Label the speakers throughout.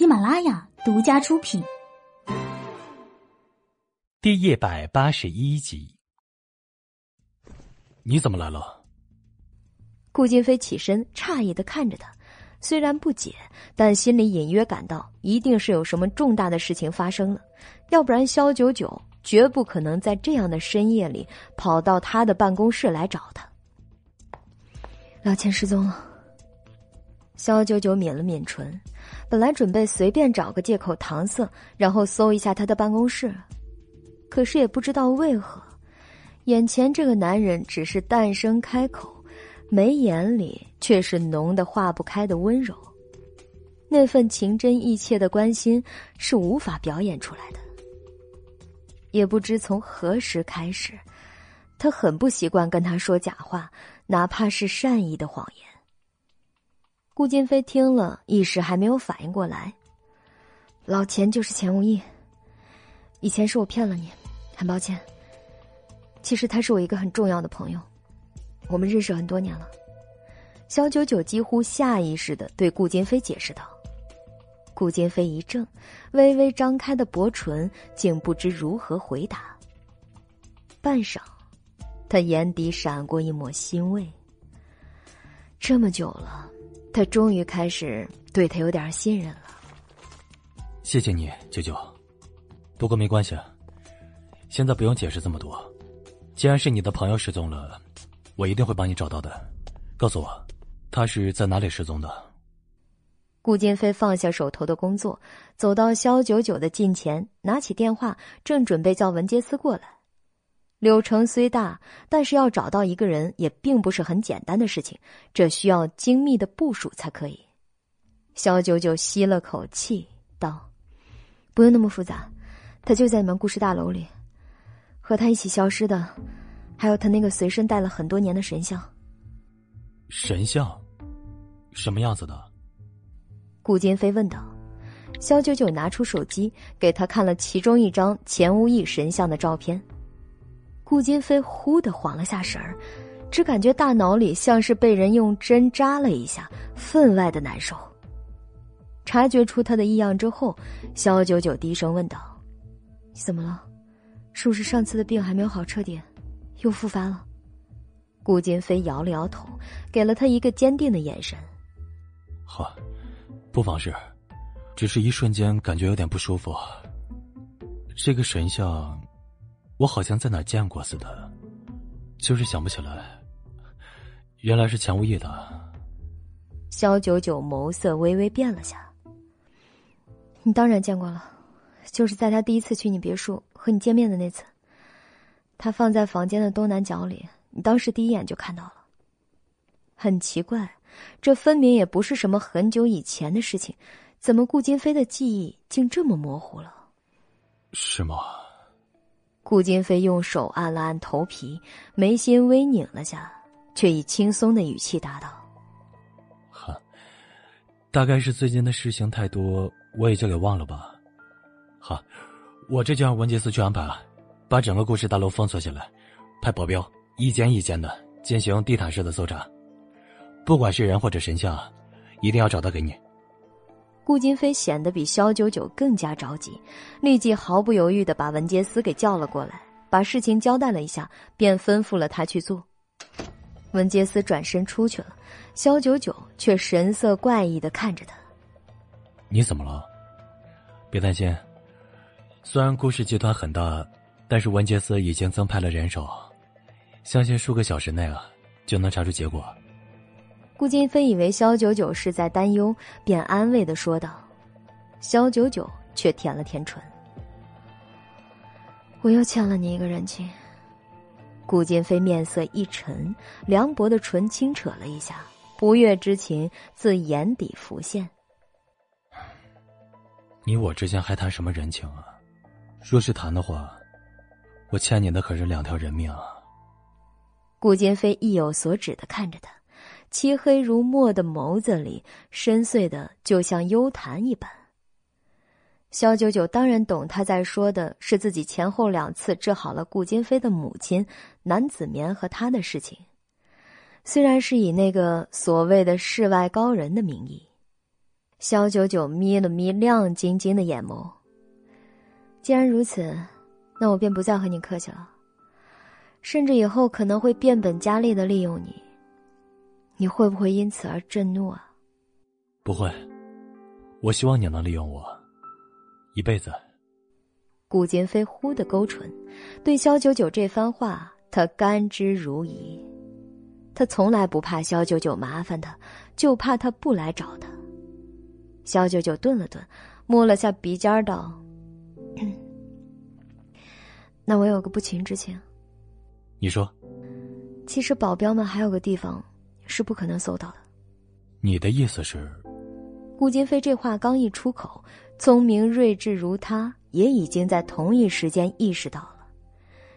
Speaker 1: 喜马拉雅独家出品，
Speaker 2: 第一百八十一集。你怎么来了？
Speaker 3: 顾金飞起身，诧异的看着他，虽然不解，但心里隐约感到一定是有什么重大的事情发生了，要不然肖九九绝不可能在这样的深夜里跑到他的办公室来找他。老钱失踪了。肖九九抿了抿唇，本来准备随便找个借口搪塞，然后搜一下他的办公室，可是也不知道为何，眼前这个男人只是淡声开口，眉眼里却是浓的化不开的温柔，那份情真意切的关心是无法表演出来的。也不知从何时开始，他很不习惯跟他说假话，哪怕是善意的谎言。顾金飞听了一时还没有反应过来。老钱就是钱无义。以前是我骗了你，很抱歉。其实他是我一个很重要的朋友，我们认识很多年了。肖九九几乎下意识的对顾金飞解释道。顾金飞一怔，微微张开的薄唇竟不知如何回答。半晌，他眼底闪过一抹欣慰。这么久了。他终于开始对他有点信任了。
Speaker 2: 谢谢你，九九。不过没关系，现在不用解释这么多。既然是你的朋友失踪了，我一定会帮你找到的。告诉我，他是在哪里失踪的？
Speaker 3: 顾金飞放下手头的工作，走到肖九九的近前，拿起电话，正准备叫文杰斯过来。柳城虽大，但是要找到一个人也并不是很简单的事情，这需要精密的部署才可以。肖九九吸了口气，道：“不用那么复杂，他就在你们故事大楼里。和他一起消失的，还有他那个随身带了很多年的神像。
Speaker 2: 神像，什么样子的？”
Speaker 3: 顾金飞问道。肖九九拿出手机，给他看了其中一张钱无义神像的照片。顾金飞忽的晃了下神儿，只感觉大脑里像是被人用针扎了一下，分外的难受。察觉出他的异样之后，肖九九低声问道：“怎么了？是不是上次的病还没有好彻底，又复发了？”顾金飞摇了摇头，给了他一个坚定的眼神：“
Speaker 2: 好，不妨事，只是一瞬间感觉有点不舒服。这个神像……”我好像在哪见过似的，就是想不起来。原来是钱无义的。
Speaker 3: 肖九九眸色微微变了下。你当然见过了，就是在他第一次去你别墅和你见面的那次。他放在房间的东南角里，你当时第一眼就看到了。很奇怪，这分明也不是什么很久以前的事情，怎么顾金飞的记忆竟这么模糊了？
Speaker 2: 是吗？
Speaker 3: 顾金飞用手按了按头皮，眉心微拧了下，却以轻松的语气答道：“
Speaker 2: 哈，大概是最近的事情太多，我也就给忘了吧。好，我这就让文杰斯去安排了，把整个故事大楼封锁起来，派保镖一间一间的进行地毯式的搜查，不管是人或者神像，一定要找到给你。”
Speaker 3: 顾金飞显得比肖九九更加着急，立即毫不犹豫的把文杰斯给叫了过来，把事情交代了一下，便吩咐了他去做。文杰斯转身出去了，肖九九却神色怪异的看着他：“
Speaker 2: 你怎么了？别担心，虽然顾氏集团很大，但是文杰斯已经增派了人手，相信数个小时内啊就能查出结果。”
Speaker 3: 顾金飞以为萧九九是在担忧，便安慰的说道：“萧九九却舔了舔唇，我又欠了你一个人情。”顾金飞面色一沉，凉薄的唇轻扯了一下，不悦之情自眼底浮现。
Speaker 2: 你我之间还谈什么人情啊？若是谈的话，我欠你的可是两条人命啊！
Speaker 3: 顾金飞意有所指的看着他。漆黑如墨的眸子里，深邃的就像幽潭一般。肖九九当然懂他在说的是自己前后两次治好了顾金飞的母亲南子棉和他的事情，虽然是以那个所谓的世外高人的名义。肖九九眯了眯亮晶晶的眼眸。既然如此，那我便不再和你客气了。甚至以后可能会变本加厉的利用你。你会不会因此而震怒啊？
Speaker 2: 不会，我希望你能利用我，一辈子。
Speaker 3: 顾金飞忽的勾唇，对肖九九这番话，他甘之如饴。他从来不怕肖九九麻烦他，就怕他不来找他。肖九九顿了顿，摸了下鼻尖道：“那我有个不情之请。”
Speaker 2: 你说，
Speaker 3: 其实保镖们还有个地方是不可能搜到的。
Speaker 2: 你的意思是？
Speaker 3: 顾金飞这话刚一出口，聪明睿智如他。也已经在同一时间意识到了，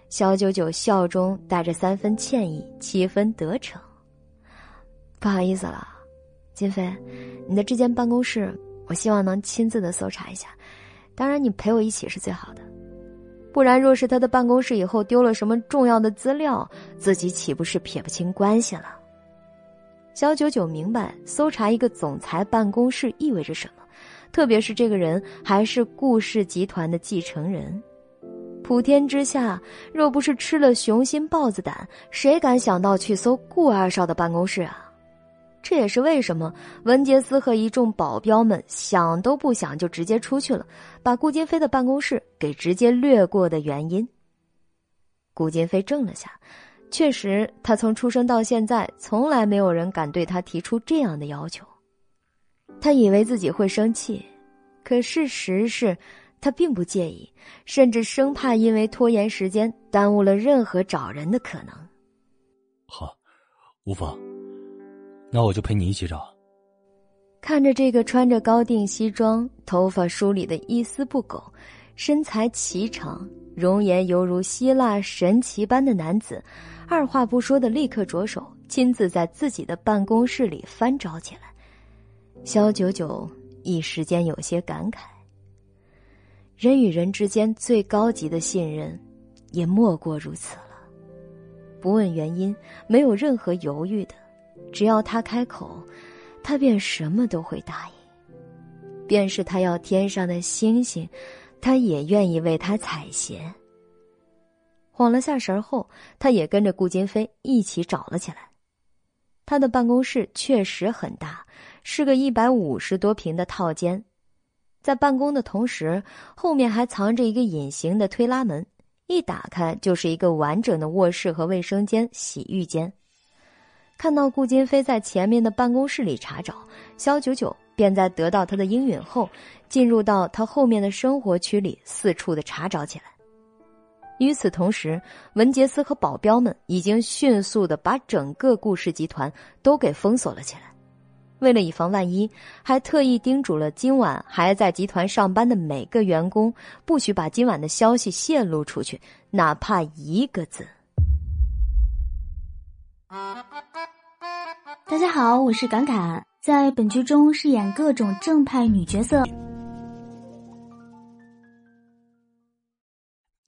Speaker 3: 小九九笑中带着三分歉意，七分得逞。不好意思了，金飞，你的这间办公室，我希望能亲自的搜查一下。当然，你陪我一起是最好的。不然，若是他的办公室以后丢了什么重要的资料，自己岂不是撇不清关系了？小九九明白，搜查一个总裁办公室意味着什么。特别是这个人还是顾氏集团的继承人，普天之下若不是吃了雄心豹子胆，谁敢想到去搜顾二少的办公室啊？这也是为什么文杰斯和一众保镖们想都不想就直接出去了，把顾金飞的办公室给直接掠过的原因。顾金飞怔了下，确实，他从出生到现在，从来没有人敢对他提出这样的要求。他以为自己会生气，可事实是，他并不介意，甚至生怕因为拖延时间耽误了任何找人的可能。
Speaker 2: 好，无妨，那我就陪你一起找。
Speaker 3: 看着这个穿着高定西装、头发梳理的一丝不苟、身材颀长、容颜犹如希腊神奇般的男子，二话不说的立刻着手亲自在自己的办公室里翻找起来。肖九九一时间有些感慨。人与人之间最高级的信任，也莫过如此了。不问原因，没有任何犹豫的，只要他开口，他便什么都会答应。便是他要天上的星星，他也愿意为他采撷。晃了下神后，他也跟着顾金飞一起找了起来。他的办公室确实很大。是个一百五十多平的套间，在办公的同时，后面还藏着一个隐形的推拉门，一打开就是一个完整的卧室和卫生间、洗浴间。看到顾金飞在前面的办公室里查找，肖九九便在得到他的应允后，进入到他后面的生活区里四处的查找起来。与此同时，文杰斯和保镖们已经迅速的把整个顾氏集团都给封锁了起来。为了以防万一，还特意叮嘱了今晚还在集团上班的每个员工，不许把今晚的消息泄露出去，哪怕一个字。
Speaker 1: 大家好，我是侃侃，在本剧中饰演各种正派女角色。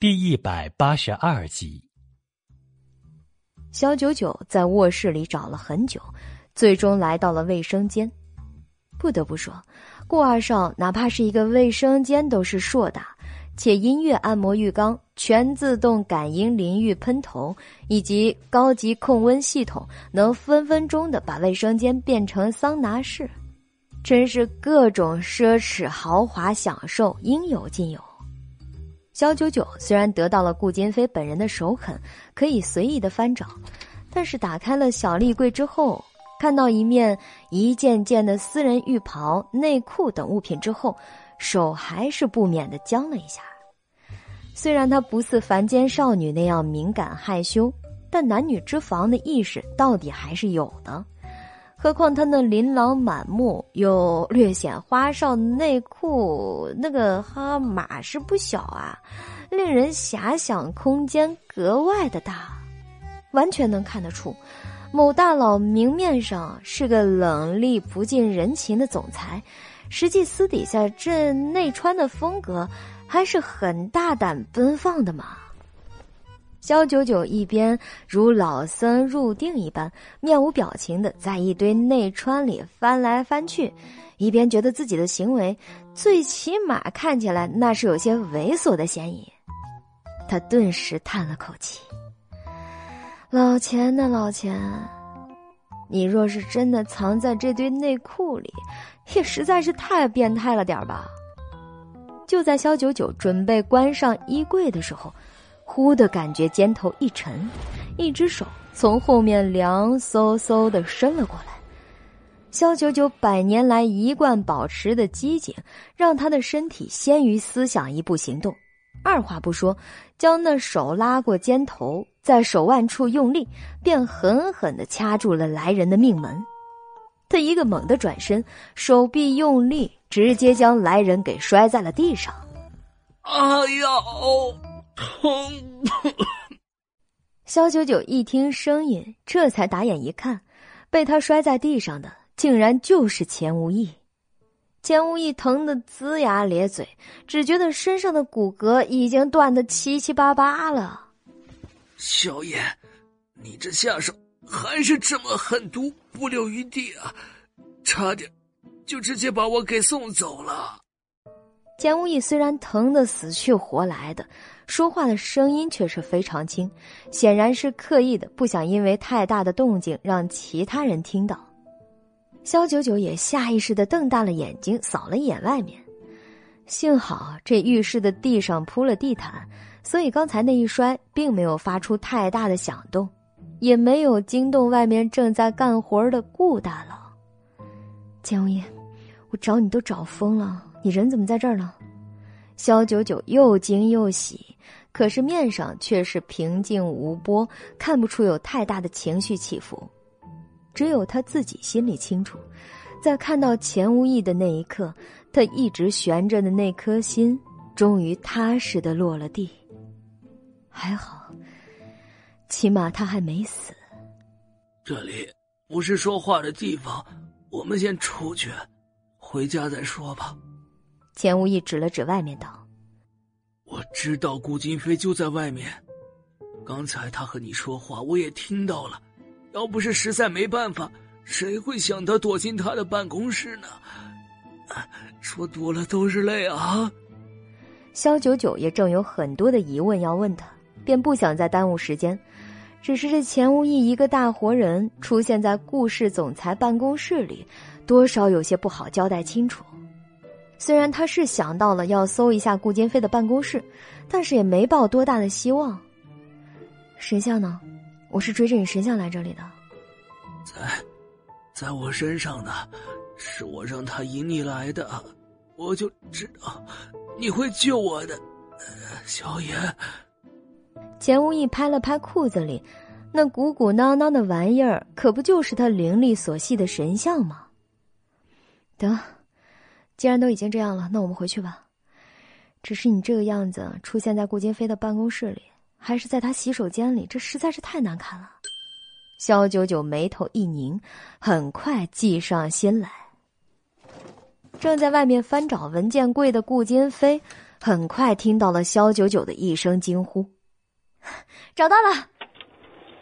Speaker 2: 第一百八十二集，
Speaker 3: 小九九在卧室里找了很久。最终来到了卫生间，不得不说，顾二少哪怕是一个卫生间都是硕大，且音乐按摩浴缸、全自动感应淋浴喷头以及高级控温系统，能分分钟的把卫生间变成桑拿室，真是各种奢侈豪华享受应有尽有。小九九虽然得到了顾金飞本人的首肯，可以随意的翻找，但是打开了小立柜之后。看到一面一件件的私人浴袍、内裤等物品之后，手还是不免的僵了一下。虽然她不似凡间少女那样敏感害羞，但男女之防的意识到底还是有的。何况他那琳琅满目又略显花哨的内裤，那个哈码是不小啊，令人遐想空间格外的大，完全能看得出。某大佬明面上是个冷厉不近人情的总裁，实际私底下这内穿的风格还是很大胆奔放的嘛。肖九九一边如老僧入定一般，面无表情的在一堆内穿里翻来翻去，一边觉得自己的行为最起码看起来那是有些猥琐的嫌疑。他顿时叹了口气：“老钱呐，老钱，你若是真的藏在这堆内裤里，也实在是太变态了点吧。”就在肖九九准备关上衣柜的时候。忽的感觉肩头一沉，一只手从后面凉飕飕的伸了过来。肖九九百年来一贯保持的机警，让他的身体先于思想一步行动，二话不说，将那手拉过肩头，在手腕处用力，便狠狠的掐住了来人的命门。他一个猛的转身，手臂用力，直接将来人给摔在了地上。
Speaker 4: 哎呀！疼！
Speaker 3: 肖九九一听声音，这才打眼一看，被他摔在地上的竟然就是钱无义。钱无义疼得龇牙咧嘴，只觉得身上的骨骼已经断得七七八八了。
Speaker 4: 小野，你这下手还是这么狠毒，不留余地啊！差点就直接把我给送走了。
Speaker 3: 钱无义虽然疼得死去活来的。说话的声音却是非常轻，显然是刻意的，不想因为太大的动静让其他人听到。肖九九也下意识的瞪大了眼睛，扫了一眼外面。幸好这浴室的地上铺了地毯，所以刚才那一摔并没有发出太大的响动，也没有惊动外面正在干活的顾大佬。江无言，我找你都找疯了，你人怎么在这儿呢？肖九九又惊又喜。可是面上却是平静无波，看不出有太大的情绪起伏。只有他自己心里清楚，在看到钱无义的那一刻，他一直悬着的那颗心终于踏实的落了地。还好，起码他还没死。
Speaker 4: 这里不是说话的地方，我们先出去，回家再说吧。
Speaker 3: 钱无意指了指外面道。
Speaker 4: 我知道顾金飞就在外面，刚才他和你说话，我也听到了。要不是实在没办法，谁会想到躲进他的办公室呢？说多了都是泪啊！
Speaker 3: 肖九九也正有很多的疑问要问他，便不想再耽误时间。只是这钱无意一个大活人出现在顾氏总裁办公室里，多少有些不好交代清楚。虽然他是想到了要搜一下顾金飞的办公室，但是也没抱多大的希望。神像呢？我是追着你神像来这里的。
Speaker 4: 在，在我身上呢，是我让他引你来的。我就知道你会救我的，小野。
Speaker 3: 钱无意拍了拍裤子里那鼓鼓囊囊的玩意儿，可不就是他灵力所系的神像吗？得。既然都已经这样了，那我们回去吧。只是你这个样子出现在顾金飞的办公室里，还是在他洗手间里，这实在是太难看了。肖九九眉头一拧，很快计上心来。正在外面翻找文件柜的顾金飞，很快听到了肖九九的一声惊呼：“ 找到了！”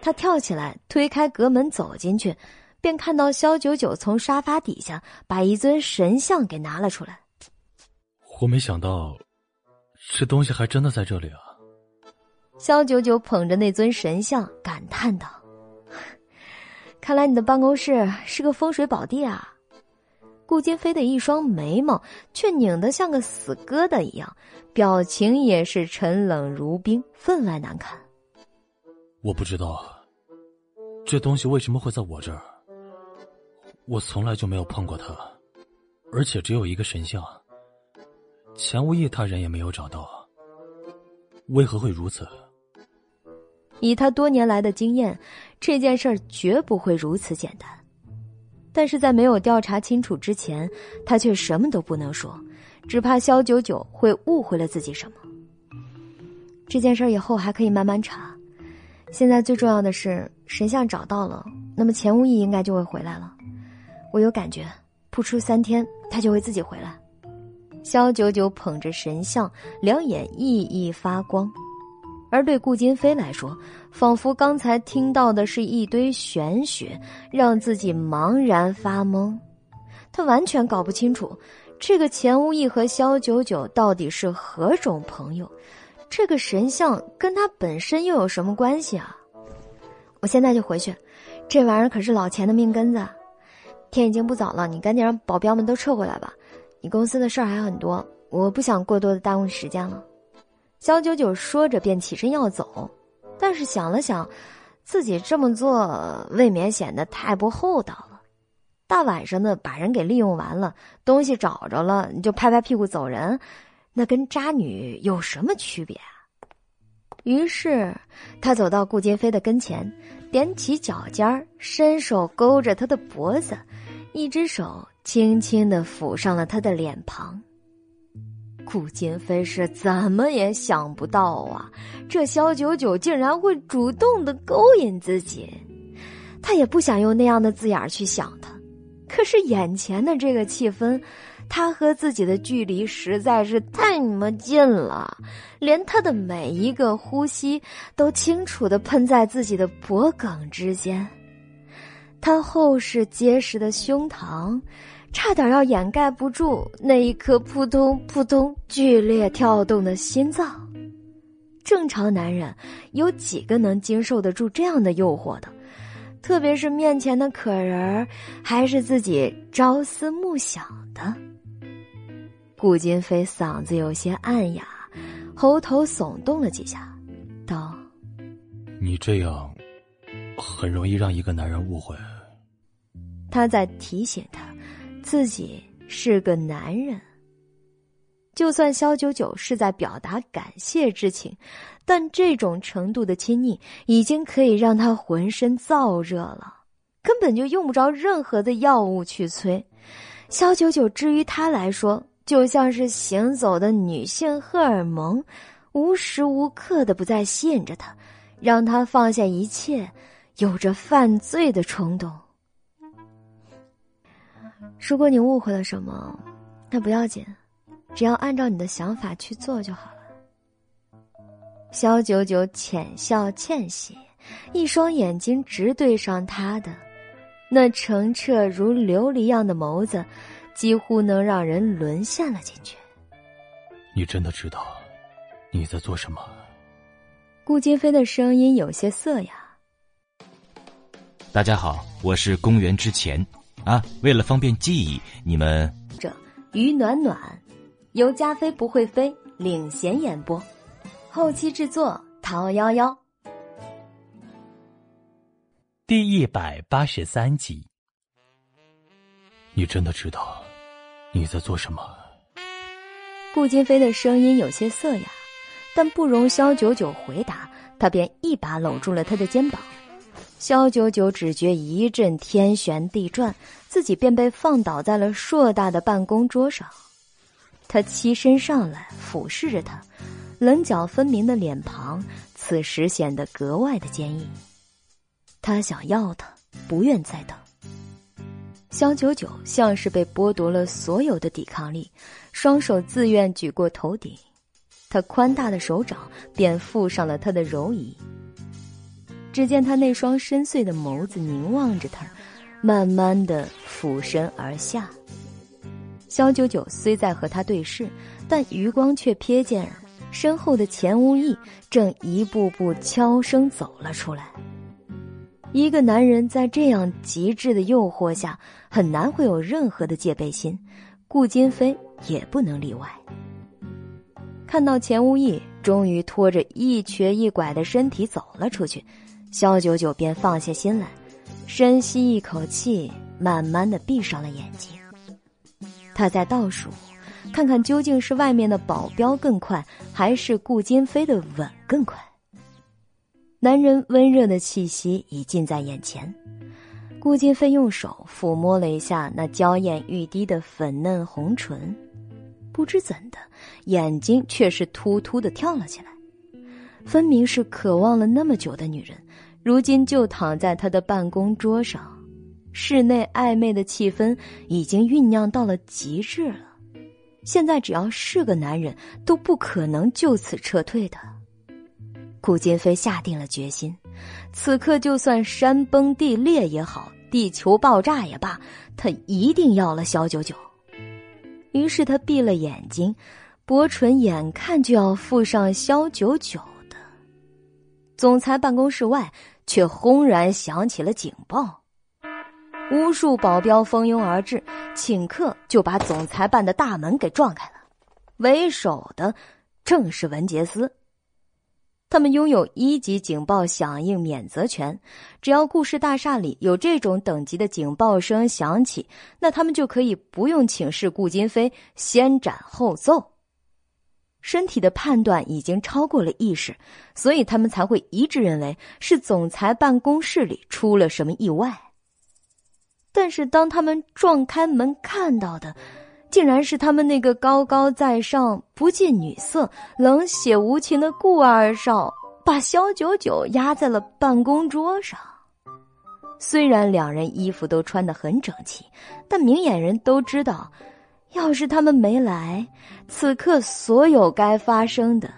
Speaker 3: 他跳起来，推开隔门走进去。便看到萧九九从沙发底下把一尊神像给拿了出来。
Speaker 2: 我没想到，这东西还真的在这里啊！
Speaker 3: 萧九九捧着那尊神像感叹道：“看来你的办公室是个风水宝地啊！”顾金飞的一双眉毛却拧得像个死疙瘩一样，表情也是沉冷如冰，分外难看。
Speaker 2: 我不知道，这东西为什么会在我这儿。我从来就没有碰过他，而且只有一个神像。钱无义他人也没有找到，为何会如此？
Speaker 3: 以他多年来的经验，这件事儿绝不会如此简单。但是在没有调查清楚之前，他却什么都不能说，只怕肖九九会误会了自己什么。这件事儿以后还可以慢慢查，现在最重要的是神像找到了，那么钱无义应该就会回来了。我有感觉，不出三天，他就会自己回来。肖九九捧着神像，两眼熠熠发光，而对顾金飞来说，仿佛刚才听到的是一堆玄学，让自己茫然发懵。他完全搞不清楚，这个钱无义和萧九九到底是何种朋友，这个神像跟他本身又有什么关系啊？我现在就回去，这玩意儿可是老钱的命根子。天已经不早了，你赶紧让保镖们都撤回来吧。你公司的事儿还很多，我不想过多的耽误时间了。肖九九说着便起身要走，但是想了想，自己这么做未免显得太不厚道了。大晚上的把人给利用完了，东西找着了你就拍拍屁股走人，那跟渣女有什么区别啊？于是他走到顾金飞的跟前，踮起脚尖儿，伸手勾着他的脖子。一只手轻轻的抚上了他的脸庞。顾金飞是怎么也想不到啊，这萧九九竟然会主动的勾引自己。他也不想用那样的字眼去想他，可是眼前的这个气氛，他和自己的距离实在是太你妈近了，连他的每一个呼吸都清楚的喷在自己的脖颈之间。他厚实结实的胸膛，差点要掩盖不住那一颗扑通扑通剧烈跳动的心脏。正常男人有几个能经受得住这样的诱惑的？特别是面前的可人儿还是自己朝思暮想的。顾金飞嗓子有些暗哑，喉头耸动了几下，道：“
Speaker 2: 你这样，很容易让一个男人误会。”
Speaker 3: 他在提醒他，自己是个男人。就算肖九九是在表达感谢之情，但这种程度的亲昵已经可以让他浑身燥热了，根本就用不着任何的药物去催。肖九九至于他来说，就像是行走的女性荷尔蒙，无时无刻的不再吸引着他，让他放下一切，有着犯罪的冲动。如果你误会了什么，那不要紧，只要按照你的想法去做就好了。萧九九浅笑倩兮，一双眼睛直对上他的，那澄澈如琉璃样的眸子，几乎能让人沦陷了进去。
Speaker 2: 你真的知道你在做什么？
Speaker 3: 顾金飞的声音有些涩哑。
Speaker 5: 大家好，我是公元之前。啊，为了方便记忆，你们
Speaker 3: 这于暖暖，由加菲不会飞领衔演播，后期制作陶幺幺。
Speaker 2: 第一百八十三集，你真的知道你在做什么？
Speaker 3: 顾金飞的声音有些涩哑，但不容萧九九回答，他便一把搂住了他的肩膀。萧九九只觉一阵天旋地转，自己便被放倒在了硕大的办公桌上。他栖身上来，俯视着他，棱角分明的脸庞此时显得格外的坚毅。他想要他，不愿再等。萧九九像是被剥夺了所有的抵抗力，双手自愿举过头顶，他宽大的手掌便附上了他的柔仪。只见他那双深邃的眸子凝望着他，慢慢的俯身而下。萧九九虽在和他对视，但余光却瞥见身后的钱无义正一步步悄声走了出来。一个男人在这样极致的诱惑下，很难会有任何的戒备心，顾金飞也不能例外。看到钱无义终于拖着一瘸一拐的身体走了出去。肖九九便放下心来，深吸一口气，慢慢的闭上了眼睛。他在倒数，看看究竟是外面的保镖更快，还是顾金飞的吻更快。男人温热的气息已近在眼前，顾金飞用手抚摸了一下那娇艳欲滴的粉嫩红唇，不知怎的，眼睛却是突突的跳了起来。分明是渴望了那么久的女人，如今就躺在他的办公桌上。室内暧昧的气氛已经酝酿到了极致了。现在只要是个男人，都不可能就此撤退的。顾金飞下定了决心，此刻就算山崩地裂也好，地球爆炸也罢，他一定要了肖九九。于是他闭了眼睛，薄唇眼看就要附上肖九九的。总裁办公室外却轰然响起了警报，无数保镖蜂拥而至，顷刻就把总裁办的大门给撞开了。为首的正是文杰斯。他们拥有一级警报响应免责权，只要顾氏大厦里有这种等级的警报声响起，那他们就可以不用请示顾金飞，先斩后奏。身体的判断已经超过了意识，所以他们才会一致认为是总裁办公室里出了什么意外。但是当他们撞开门看到的，竟然是他们那个高高在上、不近女色、冷血无情的顾二少，把肖九九压在了办公桌上。虽然两人衣服都穿得很整齐，但明眼人都知道，要是他们没来，此刻所有该发生的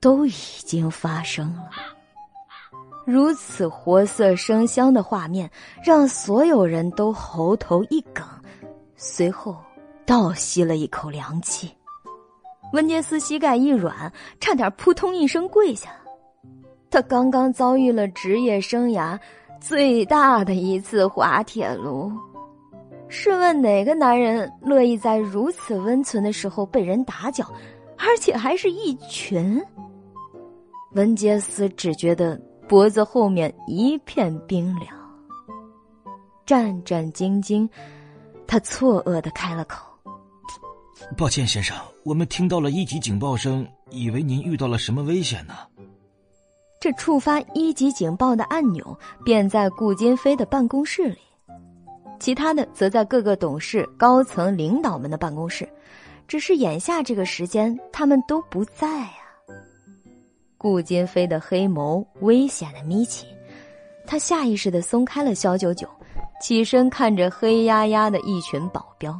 Speaker 3: 都已经发生了。如此活色生香的画面，让所有人都喉头一梗，随后。倒吸了一口凉气，温杰斯膝盖一软，差点扑通一声跪下。他刚刚遭遇了职业生涯最大的一次滑铁卢，试问哪个男人乐意在如此温存的时候被人打搅，而且还是一群？文杰斯只觉得脖子后面一片冰凉，战战兢兢，他错愕的开了口。
Speaker 5: 抱歉，先生，我们听到了一级警报声，以为您遇到了什么危险呢。
Speaker 3: 这触发一级警报的按钮便在顾金飞的办公室里，其他的则在各个董事、高层领导们的办公室。只是眼下这个时间，他们都不在啊。顾金飞的黑眸危险的眯起，他下意识的松开了肖九九，起身看着黑压压的一群保镖。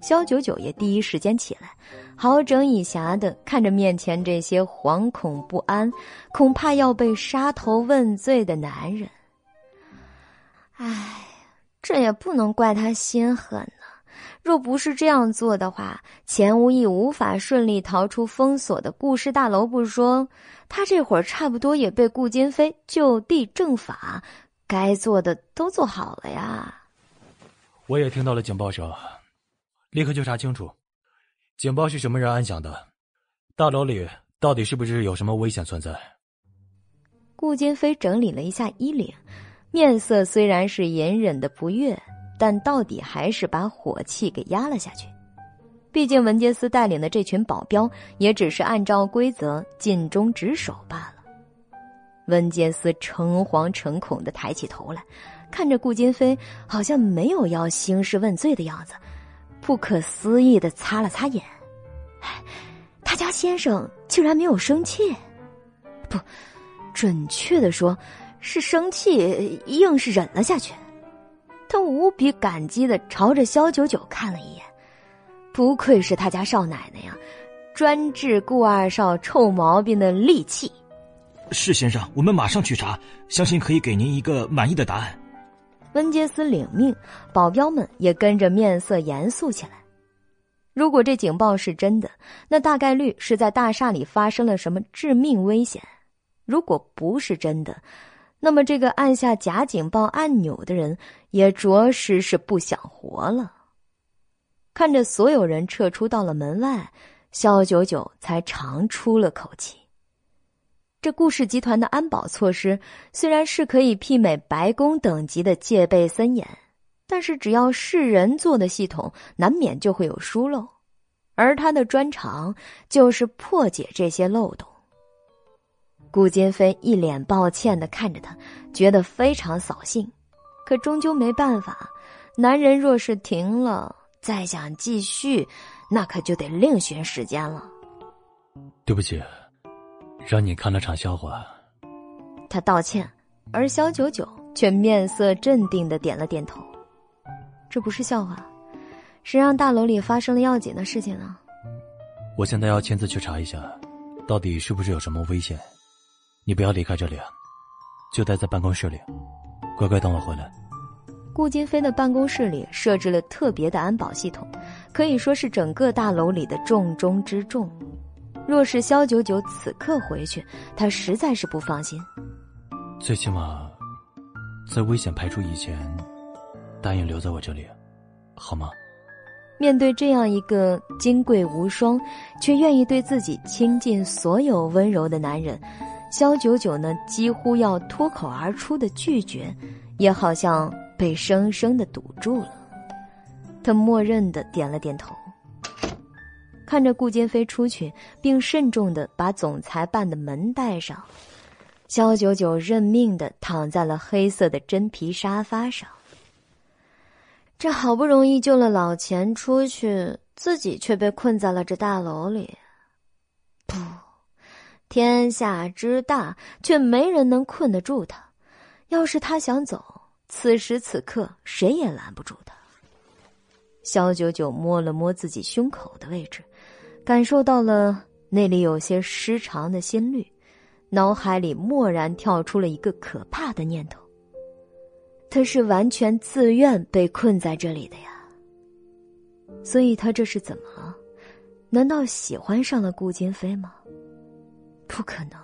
Speaker 3: 肖九九也第一时间起来，好整以暇的看着面前这些惶恐不安、恐怕要被杀头问罪的男人。唉，这也不能怪他心狠呢。若不是这样做的话，钱无义无法顺利逃出封锁的顾氏大楼不说，他这会儿差不多也被顾金飞就地正法，该做的都做好了呀。
Speaker 2: 我也听到了警报声。立刻就查清楚，警报是什么人按响的？大楼里到底是不是有什么危险存在？
Speaker 3: 顾金飞整理了一下衣领，面色虽然是隐忍的不悦，但到底还是把火气给压了下去。毕竟文杰斯带领的这群保镖也只是按照规则尽忠职守罢了。文杰斯诚惶诚恐的抬起头来，看着顾金飞，好像没有要兴师问罪的样子。不可思议的擦了擦眼，他家先生竟然没有生气，不，准确的说，是生气，硬是忍了下去。他无比感激的朝着肖九九看了一眼，不愧是他家少奶奶呀，专治顾二少臭毛病的利器。
Speaker 5: 是先生，我们马上去查，相信可以给您一个满意的答案。
Speaker 3: 温杰斯领命，保镖们也跟着面色严肃起来。如果这警报是真的，那大概率是在大厦里发生了什么致命危险；如果不是真的，那么这个按下假警报按钮的人也着实是不想活了。看着所有人撤出到了门外，肖九九才长出了口气。这顾氏集团的安保措施虽然是可以媲美白宫等级的戒备森严，但是只要是人做的系统，难免就会有疏漏，而他的专长就是破解这些漏洞。顾金飞一脸抱歉的看着他，觉得非常扫兴，可终究没办法，男人若是停了，再想继续，那可就得另寻时间了。
Speaker 2: 对不起。让你看了场笑话，
Speaker 3: 他道歉，而肖九九却面色镇定的点了点头。这不是笑话，谁让大楼里发生了要紧的事情呢？
Speaker 2: 我现在要亲自去查一下，到底是不是有什么危险。你不要离开这里啊，就待在办公室里，乖乖等我回来。
Speaker 3: 顾金飞的办公室里设置了特别的安保系统，可以说是整个大楼里的重中之重。若是肖九九此刻回去，他实在是不放心。
Speaker 2: 最起码，在危险排除以前，答应留在我这里，好吗？
Speaker 3: 面对这样一个金贵无双，却愿意对自己倾尽所有温柔的男人，肖九九呢几乎要脱口而出的拒绝，也好像被生生的堵住了。他默认的点了点头，看着顾金飞出去，并慎重的把总裁办的门带上，肖九九认命的躺在了黑色的真皮沙发上。这好不容易救了老钱出去，自己却被困在了这大楼里。不，天下之大，却没人能困得住他。要是他想走，此时此刻谁也拦不住他。肖九九摸了摸自己胸口的位置，感受到了那里有些失常的心率，脑海里蓦然跳出了一个可怕的念头。他是完全自愿被困在这里的呀，所以他这是怎么了？难道喜欢上了顾金飞吗？不可能，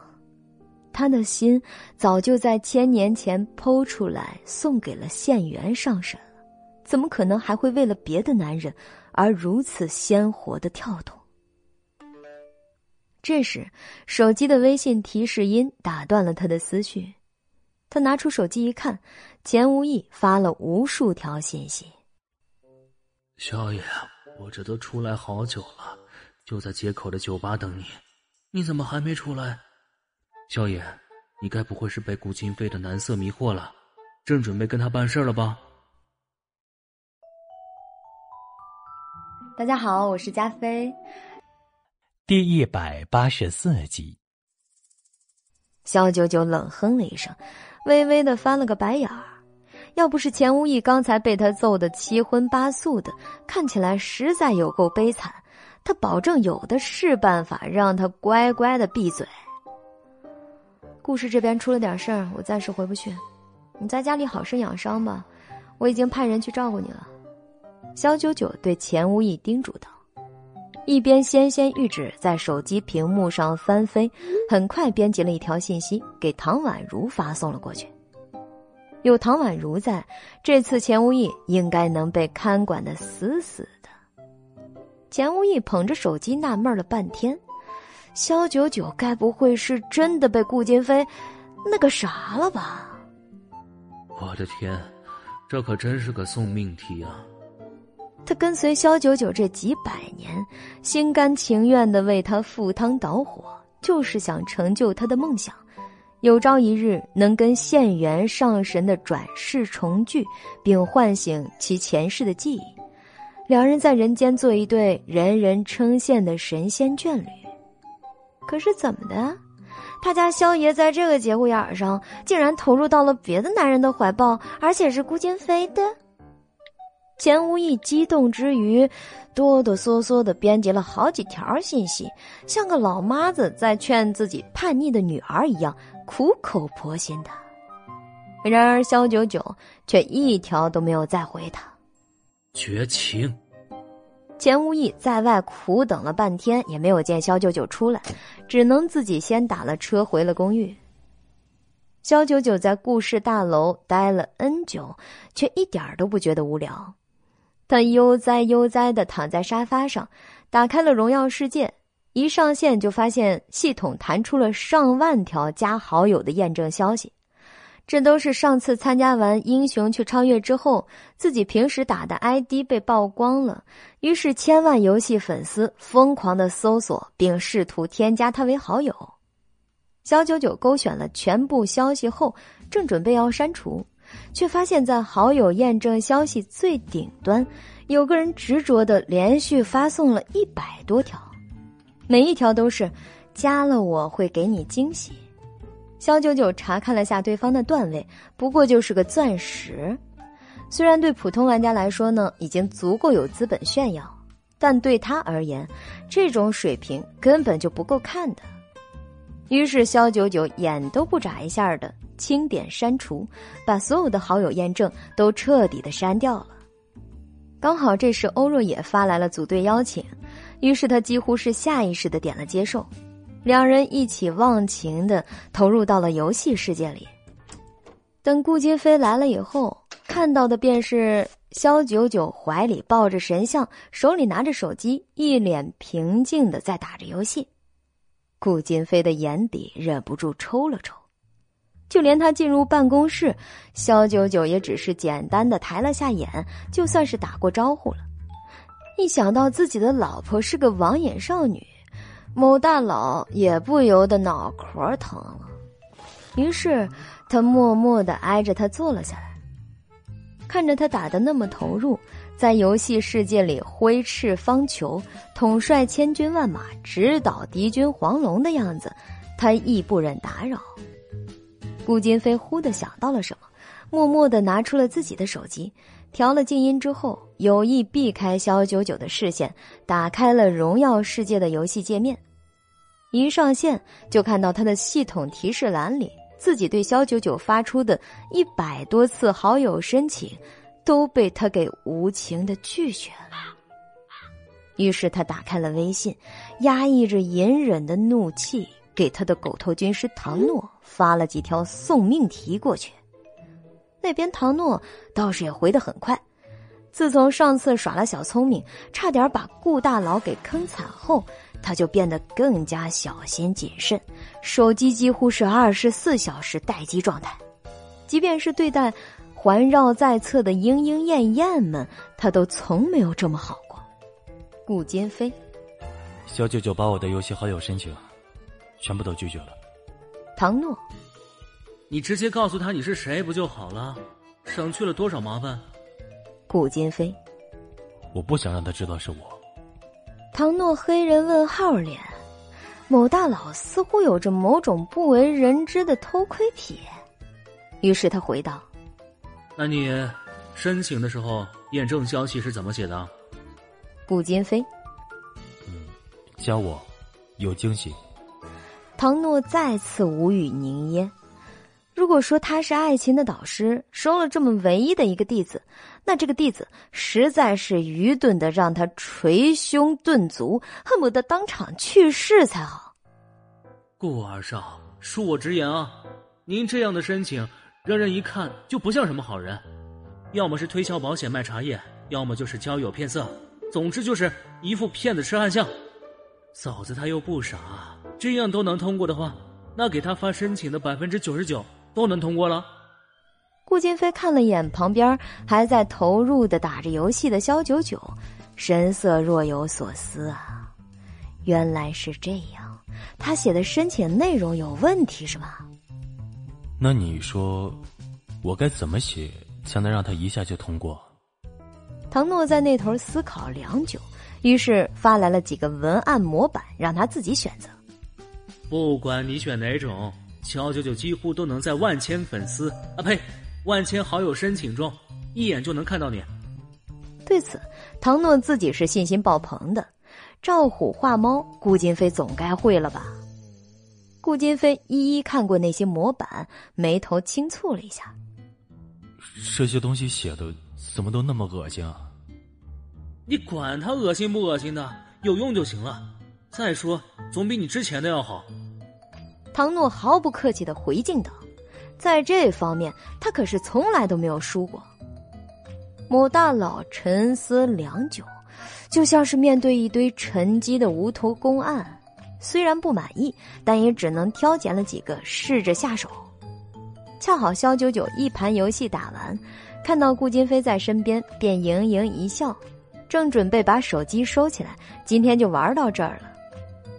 Speaker 3: 他的心早就在千年前剖出来送给了县元上神了，怎么可能还会为了别的男人而如此鲜活的跳动？这时，手机的微信提示音打断了他的思绪。他拿出手机一看，钱无义发了无数条信息。
Speaker 4: 小野，我这都出来好久了，就在街口的酒吧等你，你怎么还没出来？萧野，你该不会是被顾清飞的男色迷惑了，正准备跟他办事了吧？
Speaker 3: 大家好，我是加菲。
Speaker 2: 第一百八十四集，
Speaker 3: 萧九九冷哼了一声。微微的翻了个白眼儿，要不是钱无义刚才被他揍得七荤八素的，看起来实在有够悲惨，他保证有的是办法让他乖乖的闭嘴。故事这边出了点事儿，我暂时回不去，你在家里好生养伤吧，我已经派人去照顾你了。肖九九对钱无义叮嘱道，一边纤纤玉指在手机屏幕上翻飞。很快编辑了一条信息给唐宛如发送了过去。有唐宛如在，这次钱无义应该能被看管的死死。钱无义捧着手机纳闷了半天，肖九九该不会是真的被顾金飞那个啥了吧？
Speaker 4: 我的天，这可真是个送命题啊！
Speaker 3: 他跟随肖九九这几百年，心甘情愿的为他赴汤蹈火。就是想成就他的梦想，有朝一日能跟现元上神的转世重聚，并唤醒其前世的记忆，两人在人间做一对人人称羡的神仙眷侣。可是怎么的，他家萧爷在这个节骨眼上竟然投入到了别的男人的怀抱，而且是顾金飞的？钱无义激动之余，哆哆嗦嗦的编辑了好几条信息，像个老妈子在劝自己叛逆的女儿一样，苦口婆心的。然而萧九九却一条都没有再回他。
Speaker 4: 绝情！
Speaker 3: 钱无义在外苦等了半天，也没有见肖九九出来，只能自己先打了车回了公寓。肖九九在故事大楼待了 N 久，却一点都不觉得无聊。他悠哉悠哉的躺在沙发上，打开了荣耀世界，一上线就发现系统弹出了上万条加好友的验证消息，这都是上次参加完英雄去超越之后，自己平时打的 ID 被曝光了，于是千万游戏粉丝疯狂的搜索并试图添加他为好友。小九九勾选了全部消息后，正准备要删除。却发现，在好友验证消息最顶端，有个人执着的连续发送了一百多条，每一条都是“加了我会给你惊喜”。肖九九查看了下对方的段位，不过就是个钻石。虽然对普通玩家来说呢，已经足够有资本炫耀，但对他而言，这种水平根本就不够看的。于是肖九九眼都不眨一下的清点删除，把所有的好友验证都彻底的删掉了。刚好这时欧若野发来了组队邀请，于是他几乎是下意识的点了接受，两人一起忘情的投入到了游戏世界里。等顾金飞来了以后，看到的便是肖九九怀里抱着神像，手里拿着手机，一脸平静的在打着游戏。顾金飞的眼底忍不住抽了抽，就连他进入办公室，肖九九也只是简单的抬了下眼，就算是打过招呼了。一想到自己的老婆是个网眼少女，某大佬也不由得脑壳疼了。于是他默默的挨着他坐了下来，看着他打的那么投入。在游戏世界里挥斥方遒、统帅千军万马、直捣敌军黄龙的样子，他亦不忍打扰。顾金飞忽的想到了什么，默默的拿出了自己的手机，调了静音之后，有意避开肖九九的视线，打开了荣耀世界的游戏界面。一上线就看到他的系统提示栏里，自己对肖九九发出的一百多次好友申请。都被他给无情的拒绝了。于是他打开了微信，压抑着隐忍的怒气，给他的狗头军师唐诺发了几条送命题过去。那边唐诺倒是也回得很快。自从上次耍了小聪明，差点把顾大佬给坑惨后，他就变得更加小心谨慎，手机几乎是二十四小时待机状态，即便是对待。环绕在侧的莺莺燕燕们，他都从没有这么好过。顾金飞，
Speaker 2: 小九九把我的游戏好友申请全部都拒绝了。
Speaker 3: 唐诺，
Speaker 4: 你直接告诉他你是谁不就好了，省去了多少麻烦。
Speaker 3: 顾金飞，
Speaker 2: 我不想让他知道是我。
Speaker 3: 唐诺黑人问号脸，某大佬似乎有着某种不为人知的偷窥癖，于是他回道。
Speaker 4: 那你申请的时候验证消息是怎么写的？
Speaker 3: 顾金飞，
Speaker 2: 嗯，加我，有惊喜。
Speaker 3: 唐诺再次无语凝噎。如果说他是爱情的导师，收了这么唯一的一个弟子，那这个弟子实在是愚钝的，让他捶胸顿足，恨不得当场去世才好。
Speaker 4: 顾二少，恕我直言啊，您这样的申请。让人一看就不像什么好人，要么是推销保险卖茶叶，要么就是交友骗色，总之就是一副骗子痴汉相。嫂子她又不傻，这样都能通过的话，那给他发申请的百分之九十九都能通过了。
Speaker 3: 顾金飞看了眼旁边还在投入的打着游戏的肖九九，神色若有所思啊，原来是这样，他写的申请内容有问题是吧？
Speaker 2: 那你说，我该怎么写才能让他一下就通过？
Speaker 3: 唐诺在那头思考良久，于是发来了几个文案模板，让他自己选择。
Speaker 4: 不管你选哪种，乔九九几乎都能在万千粉丝啊呸，万千好友申请中一眼就能看到你。
Speaker 3: 对此，唐诺自己是信心爆棚的。赵虎画猫，顾金飞总该会了吧？顾金飞一一看过那些模板，眉头轻蹙了一下。
Speaker 2: 这些东西写的怎么都那么恶心啊！
Speaker 4: 你管他恶心不恶心的，有用就行了。再说，总比你之前的要好。
Speaker 3: 唐诺毫不客气的回敬道：“在这方面，他可是从来都没有输过。”某大佬沉思良久，就像是面对一堆沉积的无头公案。虽然不满意，但也只能挑拣了几个试着下手。恰好肖九九一盘游戏打完，看到顾金飞在身边，便盈盈一笑，正准备把手机收起来，今天就玩到这儿了。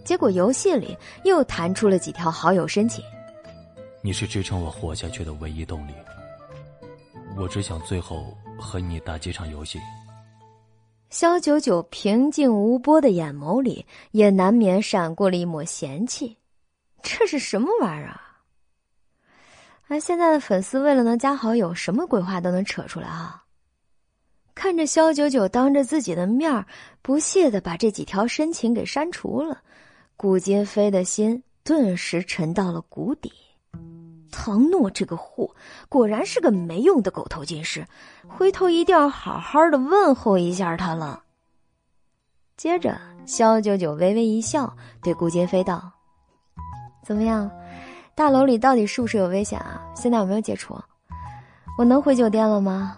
Speaker 3: 结果游戏里又弹出了几条好友申请。
Speaker 2: 你是支撑我活下去的唯一动力，我只想最后和你打几场游戏。
Speaker 3: 肖九九平静无波的眼眸里，也难免闪过了一抹嫌弃。这是什么玩意儿啊？而现在的粉丝为了能加好友，什么鬼话都能扯出来啊！看着肖九九当着自己的面不屑的把这几条申请给删除了，顾金飞的心顿时沉到了谷底。唐诺这个货果然是个没用的狗头金师，回头一定要好好的问候一下他了。接着，肖九九微微一笑，对顾金飞道：“怎么样，大楼里到底是不是有危险啊？现在有没有解除？我能回酒店了吗？”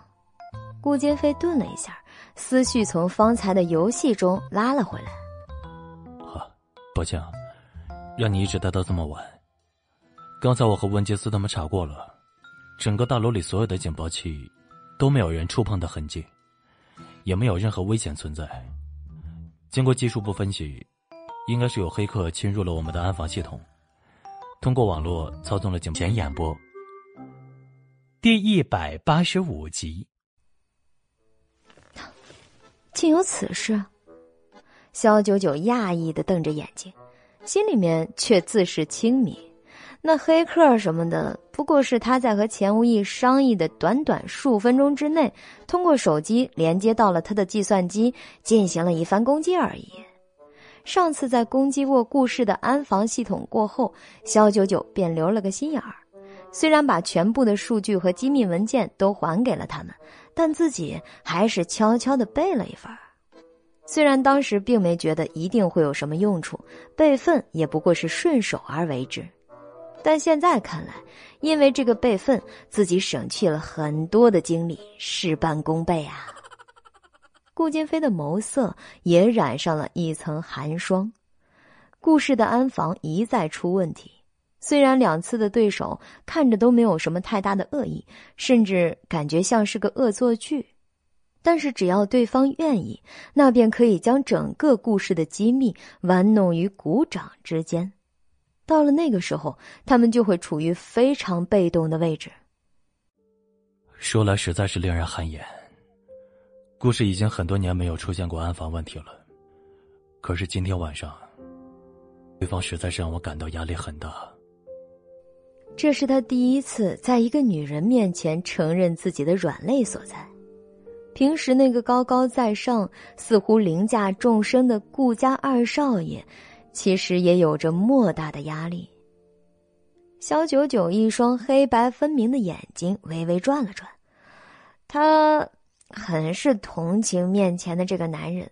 Speaker 3: 顾金飞顿了一下，思绪从方才的游戏中拉了回来。
Speaker 2: 好，抱歉啊，让你一直待到这么晚。刚才我和文杰斯他们查过了，整个大楼里所有的警报器都没有人触碰的痕迹，也没有任何危险存在。经过技术部分析，应该是有黑客侵入了我们的安防系统，通过网络操纵了警前演播。第一百八十五集，
Speaker 3: 竟有此事！肖九九讶异的瞪着眼睛，心里面却自是清明。那黑客什么的，不过是他在和钱无义商议的短短数分钟之内，通过手机连接到了他的计算机，进行了一番攻击而已。上次在攻击过顾氏的安防系统过后，肖九九便留了个心眼儿，虽然把全部的数据和机密文件都还给了他们，但自己还是悄悄的备了一份虽然当时并没觉得一定会有什么用处，备份也不过是顺手而为之。但现在看来，因为这个备份，自己省去了很多的精力，事半功倍啊！顾金飞的眸色也染上了一层寒霜。顾氏的安防一再出问题，虽然两次的对手看着都没有什么太大的恶意，甚至感觉像是个恶作剧，但是只要对方愿意，那便可以将整个故事的机密玩弄于股掌之间。到了那个时候，他们就会处于非常被动的位置。
Speaker 2: 说来实在是令人汗颜。故事已经很多年没有出现过安防问题了，可是今天晚上，对方实在是让我感到压力很大。
Speaker 3: 这是他第一次在一个女人面前承认自己的软肋所在。平时那个高高在上、似乎凌驾众生的顾家二少爷。其实也有着莫大的压力。肖九九一双黑白分明的眼睛微微转了转，他很是同情面前的这个男人，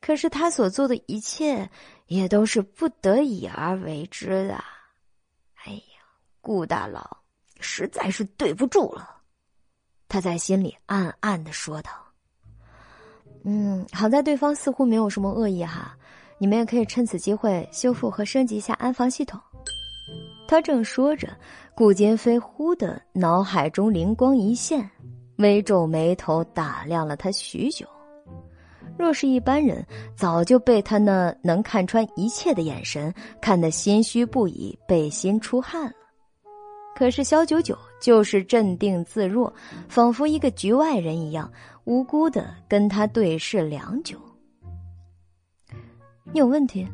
Speaker 3: 可是他所做的一切也都是不得已而为之的。哎呀，顾大佬实在是对不住了，他在心里暗暗的说道：“嗯，好在对方似乎没有什么恶意哈。”你们也可以趁此机会修复和升级一下安防系统。他正说着，顾金飞忽的脑海中灵光一现，微皱眉头打量了他许久。若是一般人，早就被他那能看穿一切的眼神看得心虚不已，背心出汗了。可是肖九九就是镇定自若，仿佛一个局外人一样，无辜的跟他对视良久。你有问题，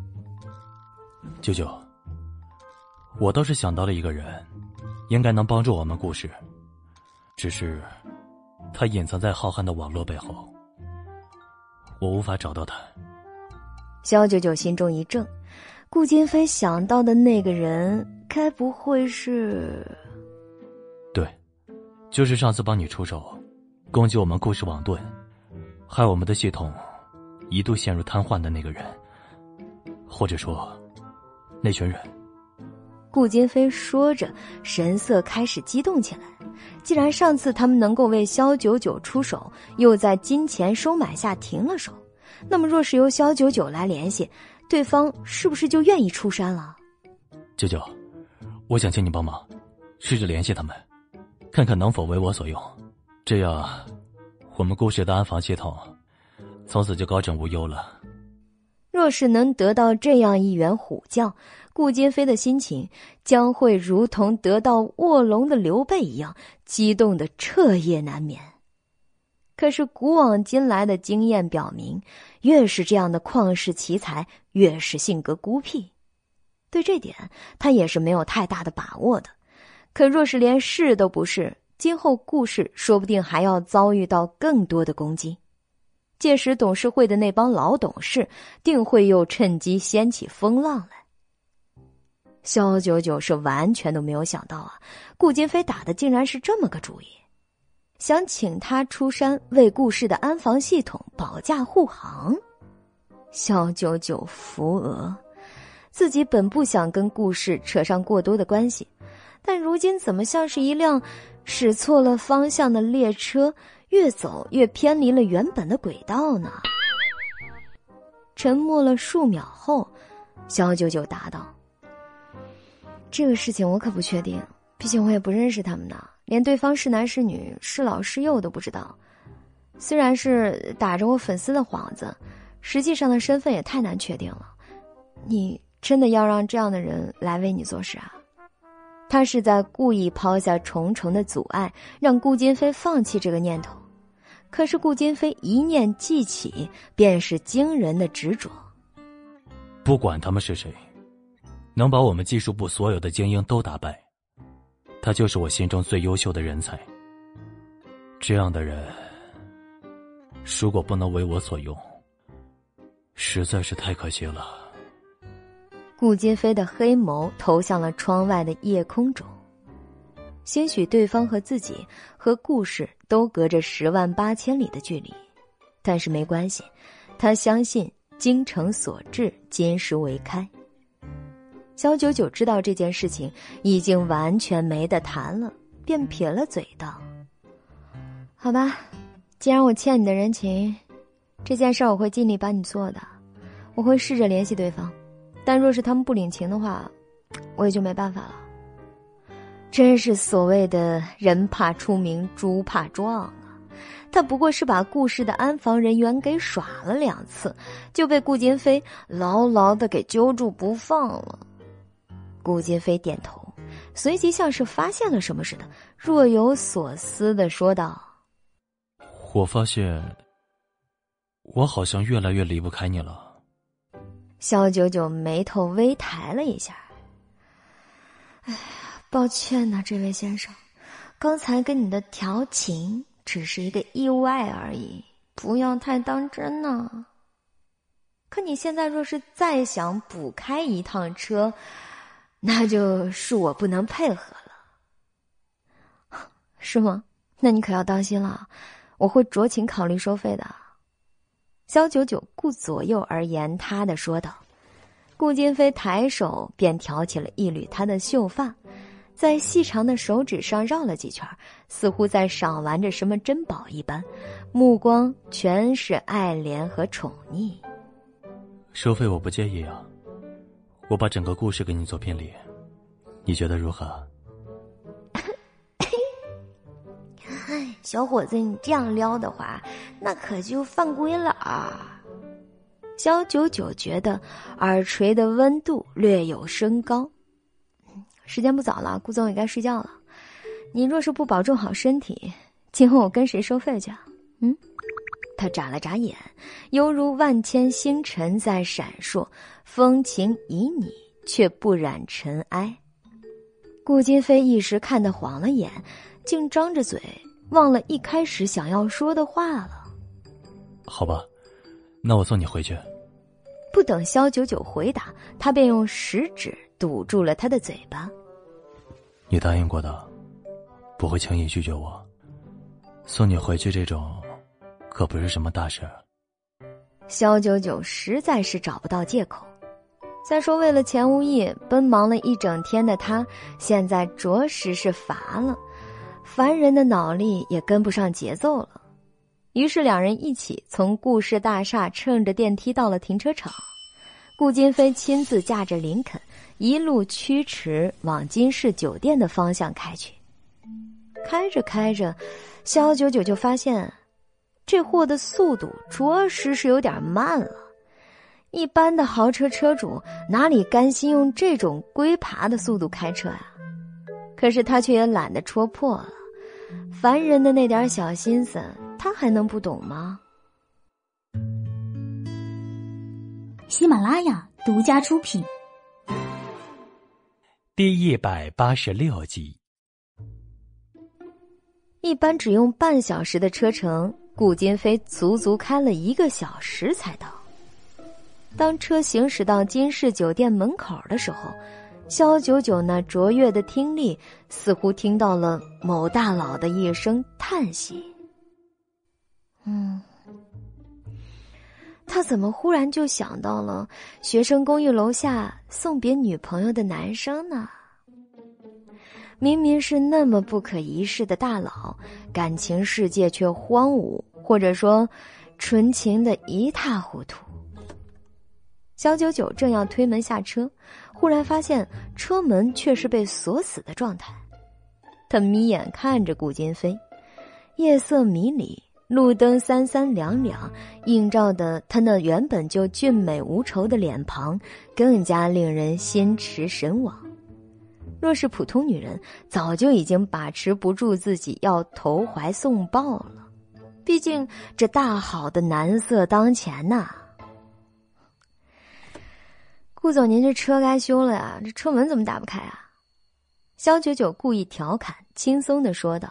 Speaker 2: 舅舅。我倒是想到了一个人，应该能帮助我们故事。只是，他隐藏在浩瀚的网络背后，我无法找到他。
Speaker 3: 肖九九心中一怔，顾金飞想到的那个人，该不会是？
Speaker 2: 对，就是上次帮你出手，攻击我们故事网盾，害我们的系统一度陷入瘫痪的那个人。或者说，那群人。
Speaker 3: 顾金飞说着，神色开始激动起来。既然上次他们能够为萧九九出手，又在金钱收买下停了手，那么若是由萧九九来联系，对方是不是就愿意出山了？
Speaker 2: 九九，我想请你帮忙，试着联系他们，看看能否为我所用。这样，我们顾氏的安防系统从此就高枕无忧了。
Speaker 3: 若是能得到这样一员虎将，顾金飞的心情将会如同得到卧龙的刘备一样，激动的彻夜难眠。可是古往今来的经验表明，越是这样的旷世奇才，越是性格孤僻。对这点，他也是没有太大的把握的。可若是连试都不是，今后顾氏说不定还要遭遇到更多的攻击。届时，董事会的那帮老董事定会又趁机掀起风浪来。肖九九是完全都没有想到啊，顾金飞打的竟然是这么个主意，想请他出山为顾氏的安防系统保驾护航。肖九九扶额，自己本不想跟顾氏扯上过多的关系，但如今怎么像是一辆驶错了方向的列车，越走越偏离了原本的轨道呢？沉默了数秒后，肖九九答道。这个事情我可不确定，毕竟我也不认识他们呢，连对方是男是女、是老是幼都不知道。虽然是打着我粉丝的幌子，实际上的身份也太难确定了。你真的要让这样的人来为你做事啊？他是在故意抛下重重的阻碍，让顾金飞放弃这个念头。可是顾金飞一念记起，便是惊人的执着。
Speaker 2: 不管他们是谁。能把我们技术部所有的精英都打败，他就是我心中最优秀的人才。这样的人，如果不能为我所用，实在是太可惜了。
Speaker 3: 顾金飞的黑眸投向了窗外的夜空中，兴许对方和自己和故事都隔着十万八千里的距离，但是没关系，他相信精诚所至，金石为开。肖九九知道这件事情已经完全没得谈了，便撇了嘴道：“好吧，既然我欠你的人情，这件事我会尽力帮你做的。我会试着联系对方，但若是他们不领情的话，我也就没办法了。真是所谓的人怕出名，猪怕壮啊！他不过是把顾氏的安防人员给耍了两次，就被顾金飞牢牢的给揪住不放了。”顾金飞点头，随即像是发现了什么似的，若有所思的说道：“
Speaker 2: 我发现，我好像越来越离不开你了。”
Speaker 3: 肖九九眉头微抬了一下。“哎呀，抱歉呐，这位先生，刚才跟你的调情只是一个意外而已，不要太当真呢。可你现在若是再想补开一趟车，”那就是我不能配合了，是吗？那你可要当心了，我会酌情考虑收费的。萧九九顾左右而言他的说道。顾金飞抬手便挑起了一缕他的秀发，在细长的手指上绕了几圈，似乎在赏玩着什么珍宝一般，目光全是爱怜和宠溺。
Speaker 2: 收费我不介意啊。我把整个故事给你做聘礼，你觉得如何？
Speaker 3: 小伙子，你这样撩的话，那可就犯规了啊！肖九九觉得耳垂的温度略有升高。时间不早了，顾总也该睡觉了。你若是不保重好身体，今后我跟谁收费去？嗯？他眨了眨眼，犹如万千星辰在闪烁，风情旖旎却不染尘埃。顾金飞一时看得晃了眼，竟张着嘴，忘了一开始想要说的话了。
Speaker 2: 好吧，那我送你回去。
Speaker 3: 不等肖九九回答，他便用食指堵住了他的嘴巴。
Speaker 2: 你答应过的，不会轻易拒绝我。送你回去这种。可不是什么大事儿。
Speaker 3: 肖九九实在是找不到借口。再说，为了钱无意，奔忙了一整天的他，现在着实是乏了，凡人的脑力也跟不上节奏了。于是，两人一起从顾氏大厦乘着电梯到了停车场。顾金飞亲自驾着林肯，一路驱驰往金氏酒店的方向开去。开着开着，肖九九就发现。这货的速度着实是有点慢了，一般的豪车车主哪里甘心用这种龟爬的速度开车呀？可是他却也懒得戳破了，凡人的那点小心思，他还能不懂吗？
Speaker 1: 喜马拉雅独家出品，
Speaker 2: 第一百八十六集。
Speaker 3: 一般只用半小时的车程。顾金飞足足开了一个小时才到。当车行驶到金氏酒店门口的时候，肖九九那卓越的听力似乎听到了某大佬的一声叹息。嗯，他怎么忽然就想到了学生公寓楼下送别女朋友的男生呢？明明是那么不可一世的大佬，感情世界却荒芜，或者说纯情的一塌糊涂。肖九九正要推门下车，忽然发现车门却是被锁死的状态。他眯眼看着顾金飞，夜色迷离，路灯三三两两，映照的他那原本就俊美无愁的脸庞，更加令人心驰神往。若是普通女人，早就已经把持不住自己要投怀送抱了。毕竟这大好的男色当前呐。顾总，您这车该修了呀，这车门怎么打不开啊？肖九九故意调侃，轻松的说道。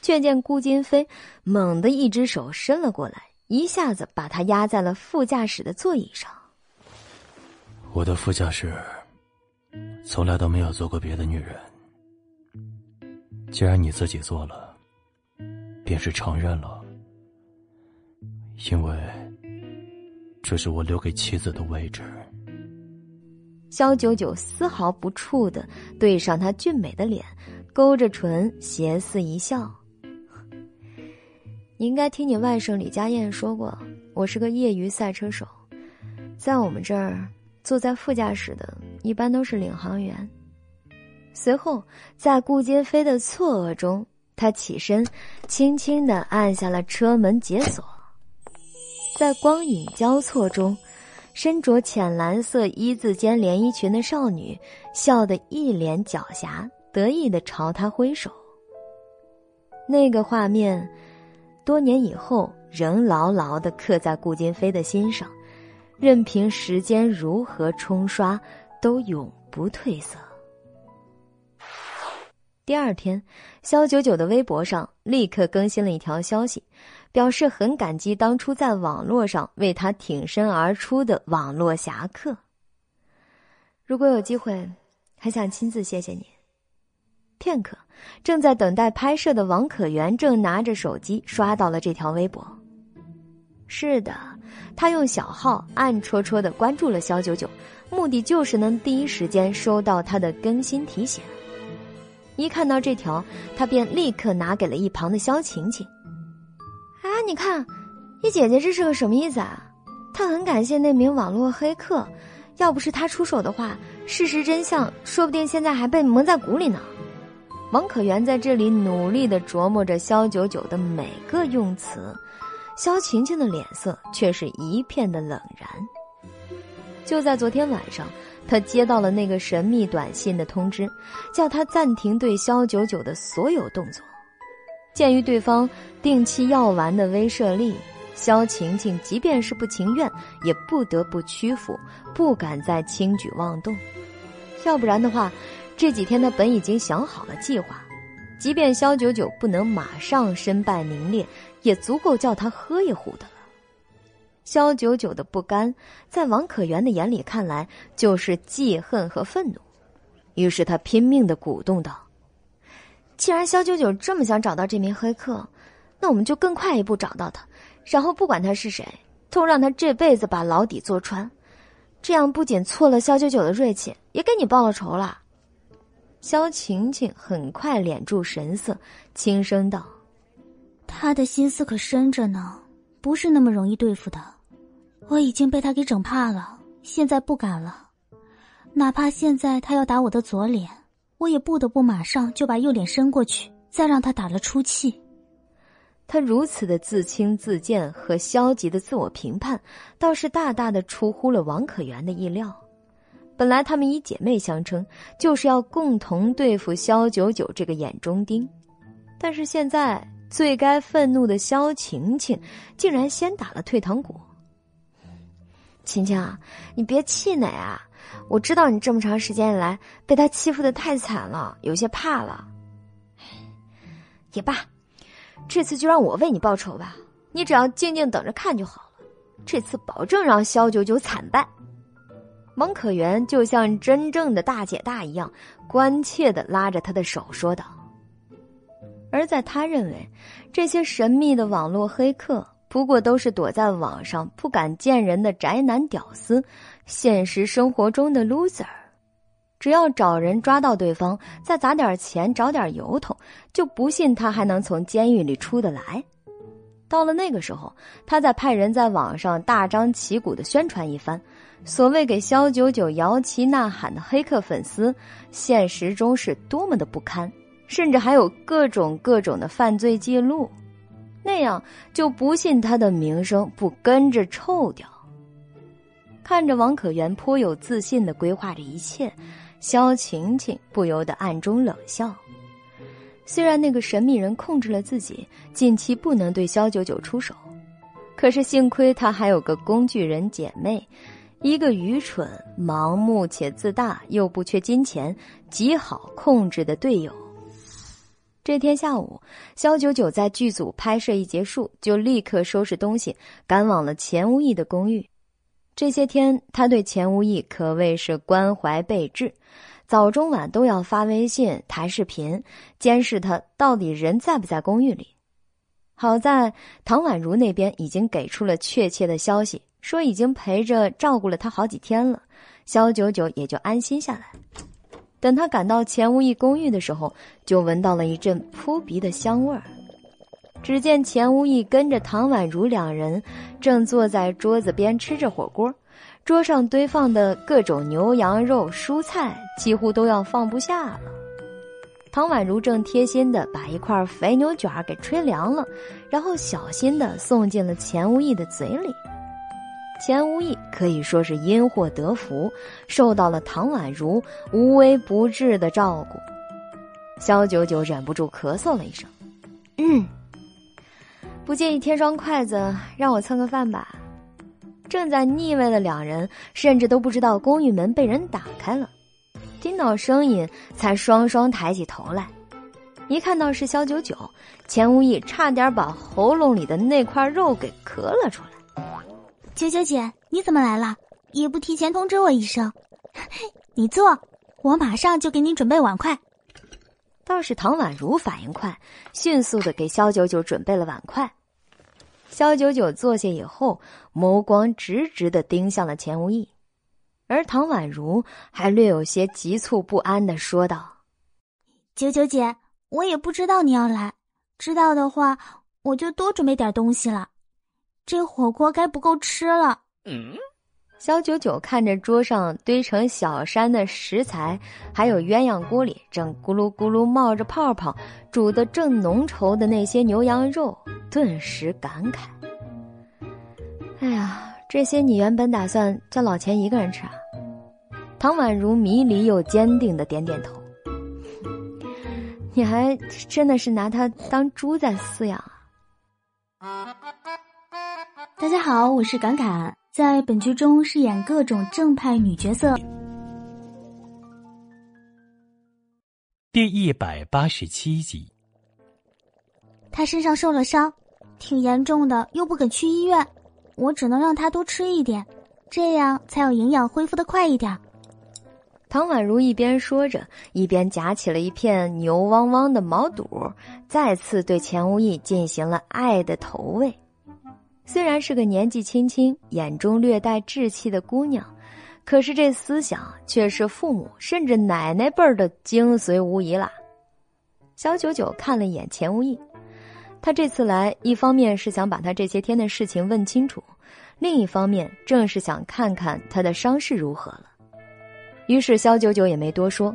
Speaker 3: 却见顾金飞猛地一只手伸了过来，一下子把他压在了副驾驶的座椅上。
Speaker 2: 我的副驾驶从来都没有坐过别的女人，既然你自己坐了，便是承认了，因为这是我留给妻子的位置。
Speaker 3: 肖九九丝毫不怵的对上他俊美的脸，勾着唇，邪肆一笑。你应该听你外甥李佳燕说过，我是个业余赛车手，在我们这儿，坐在副驾驶的一般都是领航员。随后，在顾金飞的错愕中，他起身，轻轻的按下了车门解锁，在光影交错中。身着浅蓝色一字肩连衣裙的少女，笑得一脸狡黠，得意的朝他挥手。那个画面，多年以后仍牢牢的刻在顾金飞的心上，任凭时间如何冲刷，都永不褪色。第二天，肖九九的微博上立刻更新了一条消息。表示很感激当初在网络上为他挺身而出的网络侠客。如果有机会，还想亲自谢谢你。片刻，正在等待拍摄的王可元正拿着手机刷到了这条微博。是的，他用小号暗戳戳的关注了肖九九，目的就是能第一时间收到他的更新提醒。一看到这条，他便立刻拿给了一旁的肖晴晴。你看，你姐姐这是个什么意思啊？她很感谢那名网络黑客，要不是他出手的话，事实真相说不定现在还被蒙在鼓里呢。王可元在这里努力的琢磨着肖九九的每个用词，肖晴晴的脸色却是一片的冷然。就在昨天晚上，他接到了那个神秘短信的通知，叫他暂停对肖九九的所有动作。鉴于对方定期药丸的威慑力，萧晴晴即便是不情愿，也不得不屈服，不敢再轻举妄动。要不然的话，这几天他本已经想好了计划，即便萧九九不能马上身败名裂，也足够叫他喝一壶的了。萧九九的不甘，在王可元的眼里看来就是记恨和愤怒，于是他拼命的鼓动道。既然肖九九这么想找到这名黑客，那我们就更快一步找到他，然后不管他是谁，都让他这辈子把牢底坐穿。这样不仅挫了肖九九的锐气，也给你报了仇了。肖晴晴很快敛住神色，轻声道：“
Speaker 1: 他的心思可深着呢，不是那么容易对付的。我已经被他给整怕了，现在不敢了。哪怕现在他要打我的左脸。”我也不得不马上就把右脸伸过去，再让他打了出气。
Speaker 3: 他如此的自轻自贱和消极的自我评判，倒是大大的出乎了王可媛的意料。本来他们以姐妹相称，就是要共同对付萧九九这个眼中钉，但是现在最该愤怒的萧晴晴，竟然先打了退堂鼓。晴晴，你别气馁啊！我知道你这么长时间以来被他欺负的太惨了，有些怕了。也罢，这次就让我为你报仇吧。你只要静静等着看就好了。这次保证让萧九九惨败。蒙可元就像真正的大姐大一样，关切的拉着他的手说道。而在他认为，这些神秘的网络黑客不过都是躲在网上不敢见人的宅男屌丝，现实生活中的 loser。只要找人抓到对方，再砸点钱找点由头，就不信他还能从监狱里出得来。到了那个时候，他再派人在网上大张旗鼓的宣传一番，所谓给肖九九摇旗呐喊的黑客粉丝，现实中是多么的不堪。甚至还有各种各种的犯罪记录，那样就不信他的名声不跟着臭掉。看着王可元颇有自信的规划着一切，萧晴晴不由得暗中冷笑。虽然那个神秘人控制了自己，近期不能对萧九九出手，可是幸亏他还有个工具人姐妹，一个愚蠢、盲目且自大又不缺金钱、极好控制的队友。这天下午，肖九九在剧组拍摄一结束，就立刻收拾东西，赶往了钱无义的公寓。这些天，他对钱无义可谓是关怀备至，早中晚都要发微信、抬视频，监视他到底人在不在公寓里。好在唐宛如那边已经给出了确切的消息，说已经陪着照顾了他好几天了，肖九九也就安心下来。等他赶到钱无义公寓的时候，就闻到了一阵扑鼻的香味儿。只见钱无义跟着唐宛如两人正坐在桌子边吃着火锅，桌上堆放的各种牛羊肉、蔬菜几乎都要放不下了。唐宛如正贴心的把一块肥牛卷给吹凉了，然后小心的送进了钱无义的嘴里。钱无义可以说是因祸得福，受到了唐宛如无微不至的照顾。肖九九忍不住咳嗽了一声：“嗯，不介意添双筷子让我蹭个饭吧？”正在腻味的两人甚至都不知道公寓门被人打开了，听到声音才双双抬起头来。一看到是肖九九，钱无义差点把喉咙里的那块肉给咳了出来。
Speaker 1: 九九姐，你怎么来了？也不提前通知我一声。你坐，我马上就给你准备碗筷。
Speaker 3: 倒是唐宛如反应快，迅速的给萧九九准备了碗筷。萧九九坐下以后，眸光直直的盯向了钱无义，而唐宛如还略有些急促不安的说道：“
Speaker 1: 九九姐，我也不知道你要来，知道的话，我就多准备点东西了。”这火锅该不够吃了。嗯，
Speaker 3: 肖九九看着桌上堆成小山的食材，还有鸳鸯锅里正咕噜咕噜冒着泡泡、煮的正浓稠的那些牛羊肉，顿时感慨：“哎呀，这些你原本打算叫老钱一个人吃啊？”唐宛如迷离又坚定的点点头：“你还真的是拿他当猪在饲养啊？”
Speaker 1: 大家好，我是敢敢，在本剧中饰演各种正派女角色。
Speaker 2: 第一百八十七集，
Speaker 1: 他身上受了伤，挺严重的，又不肯去医院，我只能让他多吃一点，这样才有营养，恢复的快一点。
Speaker 3: 唐宛如一边说着，一边夹起了一片牛汪汪的毛肚，再次对钱无义进行了爱的投喂。虽然是个年纪轻轻、眼中略带稚气的姑娘，可是这思想却是父母甚至奶奶辈儿的精髓无疑啦。小九九看了一眼钱无义，他这次来，一方面是想把他这些天的事情问清楚，另一方面正是想看看他的伤势如何了。于是肖九九也没多说，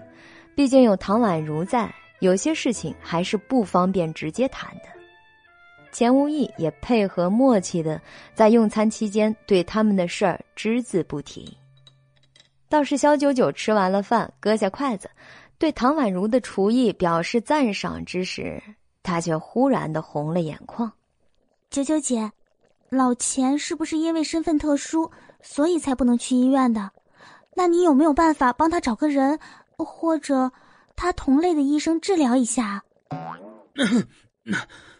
Speaker 3: 毕竟有唐宛如在，有些事情还是不方便直接谈的。钱无义也配合默契的，在用餐期间对他们的事儿只字不提。倒是肖九九吃完了饭，搁下筷子，对唐宛如的厨艺表示赞赏之时，他却忽然的红了眼眶。
Speaker 1: 九九姐，老钱是不是因为身份特殊，所以才不能去医院的？那你有没有办法帮他找个人，或者他同类的医生治疗一下？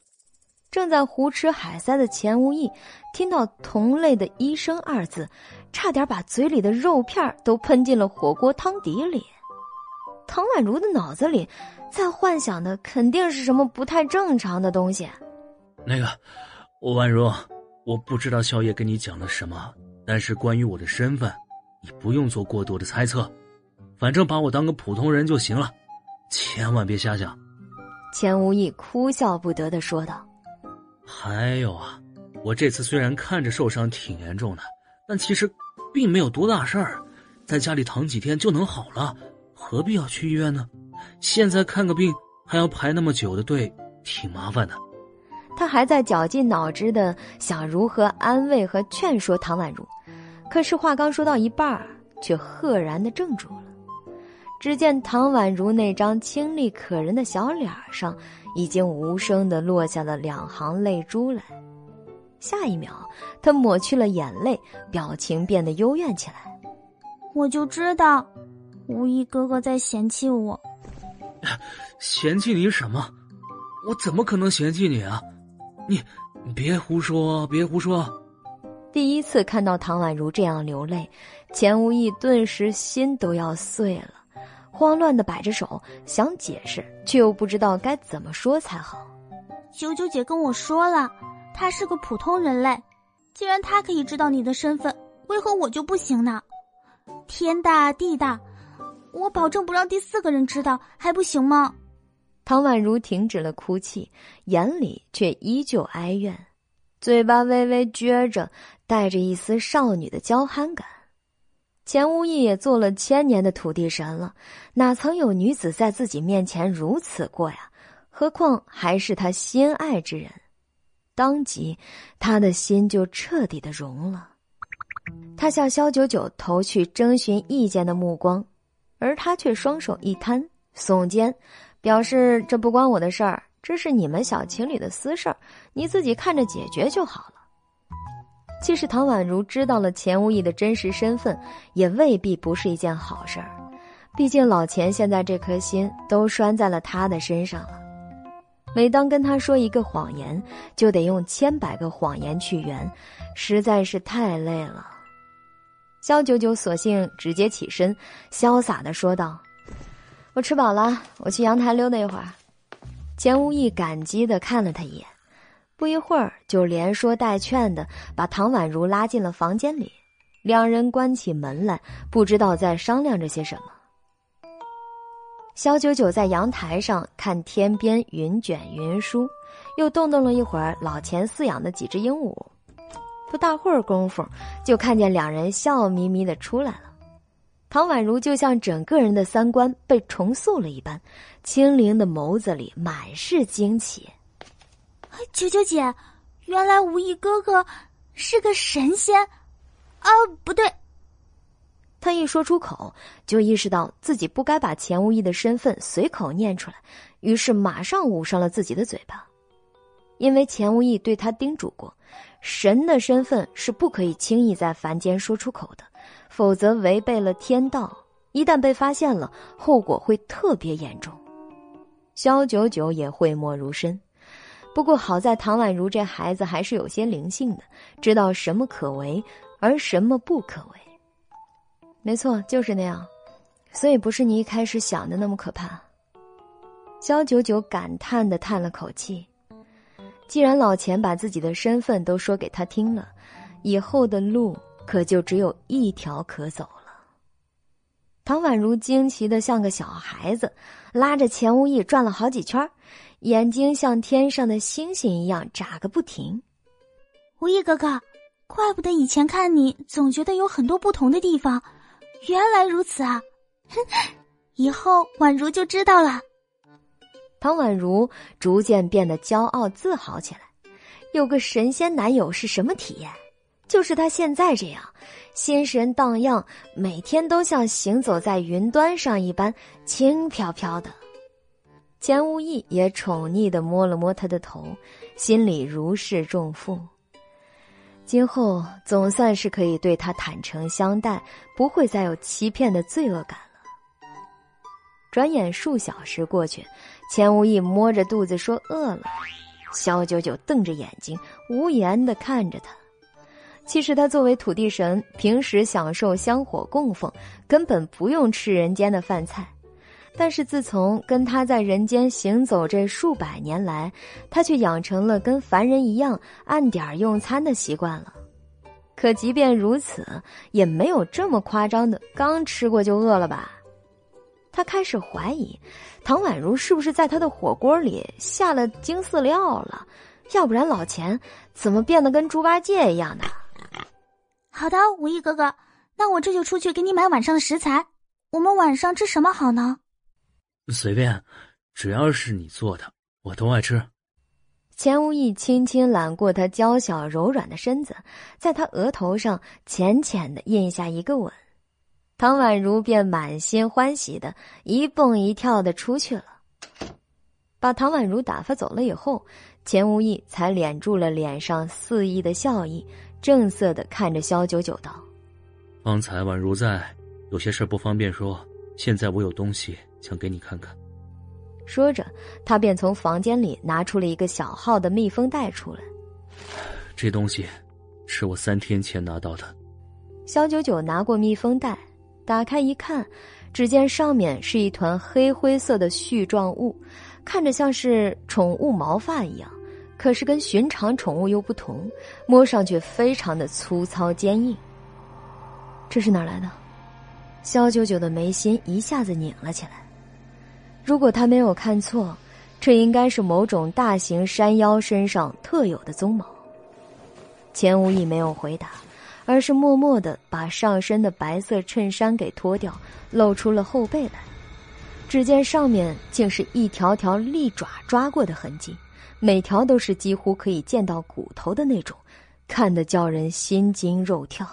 Speaker 1: 正
Speaker 3: 在胡吃海塞的钱无义，听到“同类的医生”二字，差点把嘴里的肉片都喷进了火锅汤底里。唐宛如的脑子里在幻想的肯定是什么不太正常的东西。
Speaker 4: 那个，宛如，我不知道宵夜跟你讲了什么，但是关于我的身份，你不用做过多的猜测，反正把我当个普通人就行了，千万别瞎想。
Speaker 3: 钱无义哭笑不得的说道：“
Speaker 4: 还有啊，我这次虽然看着受伤挺严重的，但其实并没有多大事儿，在家里躺几天就能好了，何必要去医院呢？现在看个病还要排那么久的队，挺麻烦的。”
Speaker 3: 他还在绞尽脑汁的想如何安慰和劝说唐宛如，可是话刚说到一半却赫然的怔住了。只见唐宛如那张清丽可人的小脸上，已经无声的落下了两行泪珠来。下一秒，他抹去了眼泪，表情变得幽怨起来。
Speaker 1: 我就知道，无意哥哥在嫌弃我。
Speaker 4: 嫌弃你什么？我怎么可能嫌弃你啊？你，你别胡说，别胡说。
Speaker 3: 第一次看到唐宛如这样流泪，钱无意顿时心都要碎了。慌乱的摆着手，想解释，却又不知道该怎么说才好。
Speaker 1: 九九姐跟我说了，她是个普通人类。既然她可以知道你的身份，为何我就不行呢？天大地大，我保证不让第四个人知道，还不行吗？
Speaker 3: 唐宛如停止了哭泣，眼里却依旧哀怨，嘴巴微微撅着，带着一丝少女的娇憨感。钱无义也做了千年的土地神了，哪曾有女子在自己面前如此过呀？何况还是他心爱之人。当即，他的心就彻底的融了。他向萧九九投去征询意见的目光，而他却双手一摊，耸肩，表示这不关我的事儿，这是你们小情侣的私事儿，你自己看着解决就好了。即使唐宛如知道了钱无义的真实身份，也未必不是一件好事儿。毕竟老钱现在这颗心都拴在了他的身上了。每当跟他说一个谎言，就得用千百个谎言去圆，实在是太累了。肖九九索性直接起身，潇洒的说道：“我吃饱了，我去阳台溜达一会儿。”钱无义感激的看了他一眼。不一会儿，就连说带劝的把唐宛如拉进了房间里，两人关起门来，不知道在商量着些什么。肖九九在阳台上看天边云卷云舒，又动动了一会儿老钱饲养的几只鹦鹉，不大会儿功夫，就看见两人笑眯眯的出来了。唐宛如就像整个人的三观被重塑了一般，清灵的眸子里满是惊奇。
Speaker 1: 九九姐，原来无意哥哥是个神仙，啊，不对。
Speaker 3: 他一说出口，就意识到自己不该把钱无义的身份随口念出来，于是马上捂上了自己的嘴巴，因为钱无义对他叮嘱过，神的身份是不可以轻易在凡间说出口的，否则违背了天道，一旦被发现了，后果会特别严重。萧九九也讳莫如深。不过好在唐宛如这孩子还是有些灵性的，知道什么可为，而什么不可为。没错，就是那样，所以不是你一开始想的那么可怕。肖九九感叹的叹了口气，既然老钱把自己的身份都说给他听了，以后的路可就只有一条可走了。唐宛如惊奇的像个小孩子，拉着钱无义转了好几圈眼睛像天上的星星一样眨个不停。
Speaker 1: 无意哥哥，怪不得以前看你总觉得有很多不同的地方，原来如此啊！哼，以后宛如就知道了。
Speaker 3: 唐宛如逐渐变得骄傲自豪起来，有个神仙男友是什么体验？就是她现在这样，心神荡漾，每天都像行走在云端上一般轻飘飘的。钱无义也宠溺的摸了摸他的头，心里如释重负。今后总算是可以对他坦诚相待，不会再有欺骗的罪恶感了。转眼数小时过去，钱无义摸着肚子说饿了。肖九九瞪着眼睛，无言的看着他。其实他作为土地神，平时享受香火供奉，根本不用吃人间的饭菜。但是自从跟他在人间行走这数百年来，他却养成了跟凡人一样按点用餐的习惯了。可即便如此，也没有这么夸张的刚吃过就饿了吧？他开始怀疑，唐宛如是不是在他的火锅里下了精饲料了？要不然老钱怎么变得跟猪八戒一样的？
Speaker 1: 好的，武艺哥哥，那我这就出去给你买晚上的食材。我们晚上吃什么好呢？
Speaker 4: 随便，只要是你做的，我都爱吃。
Speaker 3: 钱无意轻轻揽过他娇小柔软的身子，在他额头上浅浅的印下一个吻。唐宛如便满心欢喜的一蹦一跳的出去了。把唐宛如打发走了以后，钱无意才敛住了脸上肆意的笑意。正色的看着萧九九道：“
Speaker 4: 方才宛如在，有些事不方便说。现在我有东西想给你看看。”
Speaker 3: 说着，他便从房间里拿出了一个小号的密封袋出来。
Speaker 4: 这东西是我三天前拿到的。
Speaker 3: 肖九九拿过密封袋，打开一看，只见上面是一团黑灰色的絮状物，看着像是宠物毛发一样。可是跟寻常宠物又不同，摸上去非常的粗糙坚硬。这是哪来的？肖九九的眉心一下子拧了起来。如果他没有看错，这应该是某种大型山妖身上特有的鬃毛。钱无义没有回答，而是默默的把上身的白色衬衫给脱掉，露出了后背来。只见上面竟是一条条利爪抓过的痕迹。每条都是几乎可以见到骨头的那种，看得叫人心惊肉跳。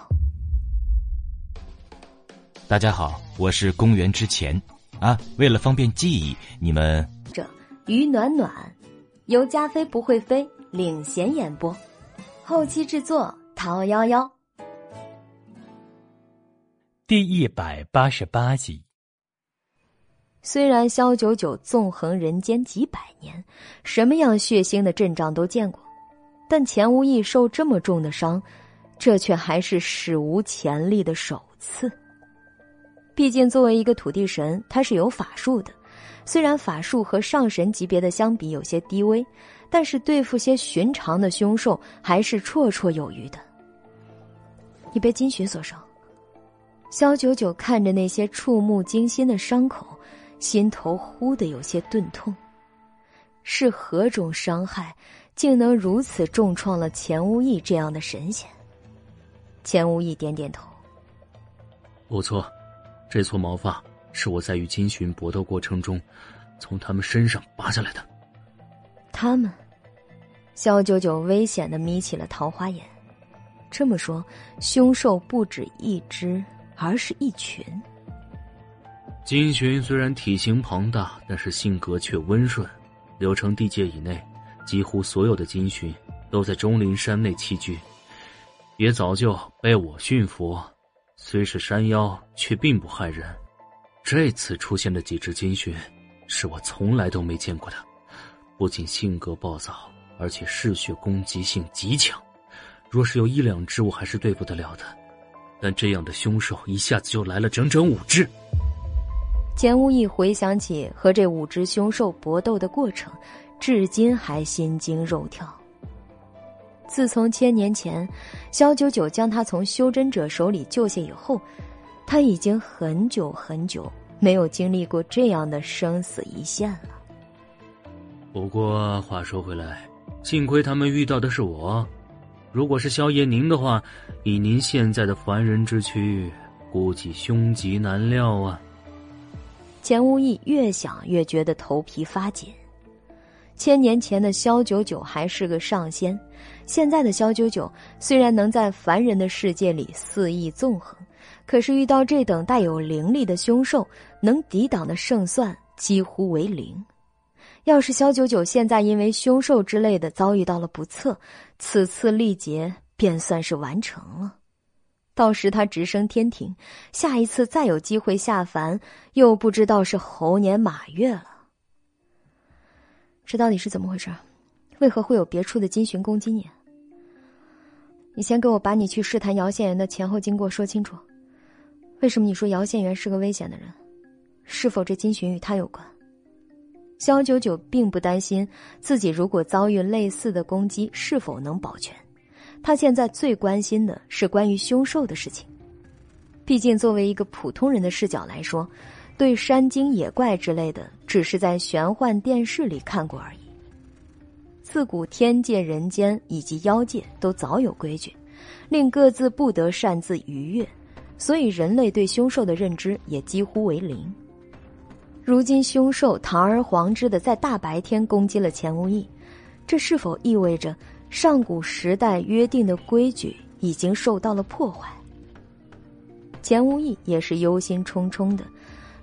Speaker 5: 大家好，我是公元之前啊，为了方便记忆，你们
Speaker 3: 这于暖暖由加菲不会飞领衔演播，后期制作陶幺幺，
Speaker 2: 第一百八十八集。
Speaker 3: 虽然萧九九纵横人间几百年，什么样血腥的阵仗都见过，但钱无义受这么重的伤，这却还是史无前例的首次。毕竟作为一个土地神，他是有法术的，虽然法术和上神级别的相比有些低微，但是对付些寻常的凶兽还是绰绰有余的。你被金雪所伤，萧九九看着那些触目惊心的伤口。心头忽的有些钝痛，是何种伤害，竟能如此重创了钱无义这样的神仙？钱无义点点头，
Speaker 4: 不错，这撮毛发是我在与金寻搏斗过程中从他们身上拔下来的。
Speaker 3: 他们，萧九九危险的眯起了桃花眼。这么说，凶兽不止一只，而是一群。
Speaker 4: 金寻虽然体型庞大，但是性格却温顺。柳城地界以内，几乎所有的金寻都在钟灵山内栖居，也早就被我驯服。虽是山妖，却并不害人。这次出现的几只金巡，是我从来都没见过的，不仅性格暴躁，而且嗜血攻击性极强。若是有一两只，我还是对付得了的，但这样的凶兽一下子就来了整整五只。
Speaker 3: 钱无义回想起和这五只凶兽搏斗的过程，至今还心惊肉跳。自从千年前萧九九将他从修真者手里救下以后，他已经很久很久没有经历过这样的生死一线了。
Speaker 4: 不过话说回来，幸亏他们遇到的是我，如果是萧爷您的话，以您现在的凡人之躯，估计凶吉难料啊。
Speaker 3: 钱无义越想越觉得头皮发紧。千年前的萧九九还是个上仙，现在的萧九九虽然能在凡人的世界里肆意纵横，可是遇到这等带有灵力的凶兽，能抵挡的胜算几乎为零。要是萧九九现在因为凶兽之类的遭遇到了不测，此次历劫便算是完成了。到时他直升天庭，下一次再有机会下凡，又不知道是猴年马月了。这到底是怎么回事？为何会有别处的金寻攻击你？你先给我把你去试探姚县元的前后经过说清楚。为什么你说姚县元是个危险的人？是否这金寻与他有关？肖九九并不担心自己如果遭遇类似的攻击是否能保全，他现在最关心的是关于凶兽的事情。毕竟作为一个普通人的视角来说，对山精野怪之类的只是在玄幻电视里看过而已。自古天界、人间以及妖界都早有规矩，令各自不得擅自逾越，所以人类对凶兽的认知也几乎为零。如今凶兽堂而皇之的在大白天攻击了钱无义，这是否意味着上古时代约定的规矩已经受到了破坏？钱无义也是忧心忡忡的，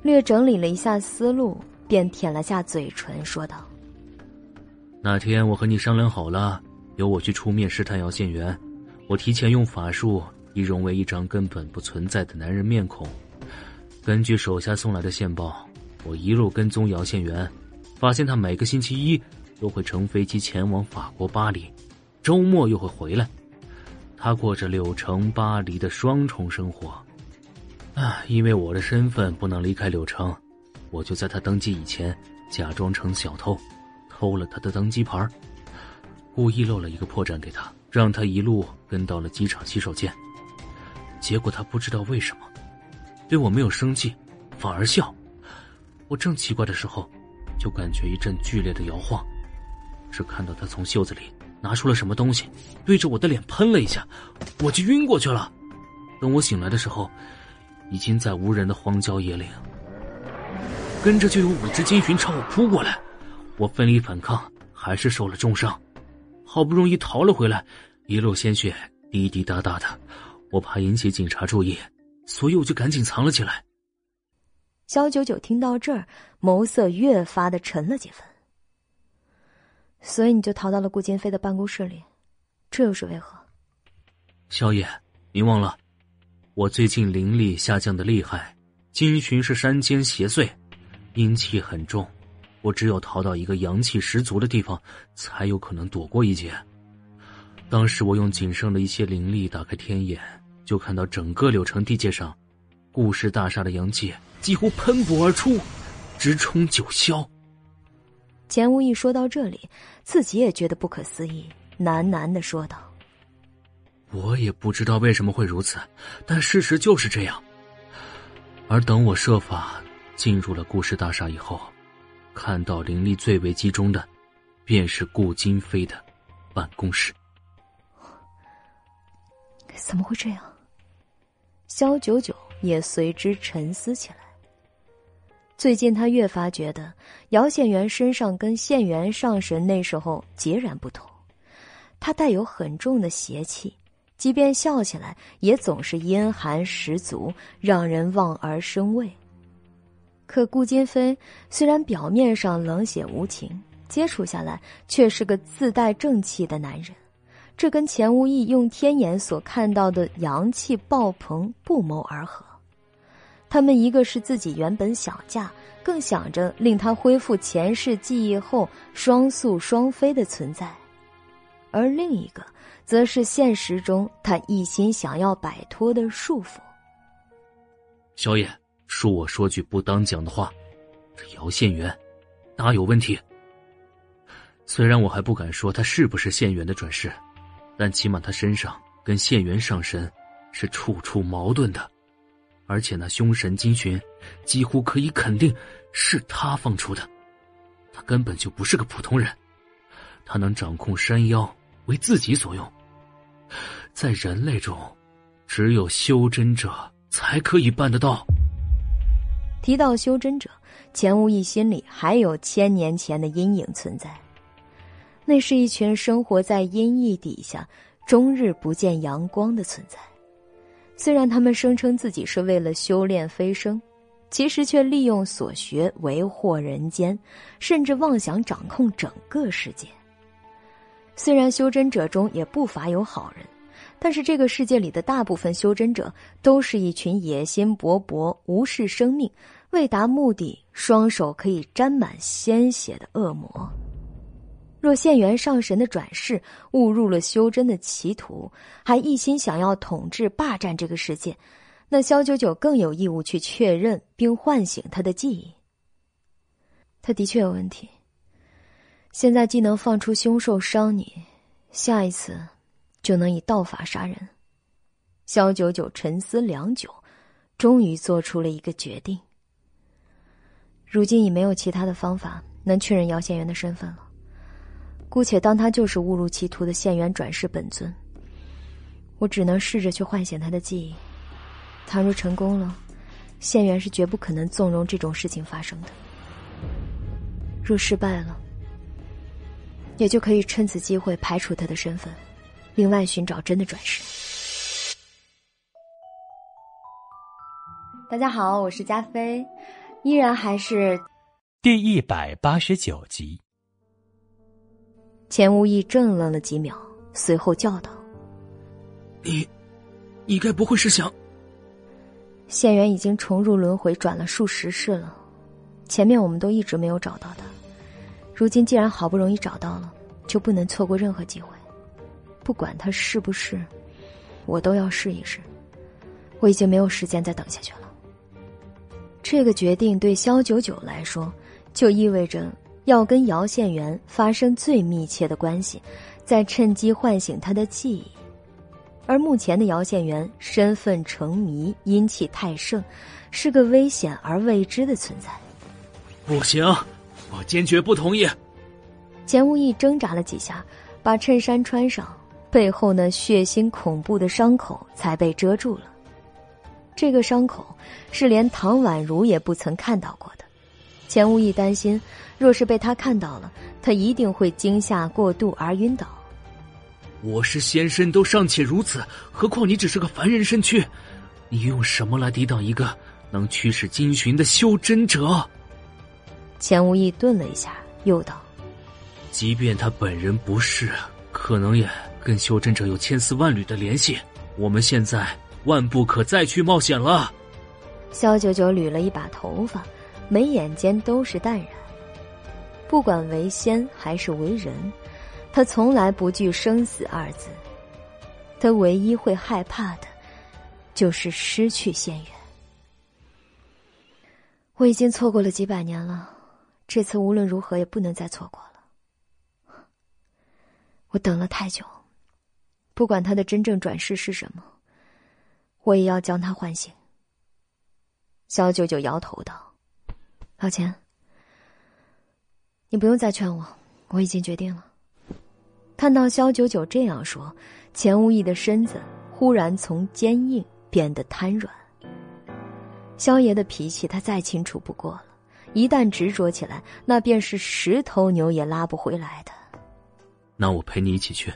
Speaker 3: 略整理了一下思路，便舔了下嘴唇，说道。
Speaker 4: 那天我和你商量好了，由我去出面试探姚县元。我提前用法术易容为一张根本不存在的男人面孔。根据手下送来的线报，我一路跟踪姚县元，发现他每个星期一都会乘飞机前往法国巴黎，周末又会回来。他过着柳城、巴黎的双重生活。啊，因为我的身份不能离开柳城，我就在他登机以前假装成小偷。偷了他的登机牌，故意漏了一个破绽给他，让他一路跟到了机场洗手间。结果他不知道为什么，对我没有生气，反而笑。我正奇怪的时候，就感觉一阵剧烈的摇晃，只看到他从袖子里拿出了什么东西，对着我的脸喷了一下，我就晕过去了。等我醒来的时候，已经在无人的荒郊野岭，跟着就有五只金寻朝我扑过来。我奋力反抗，还是受了重伤，好不容易逃了回来，一路鲜血滴滴答答的，我怕引起警察注意，所以我就赶紧藏了起来。
Speaker 3: 肖九九听到这儿，眸色越发的沉了几分。所以你就逃到了顾金飞的办公室里，这又是为何？
Speaker 4: 萧爷，您忘了，我最近灵力下降的厉害，金寻是山间邪祟，阴气很重。我只有逃到一个阳气十足的地方，才有可能躲过一劫。当时我用仅剩的一些灵力打开天眼，就看到整个柳城地界上，顾氏大厦的阳气几乎喷薄而出，直冲九霄。
Speaker 3: 钱无义说到这里，自己也觉得不可思议，喃喃的说道：“
Speaker 4: 我也不知道为什么会如此，但事实就是这样。而等我设法进入了顾氏大厦以后。”看到灵力最为集中的，便是顾金飞的办公室。
Speaker 3: 怎么会这样？萧九九也随之沉思起来。最近他越发觉得姚县元身上跟县元上神那时候截然不同，他带有很重的邪气，即便笑起来也总是阴寒十足，让人望而生畏。可顾金飞虽然表面上冷血无情，接触下来却是个自带正气的男人，这跟钱无义用天眼所看到的阳气爆棚不谋而合。他们一个是自己原本想嫁，更想着令他恢复前世记忆后双宿双飞的存在，而另一个则是现实中他一心想要摆脱的束缚。
Speaker 4: 小野。恕我说句不当讲的话，这姚县元哪有问题？虽然我还不敢说他是不是县元的转世，但起码他身上跟县元上神是处处矛盾的，而且那凶神金寻几乎可以肯定是他放出的，他根本就不是个普通人，他能掌控山妖为自己所用，在人类中，只有修真者才可以办得到。
Speaker 3: 提到修真者，钱无义心里还有千年前的阴影存在。那是一群生活在阴翳底下、终日不见阳光的存在。虽然他们声称自己是为了修炼飞升，其实却利用所学为祸人间，甚至妄想掌控整个世界。虽然修真者中也不乏有好人。但是这个世界里的大部分修真者都是一群野心勃勃、无视生命、为达目的双手可以沾满鲜血的恶魔。若现元上神的转世误入了修真的歧途，还一心想要统治霸占这个世界，那萧九九更有义务去确认并唤醒他的记忆。他的确有问题。现在既能放出凶兽伤你，下一次就能以道法杀人。萧九九沉思良久，终于做出了一个决定。如今已没有其他的方法能确认姚县元的身份了。姑且当他就是误入歧途的县元转世本尊，我只能试着去唤醒他的记忆。倘若成功了，县元是绝不可能纵容这种事情发生的；若失败了，也就可以趁此机会排除他的身份，另外寻找真的转世。大家好，我是加菲，依然还是
Speaker 2: 第一百八十九集。
Speaker 3: 钱无意怔愣了几秒，随后叫道：“
Speaker 4: 你，你该不会是想……”
Speaker 3: 县元已经重入轮回，转了数十世了，前面我们都一直没有找到他。如今既然好不容易找到了，就不能错过任何机会。不管他是不是，我都要试一试。我已经没有时间再等下去了。这个决定对萧九九来说，就意味着。要跟姚县元发生最密切的关系，再趁机唤醒他的记忆。而目前的姚县元身份成谜，阴气太盛，是个危险而未知的存在。
Speaker 4: 不行，我坚决不同意。
Speaker 3: 钱无意挣扎了几下，把衬衫穿上，背后那血腥恐怖的伤口才被遮住了。这个伤口是连唐宛如也不曾看到过的。钱无意担心。若是被他看到了，他一定会惊吓过度而晕倒。
Speaker 4: 我是仙身都尚且如此，何况你只是个凡人身躯？你用什么来抵挡一个能驱使金寻的修真者？
Speaker 3: 钱无意顿了一下，又道：“
Speaker 4: 即便他本人不是，可能也跟修真者有千丝万缕的联系。我们现在万不可再去冒险了。”
Speaker 3: 萧九九捋了一把头发，眉眼间都是淡然。不管为仙还是为人，他从来不惧生死二字。他唯一会害怕的，就是失去仙缘。我已经错过了几百年了，这次无论如何也不能再错过了。我等了太久，不管他的真正转世是什么，我也要将他唤醒。小九九摇头道：“老钱。”你不用再劝我，我已经决定了。看到萧九九这样说，钱无义的身子忽然从坚硬变得瘫软。萧爷的脾气他再清楚不过了，一旦执着起来，那便是十头牛也拉不回来的。
Speaker 4: 那我陪你一起去。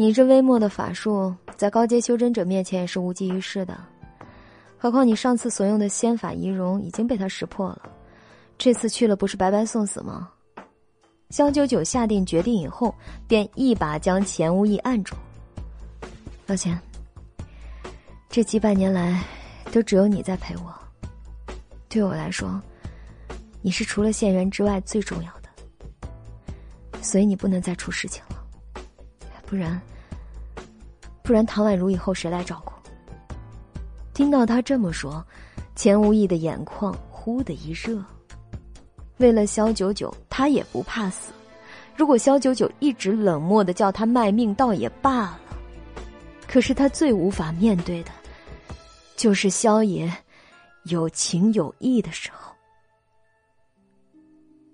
Speaker 3: 你这微末的法术，在高阶修真者面前也是无济于事的。何况你上次所用的仙法仪容已经被他识破了。这次去了不是白白送死吗？萧九九下定决定以后，便一把将钱无义按住。老钱，这几百年来，都只有你在陪我。对我来说，你是除了县元之外最重要的，所以你不能再出事情了，不然，不然唐宛如以后谁来照顾？听到他这么说，钱无义的眼眶忽的一热。为了萧九九，他也不怕死。如果萧九九一直冷漠的叫他卖命，倒也罢了。可是他最无法面对的，就是萧爷有情有义的时候。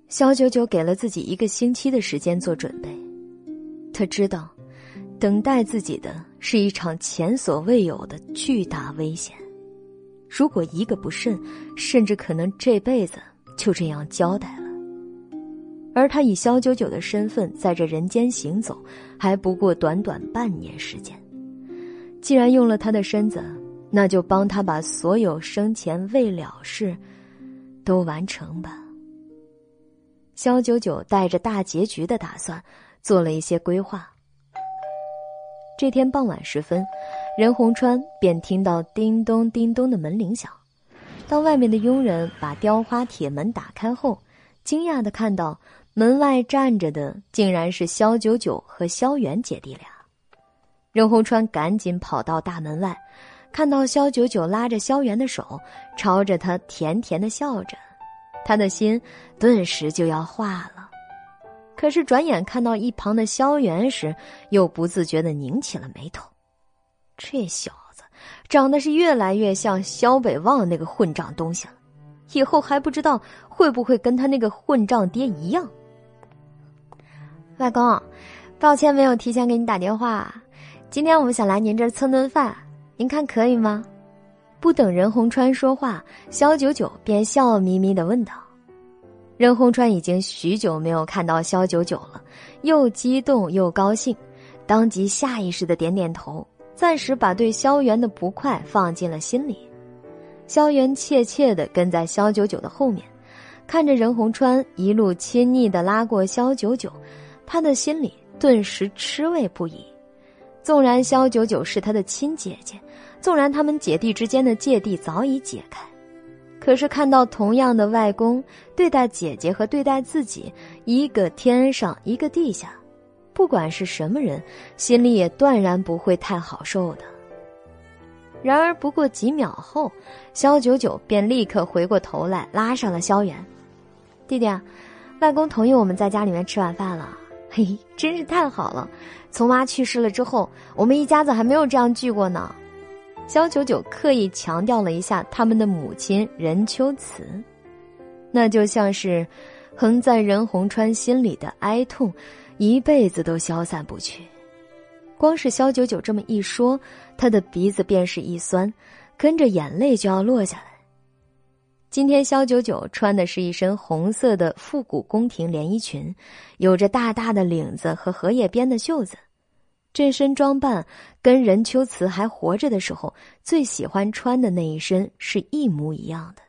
Speaker 3: 萧九九给了自己一个星期的时间做准备，他知道，等待自己的是一场前所未有的巨大危险。如果一个不慎，甚至可能这辈子。就这样交代了。而他以萧九九的身份在这人间行走，还不过短短半年时间。既然用了他的身子，那就帮他把所有生前未了事都完成吧。萧九九带着大结局的打算，做了一些规划。这天傍晚时分，任洪川便听到叮咚叮咚的门铃响。当外面的佣人把雕花铁门打开后，惊讶的看到门外站着的竟然是萧九九和萧元姐弟俩。任洪川赶紧跑到大门外，看到萧九九拉着萧元的手，朝着他甜甜的笑着，他的心顿时就要化了。可是转眼看到一旁的萧元时，又不自觉的拧起了眉头。这小子长得是越来越像萧北望那个混账东西了，以后还不知道会不会跟他那个混账爹一样。外公，抱歉没有提前给你打电话。今天我们想来您这儿蹭顿饭，您看可以吗？不等任洪川说话，萧九九便笑眯眯的问道。任洪川已经许久没有看到萧九九了，又激动又高兴，当即下意识的点点头，暂时把对萧元的不快放进了心里。萧元怯怯的跟在萧九九的后面，看着任洪川一路亲昵的拉过萧九九，他的心里顿时吃味不已。纵然萧九九是他的亲姐姐，纵然他们姐弟之间的芥蒂早已解开。可是看到同样的外公对待姐姐和对待自己，一个天上一个地下，不管是什么人，心里也断然不会太好受的。然而不过几秒后，肖九九便立刻回过头来拉上了萧元：“弟弟，外公同意我们在家里面吃晚饭了，嘿，真是太好了！从妈去世了之后，我们一家子还没有这样聚过呢。”萧九九刻意强调了一下他们的母亲任秋慈，那就像是横在任洪川心里的哀痛，一辈子都消散不去。光是萧九九这么一说，他的鼻子便是一酸，跟着眼泪就要落下来。今天萧九九穿的是一身红色的复古宫廷连衣裙，有着大大的领子和荷叶边的袖子。这身装扮跟任秋慈还活着的时候最喜欢穿的那一身是一模一样的。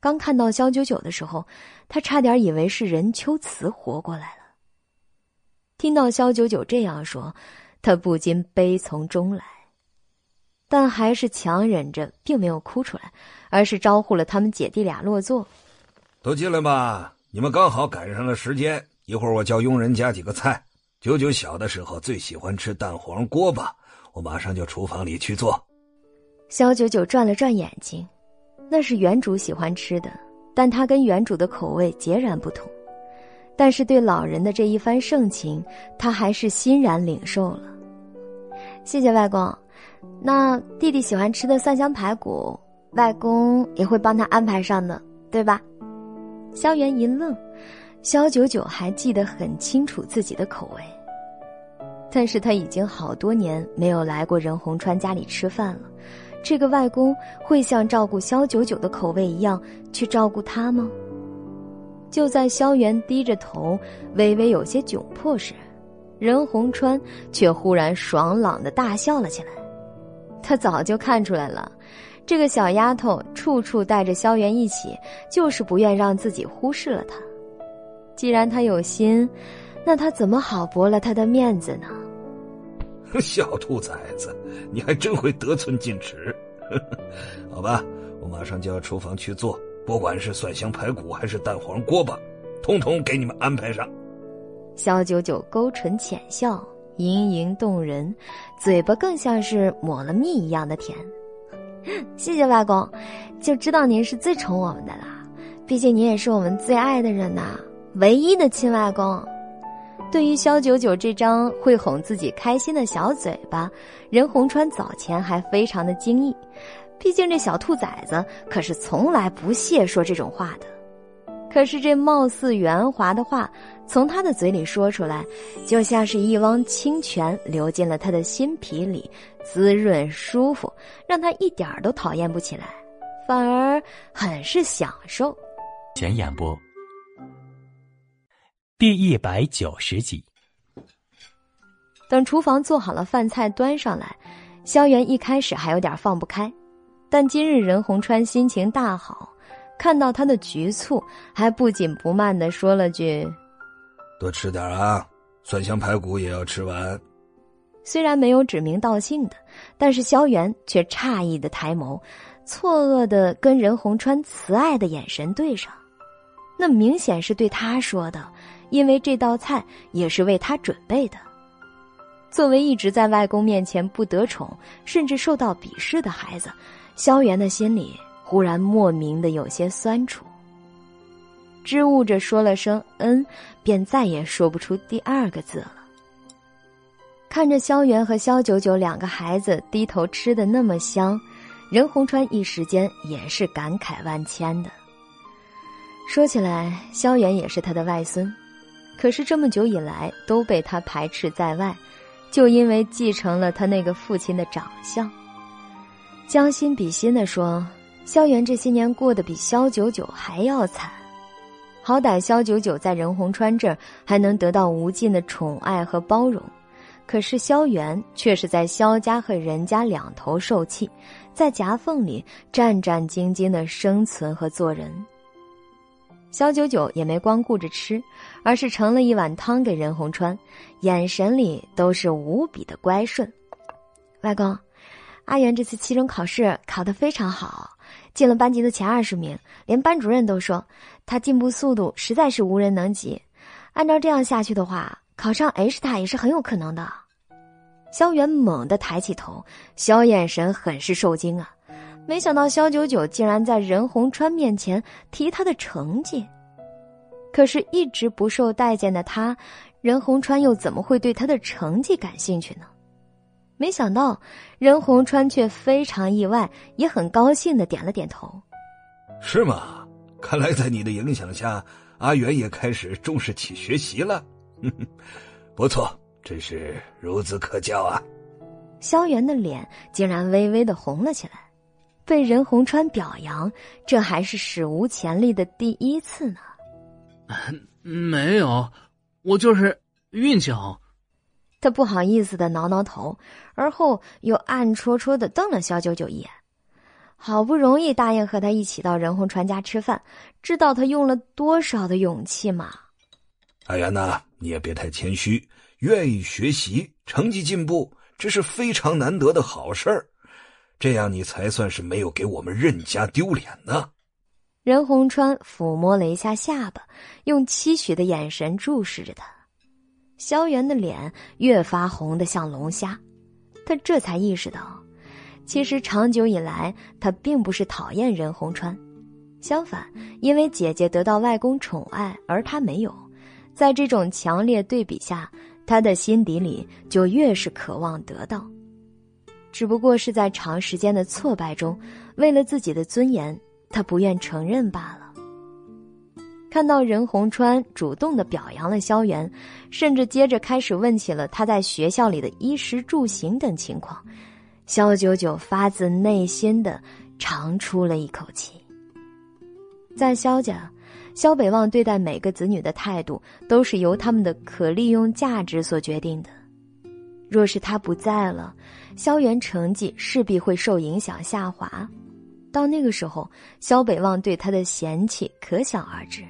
Speaker 3: 刚看到萧九九的时候，他差点以为是任秋慈活过来了。听到萧九九这样说，他不禁悲从中来，但还是强忍着，并没有哭出来，而是招呼了他们姐弟俩落座。
Speaker 6: 都进来吧，你们刚好赶上了时间。一会儿我叫佣人加几个菜。九九小的时候最喜欢吃蛋黄锅巴，我马上就厨房里去做。
Speaker 3: 肖九九转了转眼睛，那是原主喜欢吃的，但他跟原主的口味截然不同。但是对老人的这一番盛情，他还是欣然领受了。谢谢外公，那弟弟喜欢吃的蒜香排骨，外公也会帮他安排上的，对吧？萧元一愣。萧九九还记得很清楚自己的口味，但是他已经好多年没有来过任洪川家里吃饭了。这个外公会像照顾萧九九的口味一样去照顾他吗？就在萧元低着头，微微有些窘迫时，任洪川却忽然爽朗的大笑了起来。他早就看出来了，这个小丫头处处带着萧元一起，就是不愿让自己忽视了他。既然他有心，那他怎么好驳了他的面子呢？
Speaker 6: 小兔崽子，你还真会得寸进尺。好吧，我马上就要厨房去做，不管是蒜香排骨还是蛋黄锅巴，通通给你们安排上。
Speaker 3: 萧九九勾唇浅笑，盈盈动人，嘴巴更像是抹了蜜一样的甜。谢谢外公，就知道您是最宠我们的啦。毕竟您也是我们最爱的人呐。唯一的亲外公，对于萧九九这张会哄自己开心的小嘴巴，任洪川早前还非常的惊异。毕竟这小兔崽子可是从来不屑说这种话的。可是这貌似圆滑的话，从他的嘴里说出来，就像是一汪清泉流进了他的心脾里，滋润舒服，让他一点儿都讨厌不起来，反而很是享受。
Speaker 5: 前演播。
Speaker 2: 第一百九十集，
Speaker 3: 等厨房做好了饭菜端上来，萧元一开始还有点放不开，但今日任洪川心情大好，看到他的局促，还不紧不慢的说了句：“
Speaker 6: 多吃点啊，蒜香排骨也要吃完。”
Speaker 3: 虽然没有指名道姓的，但是萧元却诧异的抬眸，错愕的跟任洪川慈爱的眼神对上。那明显是对他说的，因为这道菜也是为他准备的。作为一直在外公面前不得宠，甚至受到鄙视的孩子，萧元的心里忽然莫名的有些酸楚。支吾着说了声“嗯”，便再也说不出第二个字了。看着萧元和萧九九两个孩子低头吃的那么香，任洪川一时间也是感慨万千的。说起来，萧元也是他的外孙，可是这么久以来都被他排斥在外。就因为继承了他那个父亲的长相，将心比心的说，萧元这些年过得比萧九九还要惨。好歹萧九九在任洪川这儿还能得到无尽的宠爱和包容，可是萧元却是在萧家和任家两头受气，在夹缝里战战兢兢的生存和做人。肖九九也没光顾着吃，而是盛了一碗汤给任洪川，眼神里都是无比的乖顺。外公，阿元这次期中考试考得非常好，进了班级的前二十名，连班主任都说他进步速度实在是无人能及。按照这样下去的话，考上 H 大也是很有可能的。萧元猛地抬起头，小眼神很是受惊啊。没想到萧九九竟然在任洪川面前提他的成绩，可是，一直不受待见的他，任洪川又怎么会对他的成绩感兴趣呢？没想到，任洪川却非常意外，也很高兴的点了点头。
Speaker 6: 是吗？看来在你的影响下，阿元也开始重视起学习了。不错，真是孺子可教啊！
Speaker 3: 萧元的脸竟然微微的红了起来。被任洪川表扬，这还是史无前例的第一次呢。
Speaker 4: 没有，我就是运气好。
Speaker 3: 他不好意思的挠挠头，而后又暗戳戳的瞪了肖九九一眼。好不容易答应和他一起到任洪川家吃饭，知道他用了多少的勇气吗？
Speaker 6: 阿元呐，你也别太谦虚，愿意学习，成绩进步，这是非常难得的好事儿。这样你才算是没有给我们任家丢脸呢。
Speaker 3: 任洪川抚摸了一下下巴，用期许的眼神注视着他。萧元的脸越发红的像龙虾，他这才意识到，其实长久以来他并不是讨厌任洪川，相反，因为姐姐得到外公宠爱而他没有，在这种强烈对比下，他的心底里就越是渴望得到。只不过是在长时间的挫败中，为了自己的尊严，他不愿承认罢了。看到任洪川主动的表扬了萧元，甚至接着开始问起了他在学校里的衣食住行等情况，萧九九发自内心的长出了一口气。在萧家，萧北望对待每个子女的态度都是由他们的可利用价值所决定的。若是他不在了，萧元成绩势必会受影响下滑。到那个时候，萧北望对他的嫌弃可想而知。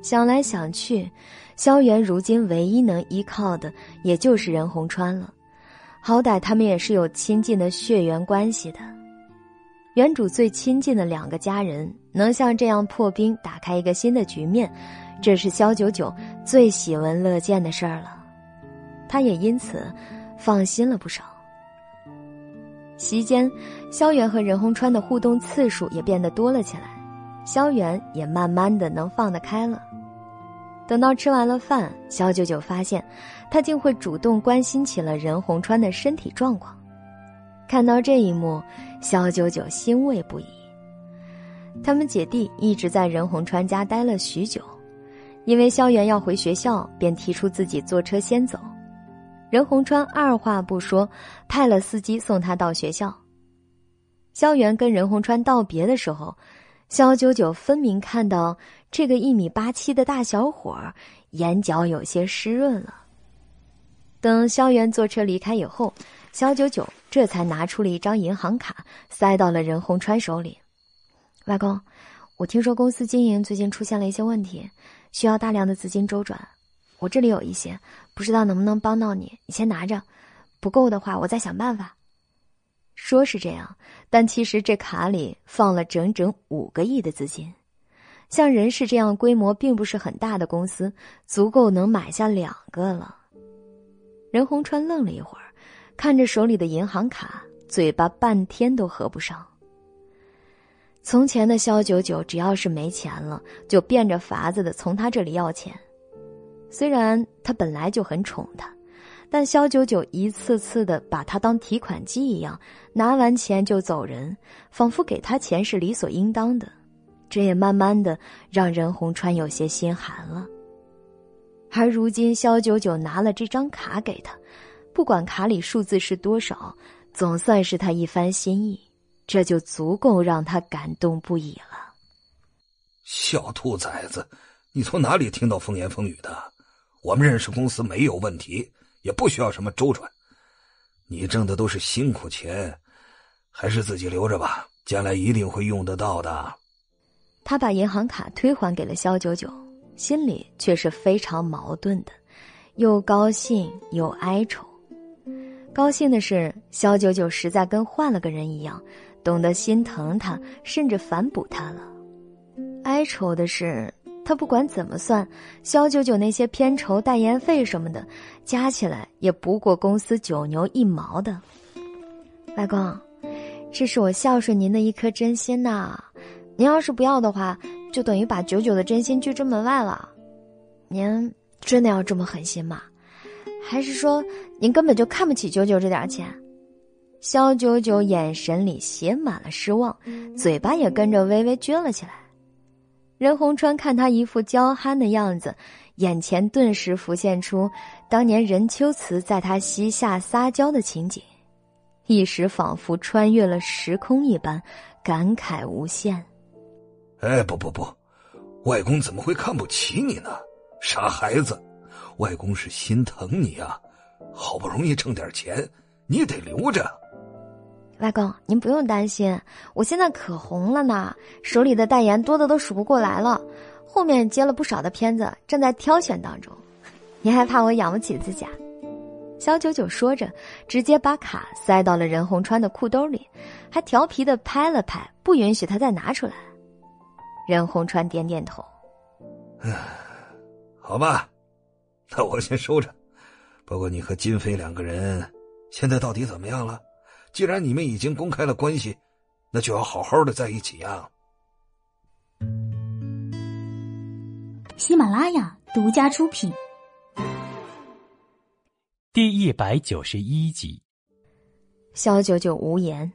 Speaker 3: 想来想去，萧元如今唯一能依靠的也就是任洪川了。好歹他们也是有亲近的血缘关系的。原主最亲近的两个家人能像这样破冰，打开一个新的局面，这是萧九九最喜闻乐见的事儿了。他也因此放心了不少。席间，萧元和任洪川的互动次数也变得多了起来，萧元也慢慢的能放得开了。等到吃完了饭，萧九九发现，他竟会主动关心起了任洪川的身体状况。看到这一幕，萧九九欣慰不已。他们姐弟一直在任洪川家待了许久，因为萧元要回学校，便提出自己坐车先走。任洪川二话不说，派了司机送他到学校。萧元跟任洪川道别的时候，萧九九分明看到这个一米八七的大小伙儿眼角有些湿润了。等萧元坐车离开以后，萧九九这才拿出了一张银行卡，塞到了任洪川手里。外公，我听说公司经营最近出现了一些问题，需要大量的资金周转。我这里有一些，不知道能不能帮到你，你先拿着，不够的话我再想办法。说是这样，但其实这卡里放了整整五个亿的资金。像任氏这样规模并不是很大的公司，足够能买下两个了。任洪川愣了一会儿，看着手里的银行卡，嘴巴半天都合不上。从前的肖九九，只要是没钱了，就变着法子的从他这里要钱。虽然他本来就很宠他，但肖九九一次次的把他当提款机一样，拿完钱就走人，仿佛给他钱是理所应当的。这也慢慢的让任洪川有些心寒了。而如今，肖九九拿了这张卡给他，不管卡里数字是多少，总算是他一番心意，这就足够让他感动不已了。
Speaker 6: 小兔崽子，你从哪里听到风言风语的？我们认识公司没有问题，也不需要什么周转。你挣的都是辛苦钱，还是自己留着吧，将来一定会用得到的。
Speaker 3: 他把银行卡退还给了肖九九，心里却是非常矛盾的，又高兴又哀愁。高兴的是，肖九九实在跟换了个人一样，懂得心疼他，甚至反哺他了。哀愁的是，他不管怎么算，肖九九那些片酬、代言费什么的，加起来也不过公司九牛一毛的。外公，这是我孝顺您的一颗真心呐。您要是不要的话，就等于把九九的真心拒之门外了。您真的要这么狠心吗？还是说您根本就看不起九九这点钱？肖九九眼神里写满了失望，嘴巴也跟着微微撅了起来。任洪川看他一副娇憨的样子，眼前顿时浮现出当年任秋慈在他膝下撒娇的情景，一时仿佛穿越了时空一般，感慨无限。
Speaker 6: 哎，不不不，外公怎么会看不起你呢？傻孩子，外公是心疼你啊！好不容易挣点钱，你得留着。
Speaker 3: 外公，您不用担心，我现在可红了呢，手里的代言多的都数不过来了，后面接了不少的片子，正在挑选当中。您还怕我养不起自己？啊？肖九九说着，直接把卡塞到了任洪川的裤兜里，还调皮的拍了拍，不允许他再拿出来。任洪川点点头，
Speaker 6: 唉，好吧，那我先收着。不过你和金飞两个人现在到底怎么样了？既然你们已经公开了关系，那就要好好的在一起呀。
Speaker 1: 喜马拉雅独家出品，
Speaker 2: 第一百九十一集。
Speaker 3: 肖九九无言，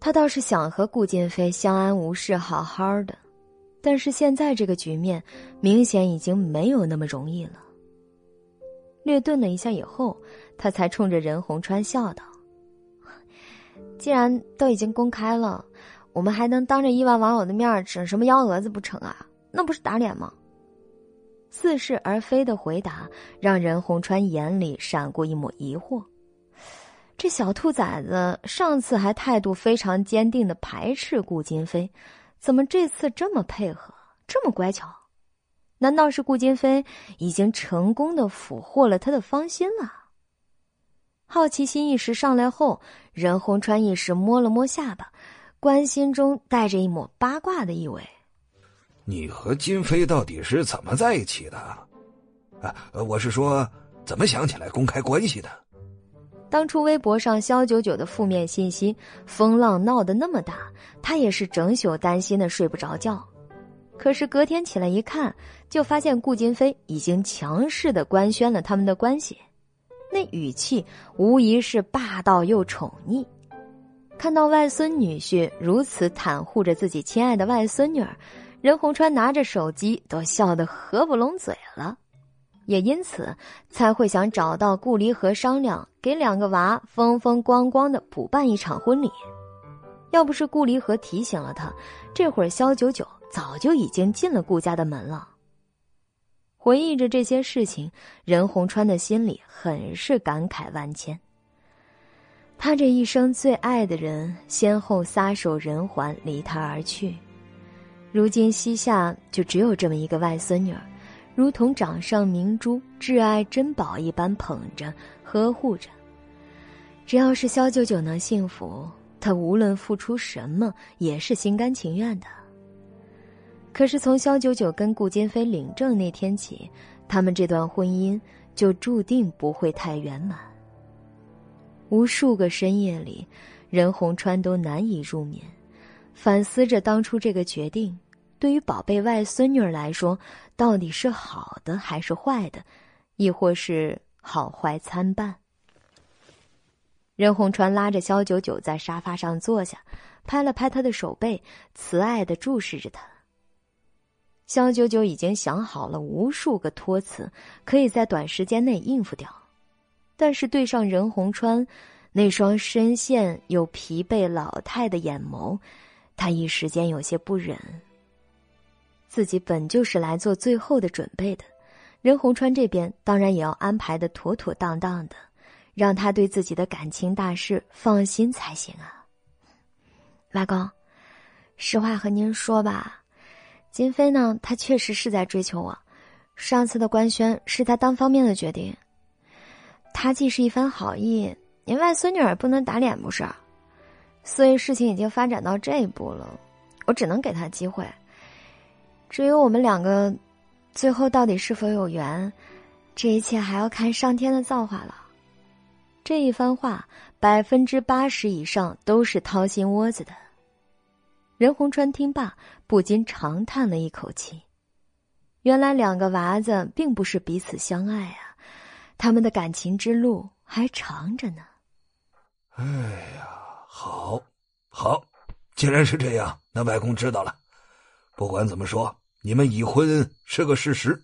Speaker 3: 他倒是想和顾金飞相安无事，好好的。但是现在这个局面，明显已经没有那么容易了。略顿了一下以后，他才冲着任洪川笑道：“既然都已经公开了，我们还能当着亿万网友的面整什么幺蛾子不成啊？那不是打脸吗？”似是而非的回答让任洪川眼里闪过一抹疑惑。这小兔崽子上次还态度非常坚定的排斥顾金飞。怎么这次这么配合，这么乖巧？难道是顾金飞已经成功的俘获了他的芳心了？好奇心一时上来后，任洪川一时摸了摸下巴，关心中带着一抹八卦的意味：“
Speaker 6: 你和金飞到底是怎么在一起的？啊，我是说，怎么想起来公开关系的？”
Speaker 3: 当初微博上肖九九的负面信息风浪闹得那么大，他也是整宿担心的睡不着觉。可是隔天起来一看，就发现顾金飞已经强势的官宣了他们的关系，那语气无疑是霸道又宠溺。看到外孙女婿如此袒护着自己亲爱的外孙女儿，任洪川拿着手机都笑得合不拢嘴了。也因此才会想找到顾离和商量，给两个娃风风光光的补办一场婚礼。要不是顾离和提醒了他，这会儿肖九九早就已经进了顾家的门了。回忆着这些事情，任洪川的心里很是感慨万千。他这一生最爱的人，先后撒手人寰，离他而去，如今膝下就只有这么一个外孙女。如同掌上明珠、挚爱珍宝一般捧着、呵护着。只要是肖九九能幸福，他无论付出什么也是心甘情愿的。可是从萧九九跟顾金飞领证那天起，他们这段婚姻就注定不会太圆满。无数个深夜里，任洪川都难以入眠，反思着当初这个决定，对于宝贝外孙女来说，到底是好的还是坏的，亦或是好坏参半。任洪川拉着萧九九在沙发上坐下，拍了拍他的手背，慈爱的注视着他。萧九九已经想好了无数个托词，可以在短时间内应付掉。但是对上任洪川那双深陷又疲惫老态的眼眸，他一时间有些不忍。自己本就是来做最后的准备的，任洪川这边当然也要安排的妥妥当当的，让他对自己的感情大事放心才行啊。
Speaker 1: 外公，实话和您说吧，金飞呢，他确实是在追求我，上次的官宣是他单方面的决定。他既是一番好意，您外孙女儿不能打脸不是？所以事情已经发展到这一步了，我只能给他机会。至于我们两个，最后到底是否有缘，这一切还要看上天的造化了。
Speaker 3: 这一番话，百分之八十以上都是掏心窝子的。任洪川听罢，不禁长叹了一口气。原来两个娃子并不是彼此相爱啊。他们的感情之路还长着呢。
Speaker 6: 哎呀，好，好，既然是这样，那外公知道了。不管怎么说，你们已婚是个事实。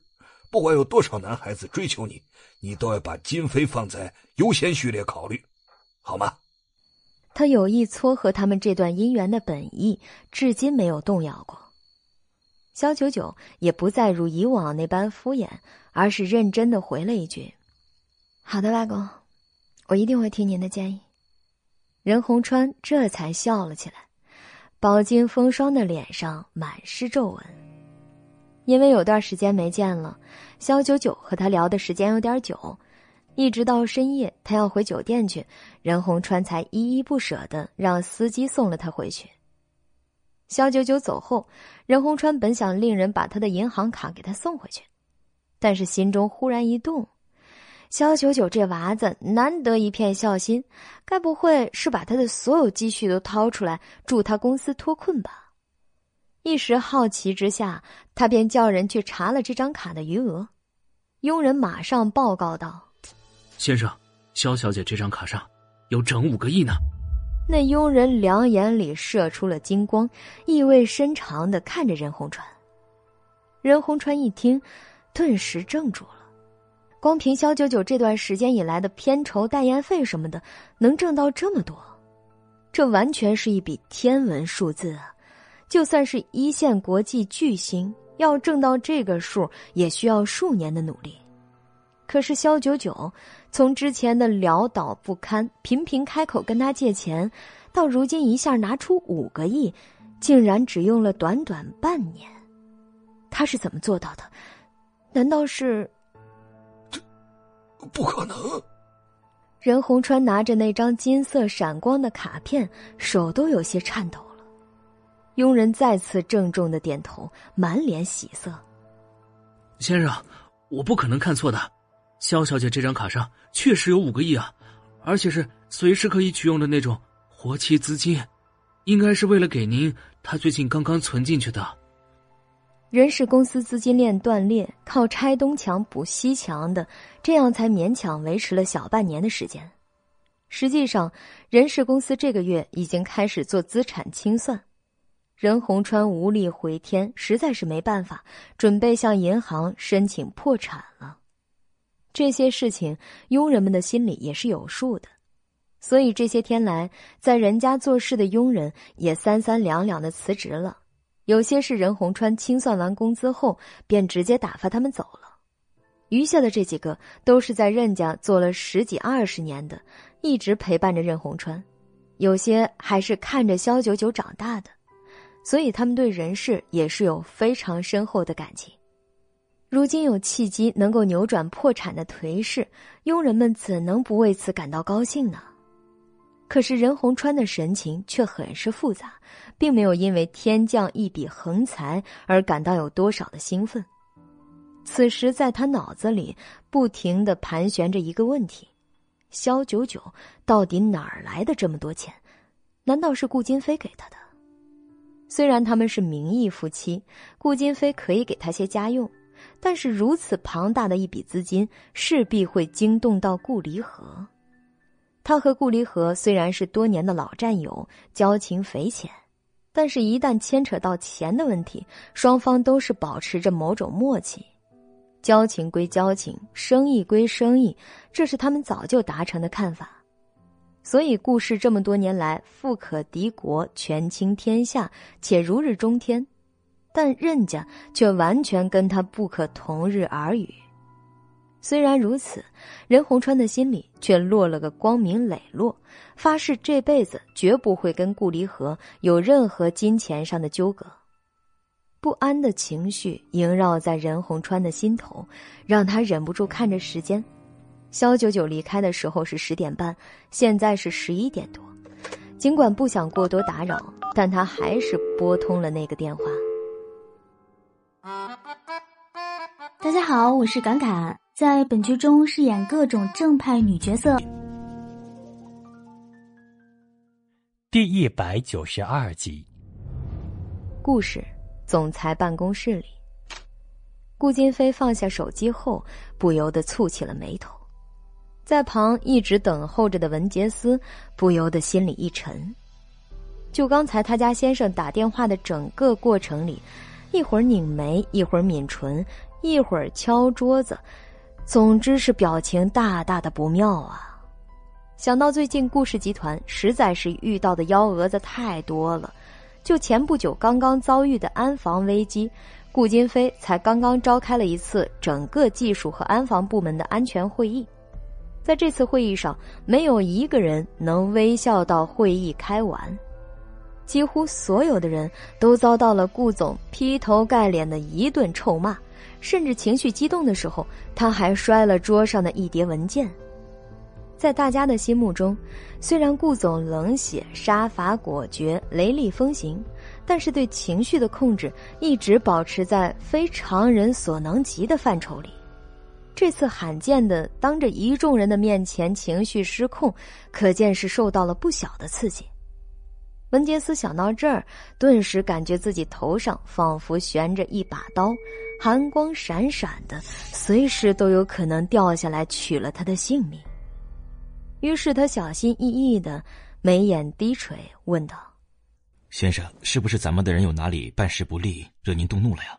Speaker 6: 不管有多少男孩子追求你，你都要把金飞放在优先序列考虑，好吗？
Speaker 3: 他有意撮合他们这段姻缘的本意，至今没有动摇过。肖九九也不再如以往那般敷衍，而是认真的回了一句。
Speaker 1: 好的，外公，我一定会听您的建议。
Speaker 3: 任洪川这才笑了起来，饱经风霜的脸上满是皱纹。因为有段时间没见了，肖九九和他聊的时间有点久，一直到深夜，他要回酒店去，任洪川才依依不舍的让司机送了他回去。肖九九走后，任洪川本想令人把他的银行卡给他送回去，但是心中忽然一动。肖九九这娃子难得一片孝心，该不会是把他的所有积蓄都掏出来助他公司脱困吧？一时好奇之下，他便叫人去查了这张卡的余额。佣人马上报告道：“
Speaker 4: 先生，肖小姐这张卡上有整五个亿呢。”
Speaker 3: 那佣人两眼里射出了金光，意味深长的看着任洪川。任洪川一听，顿时怔住了。光凭肖九九这段时间以来的片酬、代言费什么的，能挣到这么多，这完全是一笔天文数字啊！就算是一线国际巨星，要挣到这个数，也需要数年的努力。可是肖九九从之前的潦倒不堪、频频开口跟他借钱，到如今一下拿出五个亿，竟然只用了短短半年，他是怎么做到的？难道是？
Speaker 6: 这不可能！
Speaker 3: 任洪川拿着那张金色闪光的卡片，手都有些颤抖了。佣人再次郑重的点头，满脸喜色。
Speaker 4: 先生，我不可能看错的，肖小姐这张卡上确实有五个亿啊，而且是随时可以取用的那种活期资金，应该是为了给您她最近刚刚存进去的。
Speaker 3: 人事公司资金链断裂，靠拆东墙补西墙的，这样才勉强维持了小半年的时间。实际上，人事公司这个月已经开始做资产清算。任洪川无力回天，实在是没办法，准备向银行申请破产了。这些事情，佣人们的心里也是有数的，所以这些天来，在人家做事的佣人也三三两两的辞职了。有些是任洪川清算完工资后，便直接打发他们走了。余下的这几个都是在任家做了十几二十年的，一直陪伴着任洪川。有些还是看着肖九九长大的，所以他们对人事也是有非常深厚的感情。如今有契机能够扭转破产的颓势，佣人们怎能不为此感到高兴呢？可是任洪川的神情却很是复杂，并没有因为天降一笔横财而感到有多少的兴奋。此时，在他脑子里不停的盘旋着一个问题：肖九九到底哪儿来的这么多钱？难道是顾金飞给他的？虽然他们是名义夫妻，顾金飞可以给他些家用，但是如此庞大的一笔资金，势必会惊动到顾离合。他和顾离合虽然是多年的老战友，交情匪浅，但是，一旦牵扯到钱的问题，双方都是保持着某种默契。交情归交情，生意归生意，这是他们早就达成的看法。所以，顾氏这么多年来富可敌国，权倾天下，且如日中天，但任家却完全跟他不可同日而语。虽然如此，任洪川的心里却落了个光明磊落，发誓这辈子绝不会跟顾离合有任何金钱上的纠葛。不安的情绪萦绕在任洪川的心头，让他忍不住看着时间。肖九九离开的时候是十点半，现在是十一点多。尽管不想过多打扰，但他还是拨通了那个电话。
Speaker 1: 大家好，我是侃侃，在本剧中饰演各种正派女角色。
Speaker 2: 第一百九十二集，
Speaker 3: 故事。总裁办公室里，顾金飞放下手机后，不由得蹙起了眉头。在旁一直等候着的文杰斯，不由得心里一沉。就刚才他家先生打电话的整个过程里，一会儿拧眉，一会儿抿唇，一会儿敲桌子，总之是表情大大的不妙啊！想到最近顾氏集团实在是遇到的幺蛾子太多了。就前不久刚刚遭遇的安防危机，顾金飞才刚刚召开了一次整个技术和安防部门的安全会议，在这次会议上，没有一个人能微笑到会议开完，几乎所有的人都遭到了顾总劈头盖脸的一顿臭骂，甚至情绪激动的时候，他还摔了桌上的一叠文件。在大家的心目中，虽然顾总冷血、杀伐果决、雷厉风行，但是对情绪的控制一直保持在非常人所能及的范畴里。这次罕见的当着一众人的面前情绪失控，可见是受到了不小的刺激。文杰斯想到这儿，顿时感觉自己头上仿佛悬着一把刀，寒光闪闪的，随时都有可能掉下来取了他的性命。于是他小心翼翼的，眉眼低垂，问道：“
Speaker 5: 先生，是不是咱们的人有哪里办事不力，惹您动怒了呀？”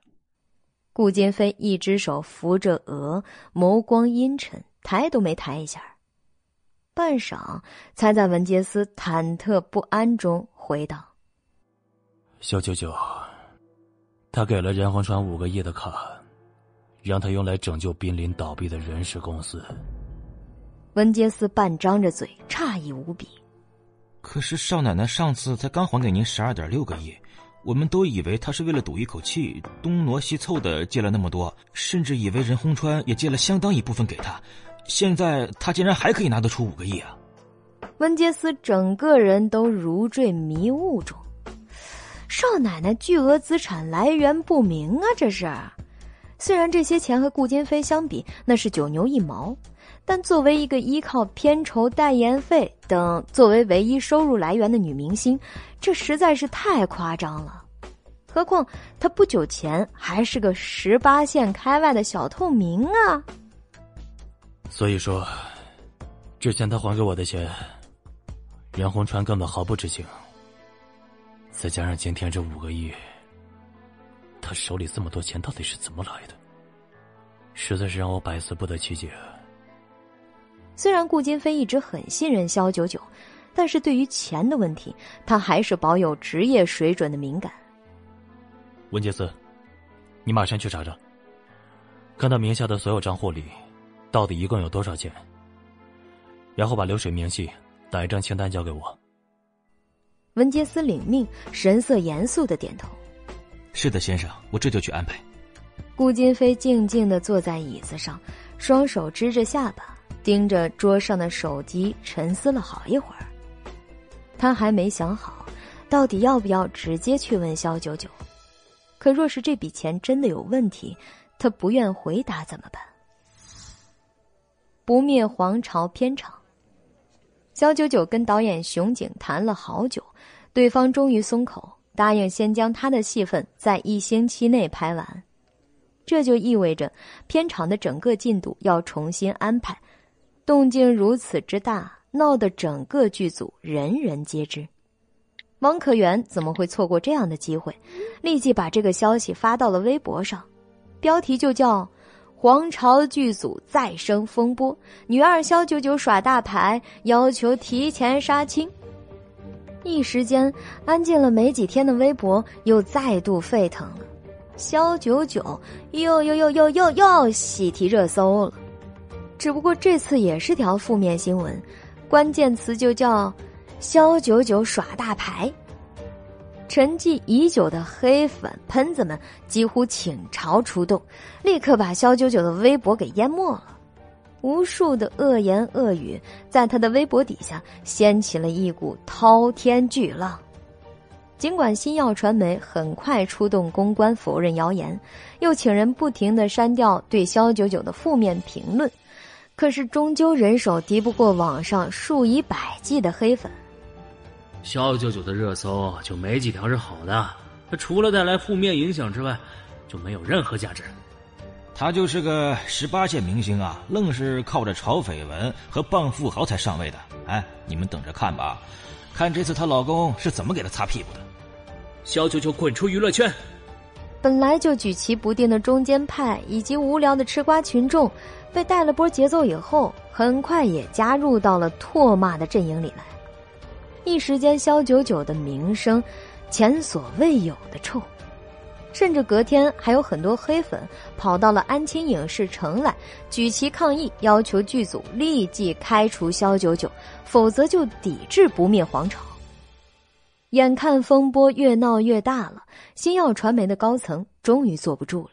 Speaker 3: 顾金飞一只手扶着额，眸光阴沉，抬都没抬一下。半晌，才在文杰斯忐忑不安中回道：“
Speaker 2: 小九九，他给了任洪川五个亿的卡，让他用来拯救濒临倒闭的人事公司。”
Speaker 3: 文杰斯半张着嘴，诧异无比。
Speaker 5: 可是少奶奶上次才刚还给您十二点六个亿，我们都以为她是为了赌一口气，东挪西凑的借了那么多，甚至以为任洪川也借了相当一部分给她。现在他竟然还可以拿得出五个亿啊！
Speaker 3: 温杰斯整个人都如坠迷雾中。少奶奶巨额资产来源不明啊！这是，虽然这些钱和顾金飞相比，那是九牛一毛。但作为一个依靠片酬、代言费等作为唯一收入来源的女明星，这实在是太夸张了。何况她不久前还是个十八线开外的小透明啊！
Speaker 2: 所以说，之前他还给我的钱，任洪川根本毫不知情。再加上今天这五个亿，他手里这么多钱到底是怎么来的？实在是让我百思不得其解。
Speaker 3: 虽然顾金飞一直很信任肖九九，但是对于钱的问题，他还是保有职业水准的敏感。
Speaker 2: 文杰斯，你马上去查查，看他名下的所有账户里，到底一共有多少钱，然后把流水明细打一张清单交给我。
Speaker 3: 文杰斯领命，神色严肃的点头：“
Speaker 5: 是的，先生，我这就去安排。”
Speaker 3: 顾金飞静静的坐在椅子上，双手支着下巴。盯着桌上的手机，沉思了好一会儿，他还没想好，到底要不要直接去问肖九九。可若是这笔钱真的有问题，他不愿回答怎么办？不灭皇朝片场，肖九九跟导演熊景谈了好久，对方终于松口，答应先将他的戏份在一星期内拍完。这就意味着片场的整个进度要重新安排，动静如此之大，闹得整个剧组人人皆知。王可元怎么会错过这样的机会？立即把这个消息发到了微博上，标题就叫“皇朝剧组再生风波，女二肖九九耍大牌，要求提前杀青”。一时间，安静了没几天的微博又再度沸腾了。肖九九又又又又又又喜提热搜了，只不过这次也是条负面新闻，关键词就叫“肖九九耍大牌”。沉寂已久的黑粉喷子们几乎倾巢出动，立刻把肖九九的微博给淹没了，无数的恶言恶语在他的微博底下掀起了一股滔天巨浪。尽管新耀传媒很快出动公关否认谣言，又请人不停的删掉对肖九九的负面评论，可是终究人手敌不过网上数以百计的黑粉。
Speaker 4: 肖九九的热搜就没几条是好的，他除了带来负面影响之外，就没有任何价值。
Speaker 5: 他就是个十八线明星啊，愣是靠着炒绯闻和傍富豪才上位的。哎，你们等着看吧，看这次她老公是怎么给她擦屁股的。
Speaker 4: 肖九九滚出娱乐圈！
Speaker 3: 本来就举棋不定的中间派以及无聊的吃瓜群众，被带了波节奏以后，很快也加入到了唾骂的阵营里来。一时间，肖九九的名声前所未有的臭，甚至隔天还有很多黑粉跑到了安青影视城来举旗抗议，要求剧组立即开除肖九九，否则就抵制不灭皇朝。眼看风波越闹越大了，星耀传媒的高层终于坐不住了。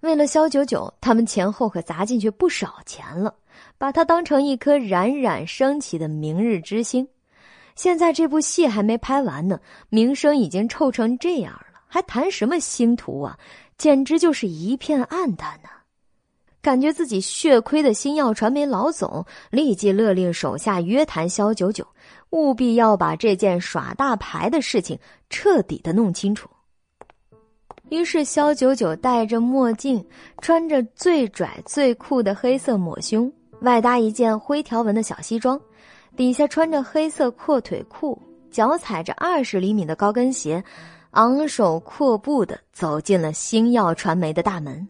Speaker 3: 为了肖九九，他们前后可砸进去不少钱了，把他当成一颗冉冉升起的明日之星。现在这部戏还没拍完呢，名声已经臭成这样了，还谈什么星途啊？简直就是一片暗淡呢！感觉自己血亏的星耀传媒老总立即勒令手下约谈肖九九。务必要把这件耍大牌的事情彻底的弄清楚。于是，肖九九戴着墨镜，穿着最拽最酷的黑色抹胸，外搭一件灰条纹的小西装，底下穿着黑色阔腿裤，脚踩着二十厘米的高跟鞋，昂首阔步的走进了星耀传媒的大门。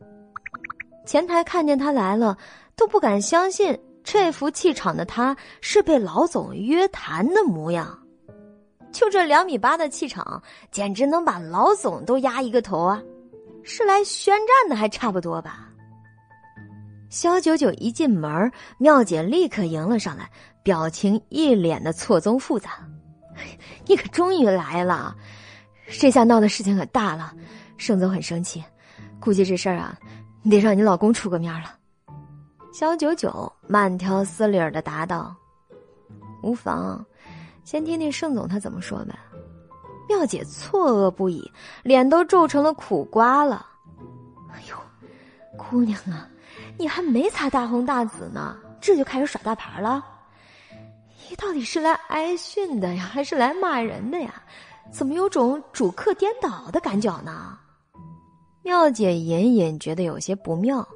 Speaker 3: 前台看见他来了，都不敢相信。这副气场的他，是被老总约谈的模样。就这两米八的气场，简直能把老总都压一个头啊！是来宣战的，还差不多吧。肖九九一进门，妙姐立刻迎了上来，表情一脸的错综复杂。你可终于来了，这下闹的事情可大了，盛总很生气，估计这事儿啊，得让你老公出个面了。肖九九慢条斯理的答道：“无妨，先听听盛总他怎么说呗。”妙姐错愕不已，脸都皱成了苦瓜了。“哎呦，姑娘啊，你还没擦大红大紫呢，这就开始耍大牌了？你到底是来挨训的呀，还是来骂人的呀？怎么有种主客颠倒的感觉呢？”妙姐隐隐觉得有些不妙。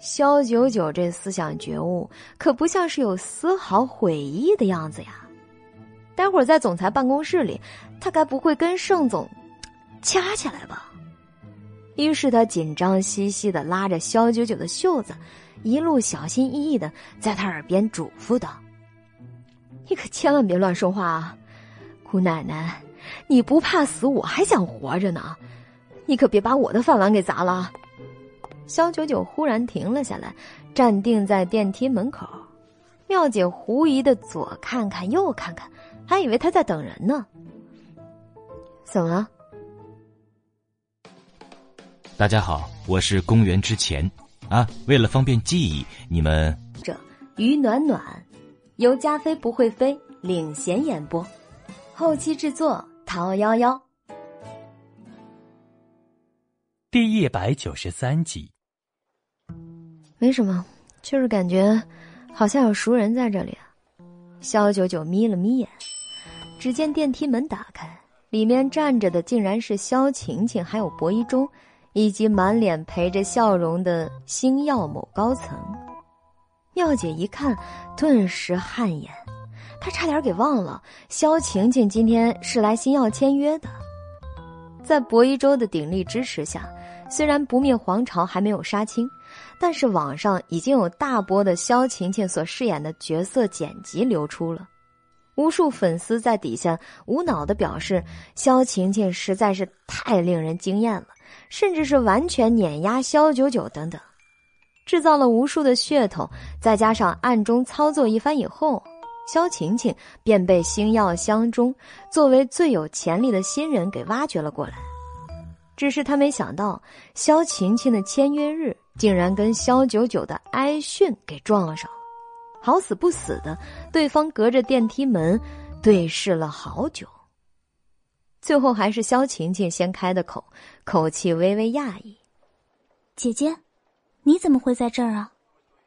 Speaker 3: 肖九九这思想觉悟可不像是有丝毫悔意的样子呀！待会儿在总裁办公室里，他该不会跟盛总 掐起来吧？于是他紧张兮兮的拉着肖九九的袖子，一路小心翼翼的在他耳边嘱咐道：“你可千万别乱说话啊！姑奶奶，你不怕死，我还想活着呢！你可别把我的饭碗给砸了！”肖九九忽然停了下来，站定在电梯门口。妙姐狐疑的左看看右看看，还以为他在等人呢。怎么了？
Speaker 5: 大家好，我是公元之前啊。为了方便记忆，你们
Speaker 3: 这于暖暖由加菲不会飞领衔演播。后期制作陶幺幺，
Speaker 2: 第一百九十三集。
Speaker 3: 没什么，就是感觉好像有熟人在这里。肖九九眯了眯眼，只见电梯门打开，里面站着的竟然是肖晴晴，还有薄一中，以及满脸陪着笑容的星耀某高层。妙姐一看，顿时汗颜。她差点给忘了，萧晴晴今天是来星耀签约的。在博一舟的鼎力支持下，虽然不灭皇朝还没有杀青，但是网上已经有大波的萧晴晴所饰演的角色剪辑流出了。无数粉丝在底下无脑的表示，萧晴晴实在是太令人惊艳了，甚至是完全碾压萧九九等等，制造了无数的噱头。再加上暗中操作一番以后。萧晴晴便被星耀相中，作为最有潜力的新人给挖掘了过来。只是他没想到，萧晴晴的签约日竟然跟萧九九的哀训给撞上了。好死不死的，对方隔着电梯门对视了好久。最后还是萧晴晴先开的口，口气微微讶异：“
Speaker 1: 姐姐，你怎么会在这儿啊？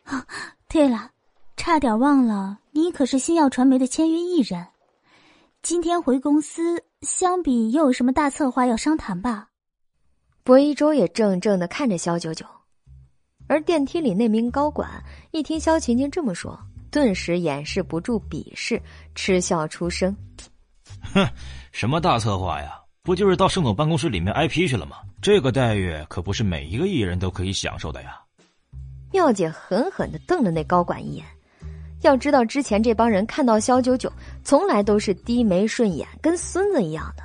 Speaker 1: 啊，对了。”差点忘了，你可是星耀传媒的签约艺人。今天回公司，相比又有什么大策划要商谈吧？
Speaker 3: 薄一舟也怔怔的看着萧九九，而电梯里那名高管一听萧晴晴这么说，顿时掩饰不住鄙视，嗤笑出声：“
Speaker 5: 哼，什么大策划呀？不就是到盛总办公室里面挨批去了吗？这个待遇可不是每一个艺人都可以享受的呀！”
Speaker 3: 妙姐狠狠的瞪了那高管一眼。要知道，之前这帮人看到肖九九，从来都是低眉顺眼，跟孙子一样的。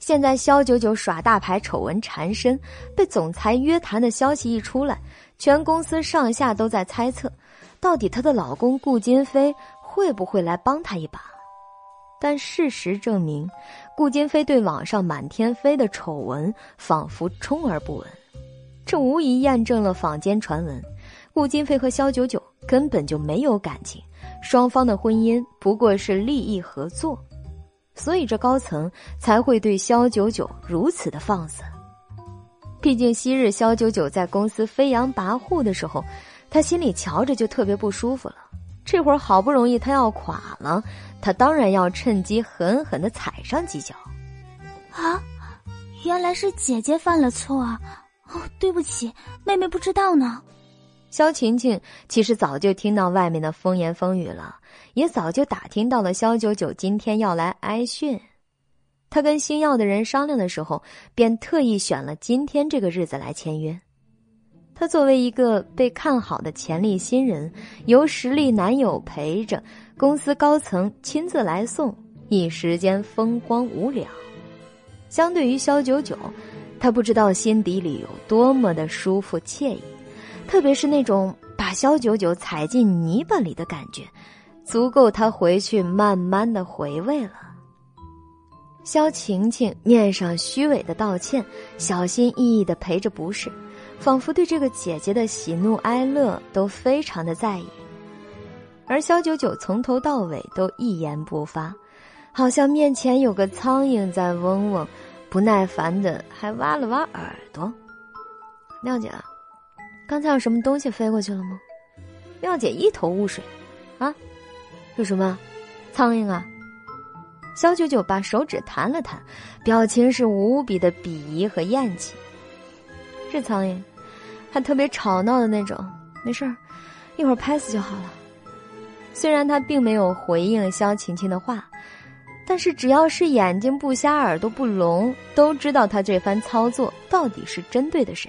Speaker 3: 现在肖九九耍大牌，丑闻缠身，被总裁约谈的消息一出来，全公司上下都在猜测，到底她的老公顾金飞会不会来帮她一把？但事实证明，顾金飞对网上满天飞的丑闻仿佛充耳不闻，这无疑验证了坊间传闻。顾金飞和肖九九根本就没有感情，双方的婚姻不过是利益合作，所以这高层才会对肖九九如此的放肆。毕竟昔日肖九九在公司飞扬跋扈的时候，他心里瞧着就特别不舒服了。这会儿好不容易他要垮了，他当然要趁机狠狠的踩上几脚。
Speaker 1: 啊，原来是姐姐犯了错啊！哦，对不起，妹妹不知道呢。
Speaker 3: 萧晴晴其实早就听到外面的风言风语了，也早就打听到了萧九九今天要来挨训。他跟星耀的人商量的时候，便特意选了今天这个日子来签约。他作为一个被看好的潜力新人，由实力男友陪着，公司高层亲自来送，一时间风光无两。相对于萧九九，他不知道心底里有多么的舒服惬意。特别是那种把肖九九踩进泥巴里的感觉，足够他回去慢慢的回味了。肖晴晴面上虚伪的道歉，小心翼翼的陪着不是，仿佛对这个姐姐的喜怒哀乐都非常的在意。而肖九九从头到尾都一言不发，好像面前有个苍蝇在嗡嗡，不耐烦的还挖了挖耳朵。亮姐。刚才有什么东西飞过去了吗？妙姐一头雾水，啊，有什么？苍蝇啊！肖九九把手指弹了弹，表情是无比的鄙夷和厌弃。是苍蝇，还特别吵闹的那种。没事儿，一会儿拍死就好了。虽然他并没有回应肖晴晴的话，但是只要是眼睛不瞎、耳朵不聋，都知道他这番操作到底是针对的谁。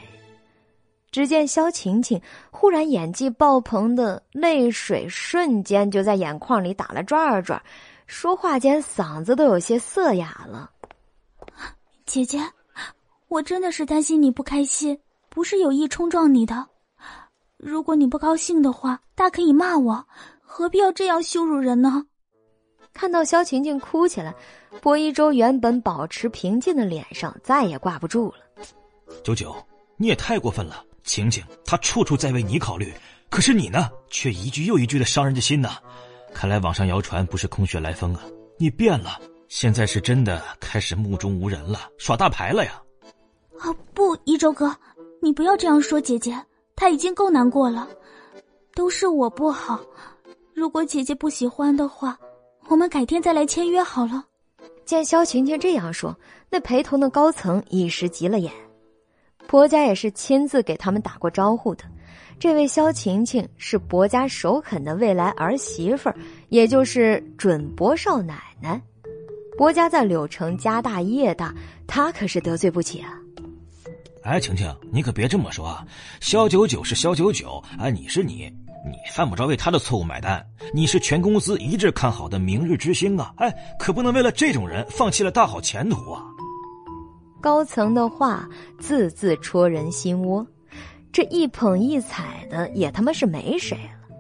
Speaker 3: 只见萧晴晴忽然演技爆棚的泪水瞬间就在眼眶里打了转儿转，说话间嗓子都有些涩哑了。
Speaker 1: 姐姐，我真的是担心你不开心，不是有意冲撞你的。如果你不高兴的话，大可以骂我，何必要这样羞辱人呢？
Speaker 3: 看到萧晴晴哭起来，薄一舟原本保持平静的脸上再也挂不住了。
Speaker 5: 九九，你也太过分了。晴晴，他处处在为你考虑，可是你呢，却一句又一句的伤人的心呐。看来网上谣传不是空穴来风啊，你变了，现在是真的开始目中无人了，耍大牌了呀！
Speaker 1: 啊，不，一周哥，你不要这样说姐姐，她已经够难过了，都是我不好。如果姐姐不喜欢的话，我们改天再来签约好了。
Speaker 3: 见萧晴晴这样说，那陪同的高层一时急了眼。薄家也是亲自给他们打过招呼的。这位萧晴晴是薄家首肯的未来儿媳妇儿，也就是准薄少奶奶。薄家在柳城家大业大，他可是得罪不起啊。
Speaker 5: 哎，晴晴，你可别这么说啊！萧九九是萧九九，啊，你是你。你犯不着为他的错误买单，你是全公司一致看好的明日之星啊！哎，可不能为了这种人放弃了大好前途啊！
Speaker 3: 高层的话字字戳人心窝，这一捧一踩的也他妈是没谁了。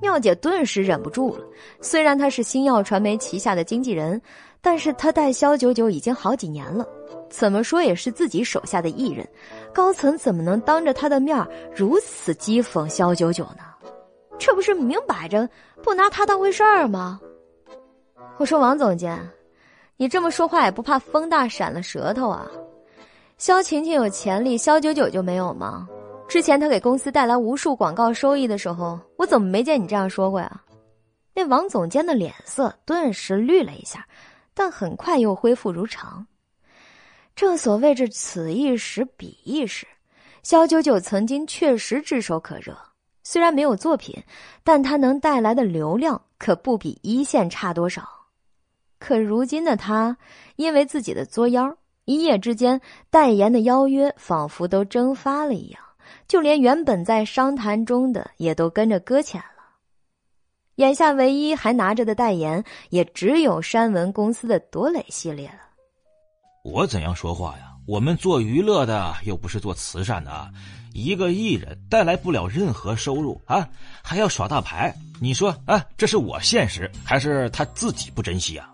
Speaker 3: 妙姐顿时忍不住了，虽然她是星耀传媒旗下的经纪人，但是她带萧九九已经好几年了，怎么说也是自己手下的艺人，高层怎么能当着她的面如此讥讽萧九九呢？这不是明摆着不拿他当回事儿吗？我说王总监，你这么说话也不怕风大闪了舌头啊？肖晴晴有潜力，肖九九就没有吗？之前他给公司带来无数广告收益的时候，我怎么没见你这样说过呀？那王总监的脸色顿时绿了一下，但很快又恢复如常。正所谓这此一时彼一时，肖九九曾经确实炙手可热。虽然没有作品，但他能带来的流量可不比一线差多少。可如今的他，因为自己的作妖，一夜之间代言的邀约仿佛都蒸发了一样，就连原本在商谈中的也都跟着搁浅了。眼下唯一还拿着的代言，也只有山文公司的朵蕾系列了。
Speaker 5: 我怎样说话呀？我们做娱乐的，又不是做慈善的。一个艺人带来不了任何收入啊，还要耍大牌，你说啊，这是我现实，还是他自己不珍惜啊？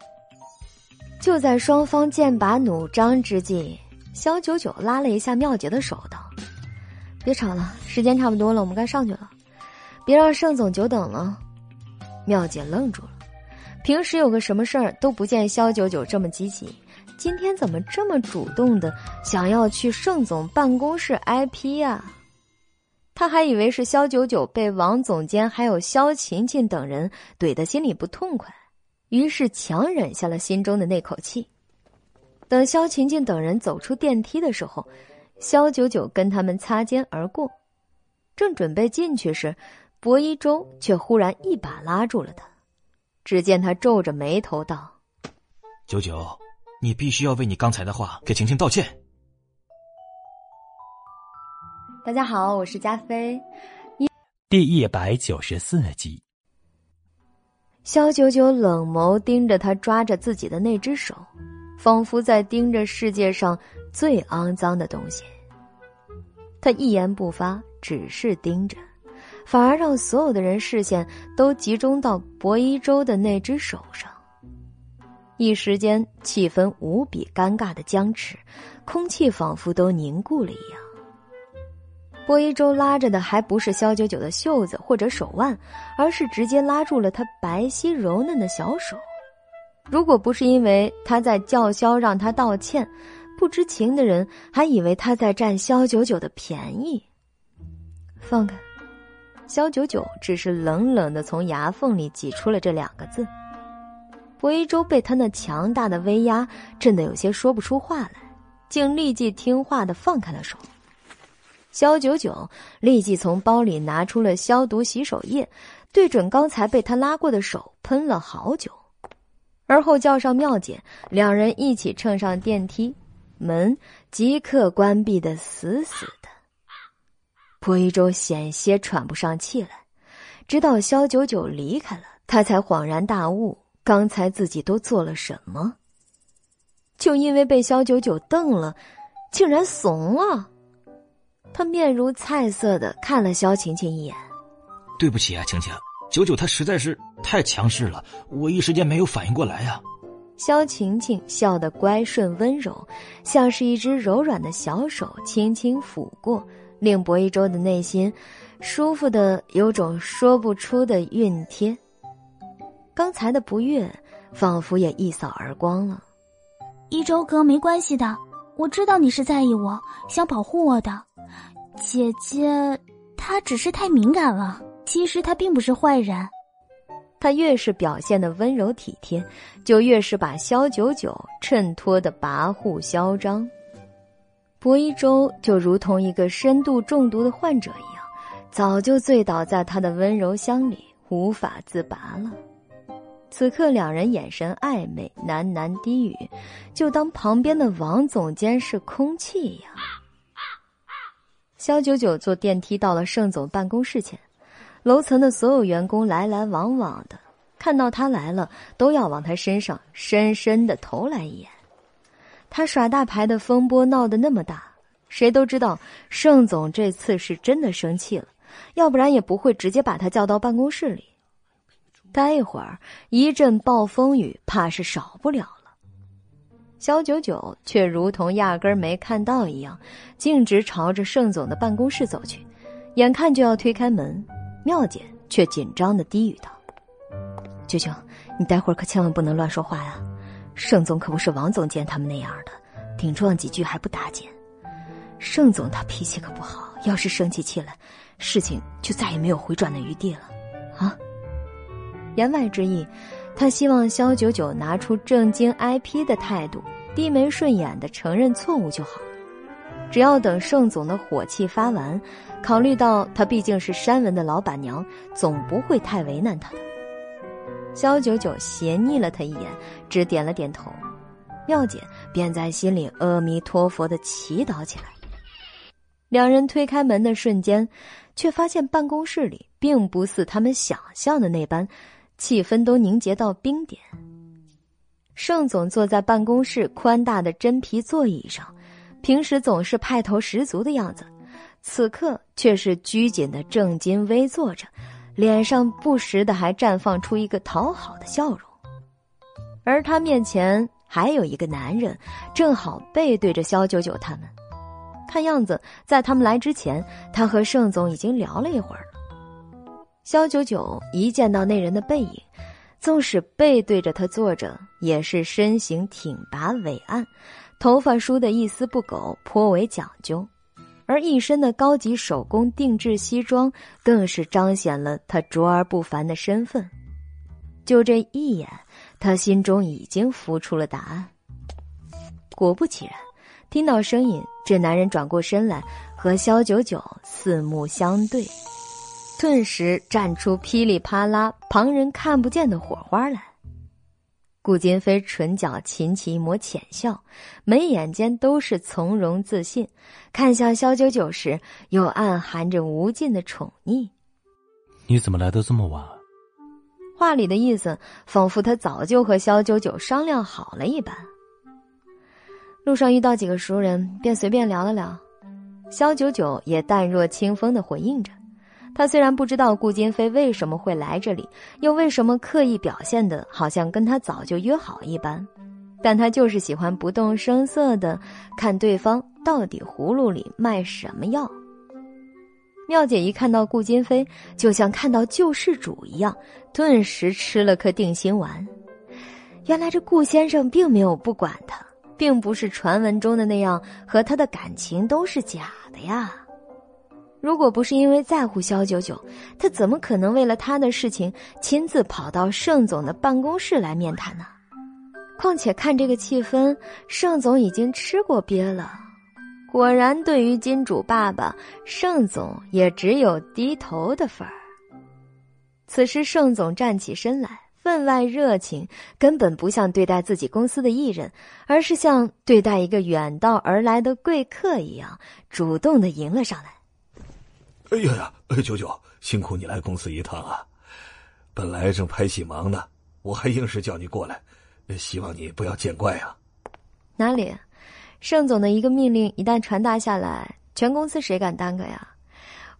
Speaker 3: 就在双方剑拔弩张之际，肖九九拉了一下妙姐的手，道：“别吵了，时间差不多了，我们该上去了，别让盛总久等了。”妙姐愣住了，平时有个什么事儿都不见肖九九这么积极。今天怎么这么主动的想要去盛总办公室挨批呀？他还以为是肖九九被王总监还有肖琴琴等人怼得心里不痛快，于是强忍下了心中的那口气。等萧琴琴等人走出电梯的时候，萧九九跟他们擦肩而过，正准备进去时，薄一舟却忽然一把拉住了他。只见他皱着眉头道：“
Speaker 5: 九九。”你必须要为你刚才的话给晴晴道歉。
Speaker 3: 大家好，我是加菲。
Speaker 2: 第一百九十四集。
Speaker 3: 肖九九冷眸盯着他抓着自己的那只手，仿佛在盯着世界上最肮脏的东西。他一言不发，只是盯着，反而让所有的人视线都集中到薄一舟的那只手上。一时间，气氛无比尴尬的僵持，空气仿佛都凝固了一样。薄一舟拉着的还不是肖九九的袖子或者手腕，而是直接拉住了他白皙柔嫩的小手。如果不是因为他在叫嚣让他道歉，不知情的人还以为他在占肖九九的便宜。放开！肖九九只是冷冷的从牙缝里挤出了这两个字。薄一舟被他那强大的威压震得有些说不出话来，竟立即听话的放开了手。肖九九立即从包里拿出了消毒洗手液，对准刚才被他拉过的手喷了好久，而后叫上妙姐，两人一起乘上电梯，门即刻关闭的死死的。薄一舟险些喘不上气来，直到肖九九离开了，他才恍然大悟。刚才自己都做了什么？就因为被肖九九瞪了，竟然怂了。他面如菜色的看了萧晴晴一眼：“
Speaker 5: 对不起啊，晴晴，九九他实在是太强势了，我一时间没有反应过来呀。”
Speaker 3: 萧晴晴笑得乖顺温柔，像是一只柔软的小手轻轻抚过，令薄一舟的内心舒服的有种说不出的熨帖。刚才的不悦，仿佛也一扫而光了。
Speaker 1: 一周哥，没关系的，我知道你是在意我，想保护我的。姐姐，她只是太敏感了，其实她并不是坏人。
Speaker 3: 他越是表现的温柔体贴，就越是把萧九九衬托的跋扈嚣张。薄一舟就如同一个深度中毒的患者一样，早就醉倒在他的温柔乡里，无法自拔了。此刻两人眼神暧昧，喃喃低语，就当旁边的王总监是空气一样。萧九九坐电梯到了盛总办公室前。楼层的所有员工来来往往的，看到他来了，都要往他身上深深的投来一眼。他耍大牌的风波闹得那么大，谁都知道盛总这次是真的生气了，要不然也不会直接把他叫到办公室里。待一会儿，一阵暴风雨怕是少不了了。肖九九却如同压根儿没看到一样，径直朝着盛总的办公室走去，眼看就要推开门。妙姐却紧张的低语道：“九九，你待会儿可千万不能乱说话呀！盛总可不是王总监他们那样的，顶撞几句还不打紧。盛总他脾气可不好，要是生起气来，事情就再也没有回转的余地了。啊！”言外之意，他希望肖九九拿出正经 IP 的态度，低眉顺眼的承认错误就好。只要等盛总的火气发完。考虑到他毕竟是山文的老板娘，总不会太为难他的。肖九九斜睨了他一眼，只点了点头。妙姐便在心里阿弥陀佛的祈祷起来。两人推开门的瞬间，却发现办公室里并不似他们想象的那般，气氛都凝结到冰点。盛总坐在办公室宽大的真皮座椅上，平时总是派头十足的样子。此刻却是拘谨的正襟危坐着，脸上不时的还绽放出一个讨好的笑容，而他面前还有一个男人，正好背对着肖九九他们。看样子，在他们来之前，他和盛总已经聊了一会儿了。肖九九一见到那人的背影，纵使背对着他坐着，也是身形挺拔伟岸，头发梳得一丝不苟，颇为讲究。而一身的高级手工定制西装，更是彰显了他卓而不凡的身份。就这一眼，他心中已经浮出了答案。果不其然，听到声音，这男人转过身来，和肖九九四目相对，顿时绽出噼里啪啦、旁人看不见的火花来。顾金飞唇角噙起一抹浅笑，眉眼间都是从容自信，看向萧九九时又暗含着无尽的宠溺。
Speaker 2: 你怎么来的这么晚？
Speaker 3: 话里的意思仿佛他早就和萧九九商量好了一般。路上遇到几个熟人，便随便聊了聊。萧九九也淡若清风的回应着。他虽然不知道顾金飞为什么会来这里，又为什么刻意表现的好像跟他早就约好一般，但他就是喜欢不动声色的看对方到底葫芦里卖什么药。妙姐一看到顾金飞，就像看到救世主一样，顿时吃了颗定心丸。原来这顾先生并没有不管他，并不是传闻中的那样，和他的感情都是假的呀。如果不是因为在乎肖九九，他怎么可能为了他的事情亲自跑到盛总的办公室来面谈呢？况且看这个气氛，盛总已经吃过鳖了。果然，对于金主爸爸，盛总也只有低头的份儿。此时，盛总站起身来，分外热情，根本不像对待自己公司的艺人，而是像对待一个远道而来的贵客一样，主动的迎了上来。
Speaker 6: 哎呀呀，九九，辛苦你来公司一趟啊！本来正拍戏忙呢，我还硬是叫你过来，希望你不要见怪啊。
Speaker 3: 哪里，盛总的一个命令一旦传达下来，全公司谁敢耽搁呀？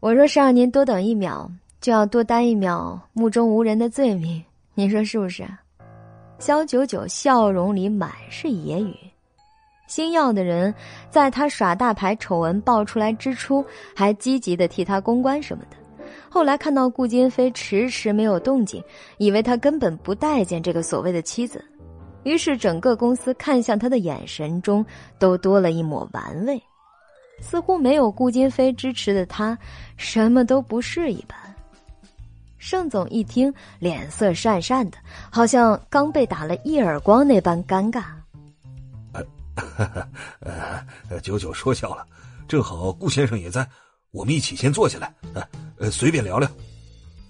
Speaker 3: 我若是让您多等一秒，就要多担一秒目中无人的罪名，您说是不是？肖九九笑容里满是揶揄。星耀的人，在他耍大牌丑闻爆出来之初，还积极的替他公关什么的，后来看到顾金飞迟迟没有动静，以为他根本不待见这个所谓的妻子，于是整个公司看向他的眼神中都多了一抹玩味，似乎没有顾金飞支持的他，什么都不是一般。盛总一听，脸色讪讪的，好像刚被打了一耳光那般尴尬。
Speaker 6: 呃，九九说笑了，正好顾先生也在。我们一起先坐下来，呃，随便聊聊。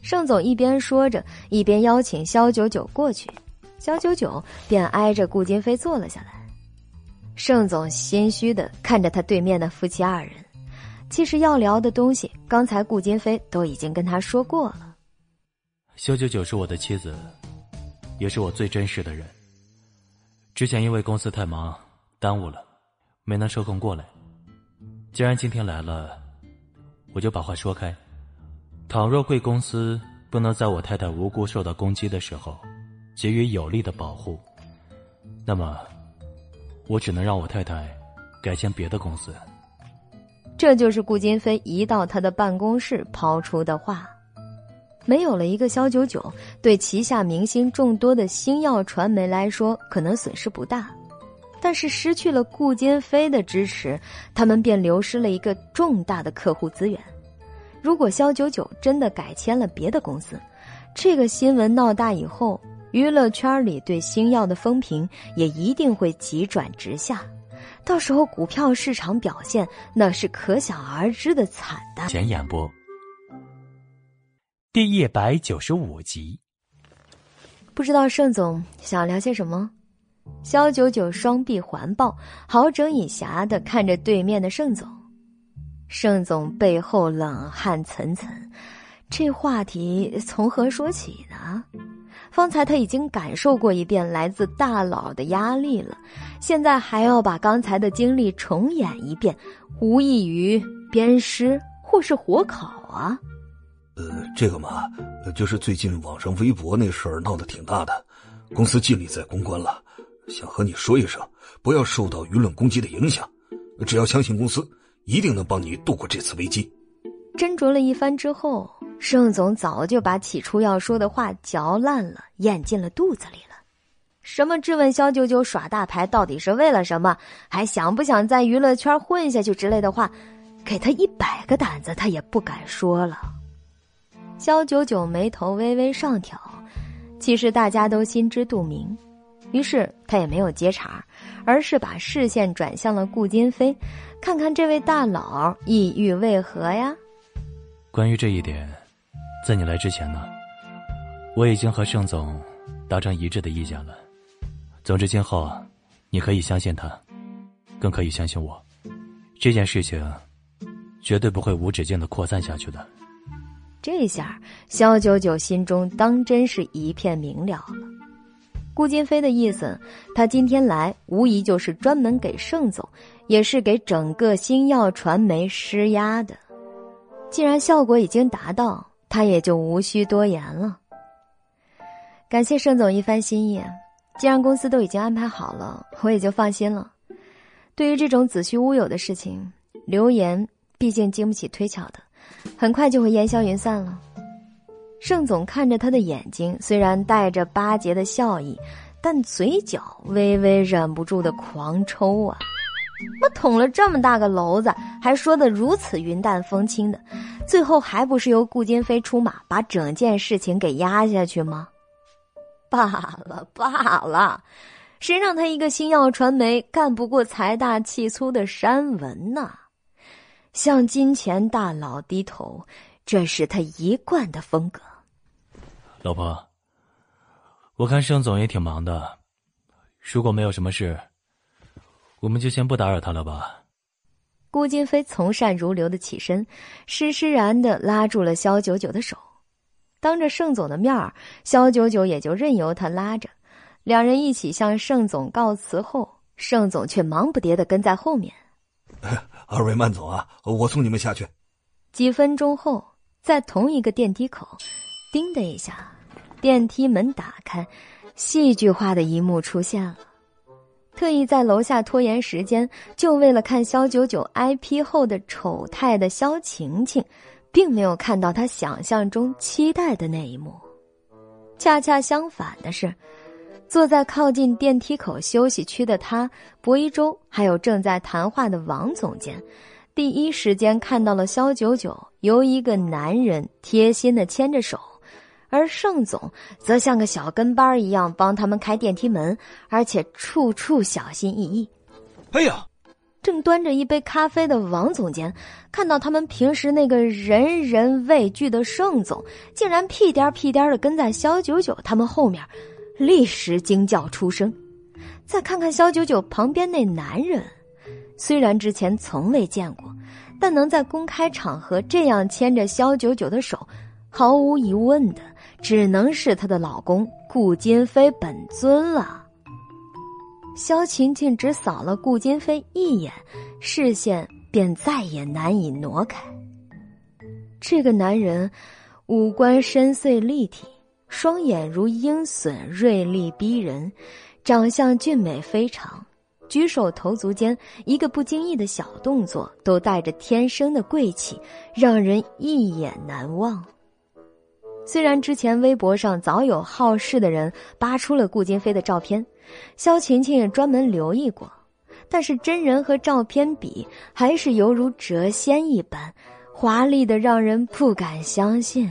Speaker 3: 盛总一边说着，一边邀请肖九九过去。肖九九便挨着顾金飞坐了下来。盛总心虚的看着他对面的夫妻二人，其实要聊的东西，刚才顾金飞都已经跟他说过了。
Speaker 2: 肖九九是我的妻子，也是我最珍视的人。之前因为公司太忙，耽误了，没能抽空过来。既然今天来了。我就把话说开，倘若贵公司不能在我太太无辜受到攻击的时候给予有力的保护，那么我只能让我太太改签别的公司。
Speaker 3: 这就是顾金飞一到他的办公室抛出的话。没有了一个肖九九，对旗下明星众多的星耀传媒来说，可能损失不大。但是失去了顾金飞的支持，他们便流失了一个重大的客户资源。如果肖九九真的改签了别的公司，这个新闻闹大以后，娱乐圈里对星耀的风评也一定会急转直下。到时候股票市场表现那是可想而知的惨淡。
Speaker 2: 前演播，第一百九十五集。
Speaker 3: 不知道盛总想聊些什么？肖九九双臂环抱，好整以暇的看着对面的盛总。盛总背后冷汗涔涔，这话题从何说起呢？方才他已经感受过一遍来自大佬的压力了，现在还要把刚才的经历重演一遍，无异于鞭尸或是火烤啊！
Speaker 6: 呃，这个嘛，就是最近网上微博那事儿闹得挺大的，公司尽力在公关了。想和你说一声，不要受到舆论攻击的影响，只要相信公司，一定能帮你度过这次危机。
Speaker 3: 斟酌了一番之后，盛总早就把起初要说的话嚼烂了，咽进了肚子里了。什么质问肖九九耍大牌到底是为了什么，还想不想在娱乐圈混下去之类的话，给他一百个胆子他也不敢说了。肖九九眉头微微上挑，其实大家都心知肚明。于是他也没有接茬，而是把视线转向了顾金飞，看看这位大佬意欲为何呀？
Speaker 2: 关于这一点，在你来之前呢，我已经和盛总达成一致的意见了。总之，今后你可以相信他，更可以相信我，这件事情绝对不会无止境的扩散下去的。
Speaker 3: 这下，肖九九心中当真是一片明了了。顾金飞的意思，他今天来无疑就是专门给盛总，也是给整个星耀传媒施压的。既然效果已经达到，他也就无需多言了。感谢盛总一番心意，既然公司都已经安排好了，我也就放心了。对于这种子虚乌有的事情，流言毕竟经不起推敲的，很快就会烟消云散了。盛总看着他的眼睛，虽然带着巴结的笑意，但嘴角微微忍不住的狂抽啊！我捅了这么大个娄子，还说的如此云淡风轻的，最后还不是由顾金飞出马，把整件事情给压下去吗？罢了罢了，谁让他一个星耀传媒干不过财大气粗的山文呢？向金钱大佬低头，这是他一贯的风格。
Speaker 2: 老婆，我看盛总也挺忙的，如果没有什么事，我们就先不打扰他了吧。
Speaker 3: 顾金飞从善如流的起身，施施然的拉住了肖九九的手，当着盛总的面儿，肖九九也就任由他拉着，两人一起向盛总告辞后，盛总却忙不迭的跟在后面。
Speaker 6: 二位慢走啊，我送你们下去。
Speaker 3: 几分钟后，在同一个电梯口，叮的一下。电梯门打开，戏剧化的一幕出现了。特意在楼下拖延时间，就为了看肖九九 I P 后的丑态的肖晴晴，并没有看到他想象中期待的那一幕。恰恰相反的是，坐在靠近电梯口休息区的他、薄一舟，还有正在谈话的王总监，第一时间看到了肖九九由一个男人贴心的牵着手，而盛总则像个小跟班一样帮他们开电梯门，而且处处小心翼翼。
Speaker 5: 哎呀！
Speaker 3: 正端着一杯咖啡的王总监，看到他们平时那个人人畏惧的盛总，竟然屁颠屁颠的跟在肖九九他们后面，立时惊叫出声。再看看肖九九旁边那男人，虽然之前从未见过，但能在公开场合这样牵着肖九九的手，毫无疑问的只能是她的老公顾金飞本尊了。萧晴晴只扫了顾金飞一眼，视线便再也难以挪开。这个男人五官深邃立体，双眼如鹰隼，锐利逼人，长相俊美非常，举手投足间一个不经意的小动作都带着天生的贵气，让人一眼难忘。虽然之前微博上早有好事的人扒出了顾金飞的照片。萧晴晴也专门留意过，但是真人和照片比，还是犹如谪仙一般，华丽的让人不敢相信。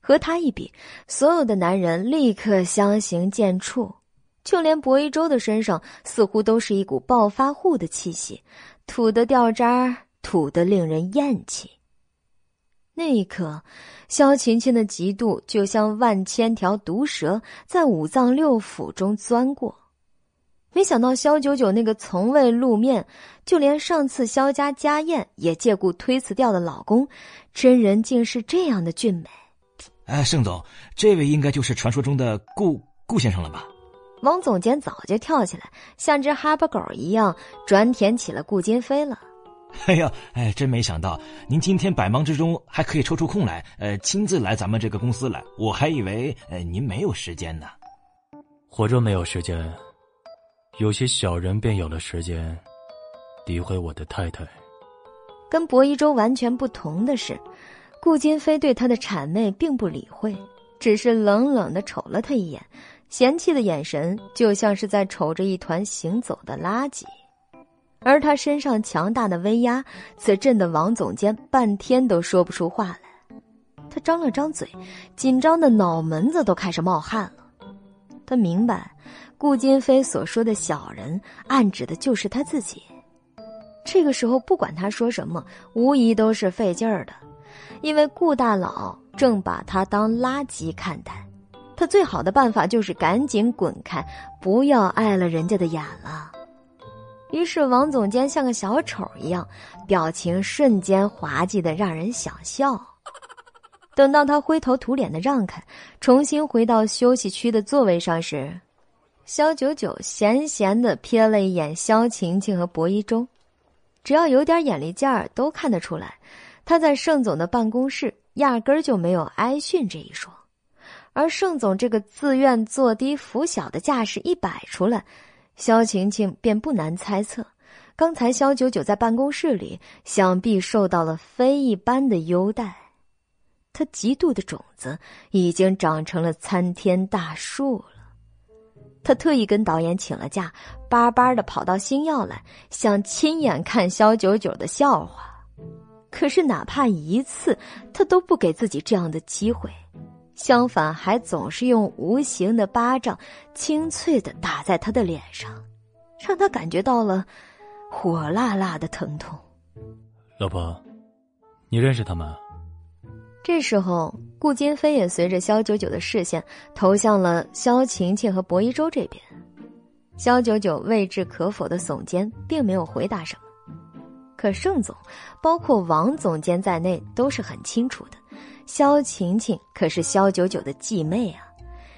Speaker 3: 和他一比，所有的男人立刻相形见绌，就连薄一舟的身上似乎都是一股暴发户的气息，土得掉渣，土得令人厌弃。那一刻，萧琴琴的嫉妒就像万千条毒蛇在五脏六腑中钻过。没想到萧九九那个从未露面，就连上次萧家家宴也借故推辞掉的老公，真人竟是这样的俊美。
Speaker 5: 哎，盛总，这位应该就是传说中的顾顾先生了吧？
Speaker 3: 王总监早就跳起来，像只哈巴狗一样转舔起了顾金飞了。
Speaker 5: 哎呀，哎，真没想到您今天百忙之中还可以抽出空来，呃，亲自来咱们这个公司来。我还以为，呃，您没有时间呢。
Speaker 2: 活着没有时间，有些小人便有了时间，诋毁我的太太。
Speaker 3: 跟薄一舟完全不同的是，顾金飞对他的谄媚并不理会，只是冷冷的瞅了他一眼，嫌弃的眼神就像是在瞅着一团行走的垃圾。而他身上强大的威压，则震得王总监半天都说不出话来。他张了张嘴，紧张的脑门子都开始冒汗了。他明白，顾金飞所说的小人，暗指的就是他自己。这个时候，不管他说什么，无疑都是费劲儿的，因为顾大佬正把他当垃圾看待。他最好的办法就是赶紧滚开，不要碍了人家的眼了。于是，王总监像个小丑一样，表情瞬间滑稽的让人想笑。等到他灰头土脸的让开，重新回到休息区的座位上时，肖九九闲闲的瞥了一眼肖晴晴和薄一舟，只要有点眼力劲儿，都看得出来，他在盛总的办公室压根儿就没有挨训这一说，而盛总这个自愿坐低服小的架势一摆出来。萧晴晴便不难猜测，刚才萧九九在办公室里想必受到了非一般的优待，他嫉妒的种子已经长成了参天大树了。他特意跟导演请了假，巴巴的跑到星耀来，想亲眼看萧九九的笑话，可是哪怕一次，他都不给自己这样的机会。相反，还总是用无形的巴掌，清脆的打在他的脸上，让他感觉到了火辣辣的疼痛。
Speaker 2: 老婆，你认识他吗？
Speaker 3: 这时候，顾金飞也随着肖九九的视线投向了肖晴晴和薄一舟这边。肖九九未置可否的耸肩，并没有回答什么。可盛总，包括王总监在内，都是很清楚的。萧晴晴可是萧九九的继妹啊，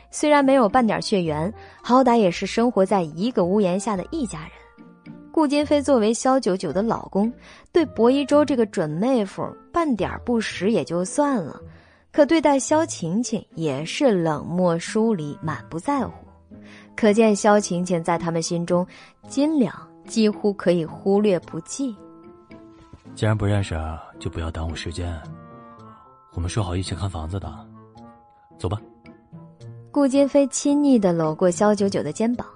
Speaker 3: 虽然没有半点血缘，好歹也是生活在一个屋檐下的一家人。顾金飞作为萧九九的老公，对薄一舟这个准妹夫半点不识也就算了，可对待萧晴晴也是冷漠疏离，满不在乎。可见萧晴晴在他们心中斤两几乎可以忽略不计。
Speaker 2: 既然不认识，就不要耽误时间。我们说好一起看房子的，走吧。
Speaker 3: 顾金飞亲昵的搂过肖九九的肩膀，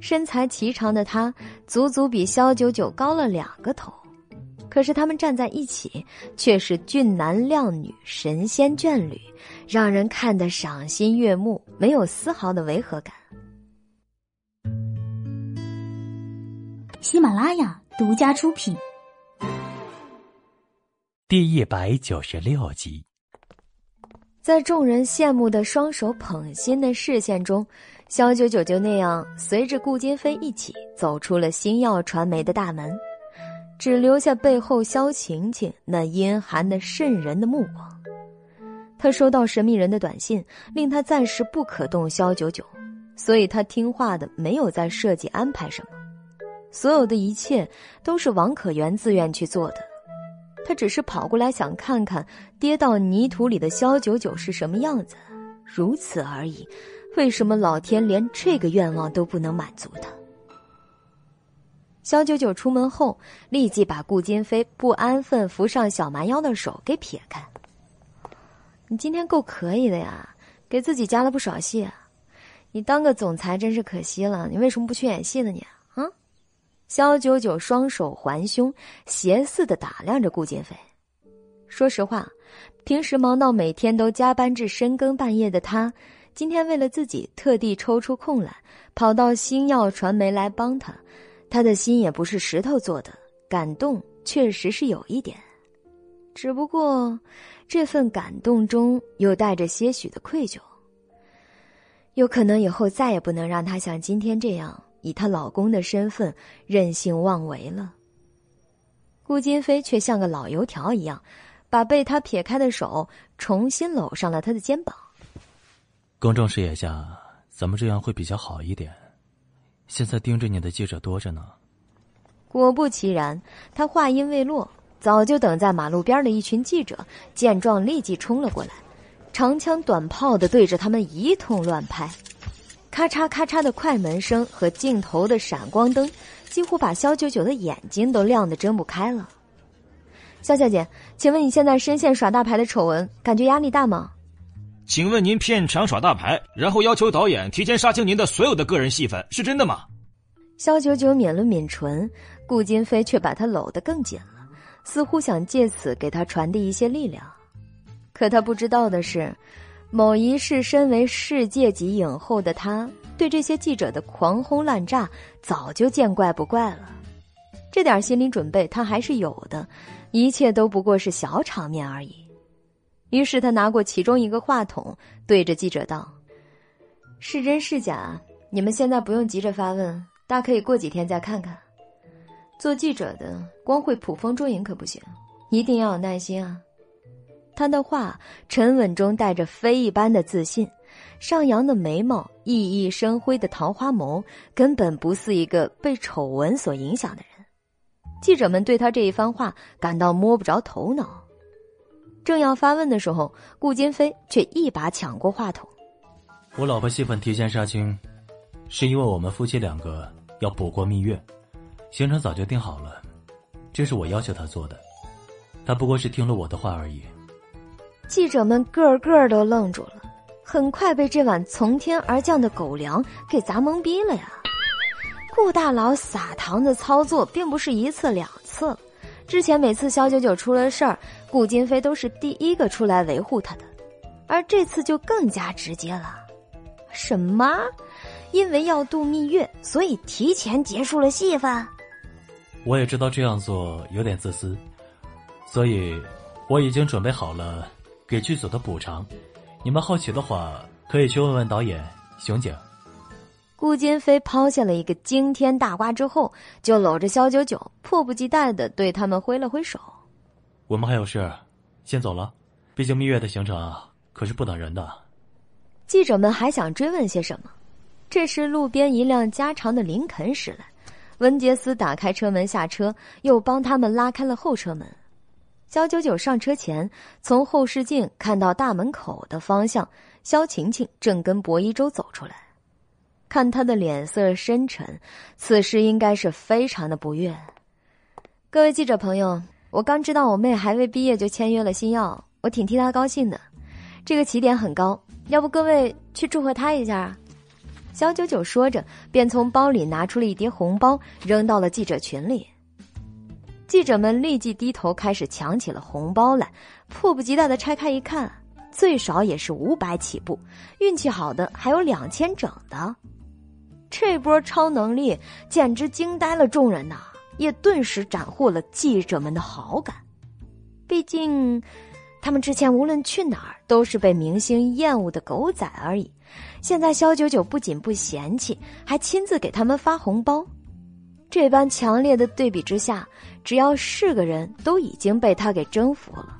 Speaker 3: 身材颀长的他足足比肖九九高了两个头，可是他们站在一起却是俊男靓女、神仙眷侣，让人看得赏心悦目，没有丝毫的违和感。
Speaker 1: 喜马拉雅独家出品，
Speaker 2: 第一百九十六集。
Speaker 3: 在众人羡慕的双手捧心的视线中，肖九九就那样随着顾金飞一起走出了星耀传媒的大门，只留下背后肖晴晴那阴寒的渗人的目光。他收到神秘人的短信，令他暂时不可动肖九九，所以他听话的没有再设计安排什么，所有的一切都是王可元自愿去做的。他只是跑过来想看看跌到泥土里的肖九九是什么样子，如此而已。为什么老天连这个愿望都不能满足他？肖九九出门后，立即把顾金飞不安分扶上小蛮腰的手给撇开。你今天够可以的呀，给自己加了不少戏。你当个总裁真是可惜了，你为什么不去演戏呢？你？肖九九双手环胸，斜似的打量着顾金飞。说实话，平时忙到每天都加班至深更半夜的他，今天为了自己特地抽出空来，跑到星耀传媒来帮他，他的心也不是石头做的，感动确实是有一点。只不过，这份感动中又带着些许的愧疚。有可能以后再也不能让他像今天这样。以她老公的身份任性妄为了。顾金飞却像个老油条一样，把被他撇开的手重新搂上了他的肩膀。
Speaker 2: 公众视野下，咱们这样会比较好一点。现在盯着你的记者多着呢。
Speaker 3: 果不其然，他话音未落，早就等在马路边的一群记者见状立即冲了过来，长枪短炮的对着他们一通乱拍。咔嚓咔嚓的快门声和镜头的闪光灯，几乎把肖九九的眼睛都亮得睁不开了。肖小姐，请问你现在深陷耍大牌的丑闻，感觉压力大吗？
Speaker 5: 请问您片场耍大牌，然后要求导演提前杀青您的所有的个人戏份，是真的吗？
Speaker 3: 肖九九抿了抿唇，顾金飞却把他搂得更紧了，似乎想借此给他传递一些力量。可他不知道的是。某一世，身为世界级影后的她，对这些记者的狂轰滥炸早就见怪不怪了。这点心理准备她还是有的，一切都不过是小场面而已。于是他拿过其中一个话筒，对着记者道：“是真是假？你们现在不用急着发问，大可以过几天再看看。做记者的，光会捕风捉影可不行，一定要有耐心啊。”他的话沉稳中带着飞一般的自信，上扬的眉毛，熠熠生辉的桃花眸，根本不似一个被丑闻所影响的人。记者们对他这一番话感到摸不着头脑。正要发问的时候，顾金飞却一把抢过话筒：“
Speaker 2: 我老婆戏份提前杀青，是因为我们夫妻两个要补过蜜月，行程早就定好了，这是我要求他做的，他不过是听了我的话而已。”
Speaker 3: 记者们个个都愣住了，很快被这碗从天而降的狗粮给砸懵逼了呀！顾大佬撒糖的操作并不是一次两次，之前每次肖九九出了事儿，顾金飞都是第一个出来维护他的，而这次就更加直接了。什么？因为要度蜜月，所以提前结束了戏份？
Speaker 2: 我也知道这样做有点自私，所以我已经准备好了。给剧组的补偿，你们好奇的话，可以去问问导演熊景。
Speaker 3: 顾金飞抛下了一个惊天大瓜之后，就搂着肖九九，迫不及待的对他们挥了挥手。
Speaker 2: 我们还有事，先走了。毕竟蜜月的行程啊，可是不等人的。
Speaker 3: 记者们还想追问些什么，这时路边一辆加长的林肯驶来，文杰斯打开车门下车，又帮他们拉开了后车门。肖九九上车前，从后视镜看到大门口的方向，肖晴晴正跟薄一舟走出来。看他的脸色深沉，此时应该是非常的不悦。各位记者朋友，我刚知道我妹还未毕业就签约了新药，我挺替她高兴的。这个起点很高，要不各位去祝贺她一下啊？小九九说着，便从包里拿出了一叠红包，扔到了记者群里。记者们立即低头开始抢起了红包来，迫不及待的拆开一看，最少也是五百起步，运气好的还有两千整的。这波超能力简直惊呆了众人呐，也顿时斩获了记者们的好感。毕竟，他们之前无论去哪儿都是被明星厌恶的狗仔而已。现在肖九九不仅不嫌弃，还亲自给他们发红包。这般强烈的对比之下，只要是个人都已经被他给征服了。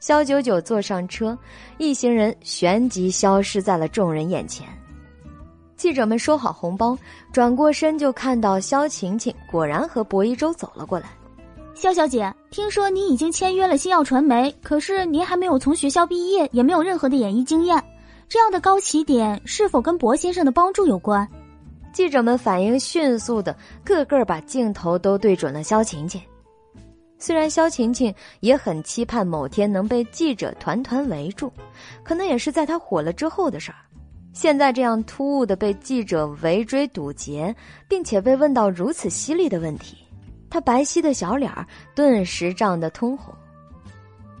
Speaker 3: 肖九九坐上车，一行人旋即消失在了众人眼前。记者们收好红包，转过身就看到肖晴晴果然和薄一舟走了过来。
Speaker 1: 肖小姐，听说您已经签约了星耀传媒，可是您还没有从学校毕业，也没有任何的演艺经验。这样的高起点是否跟薄先生的帮助有关？
Speaker 3: 记者们反应迅速的，个个把镜头都对准了肖晴晴。虽然肖晴晴也很期盼某天能被记者团团围住，可能也是在她火了之后的事儿。现在这样突兀的被记者围追堵截，并且被问到如此犀利的问题，她白皙的小脸儿顿时涨得通红。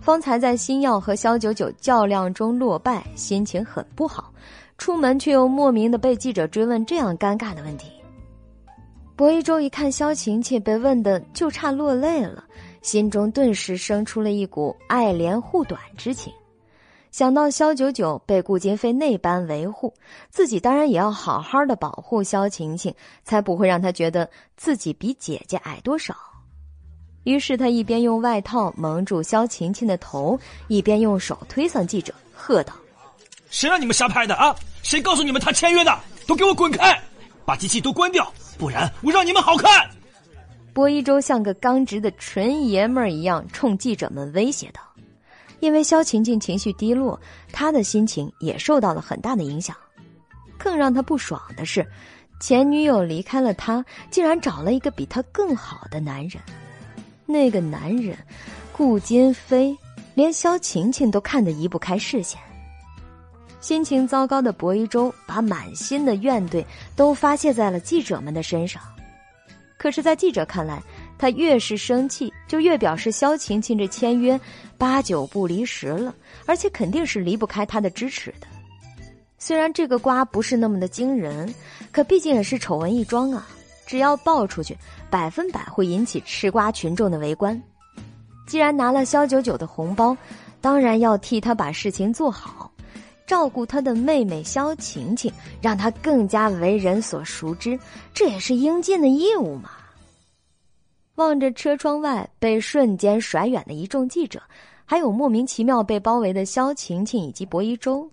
Speaker 3: 方才在星耀和肖九九较量中落败，心情很不好。出门却又莫名的被记者追问这样尴尬的问题。薄一舟一看萧晴晴被问的就差落泪了，心中顿时生出了一股爱怜护短之情。想到萧九九被顾金飞那般维护，自己当然也要好好的保护萧晴晴，才不会让他觉得自己比姐姐矮多少。于是他一边用外套蒙住萧晴晴的头，一边用手推搡记者，喝道：“
Speaker 5: 谁让你们瞎拍的啊？谁告诉你们他签约的？都给我滚开！把机器都关掉，不然我让你们好看！”
Speaker 3: 薄一舟像个刚直的纯爷们儿一样，冲记者们威胁道：“因为肖晴晴情绪低落，他的心情也受到了很大的影响。更让他不爽的是，前女友离开了他，竟然找了一个比他更好的男人。”那个男人，顾金飞，连萧晴晴都看得移不开视线。心情糟糕的薄一舟把满心的怨怼都发泄在了记者们的身上。可是，在记者看来，他越是生气，就越表示萧晴晴这签约八九不离十了，而且肯定是离不开他的支持的。虽然这个瓜不是那么的惊人，可毕竟也是丑闻一桩啊。只要爆出去，百分百会引起吃瓜群众的围观。既然拿了肖九九的红包，当然要替他把事情做好，照顾他的妹妹肖晴晴，让他更加为人所熟知，这也是应尽的义务嘛。望着车窗外被瞬间甩远的一众记者，还有莫名其妙被包围的肖晴晴以及薄一舟。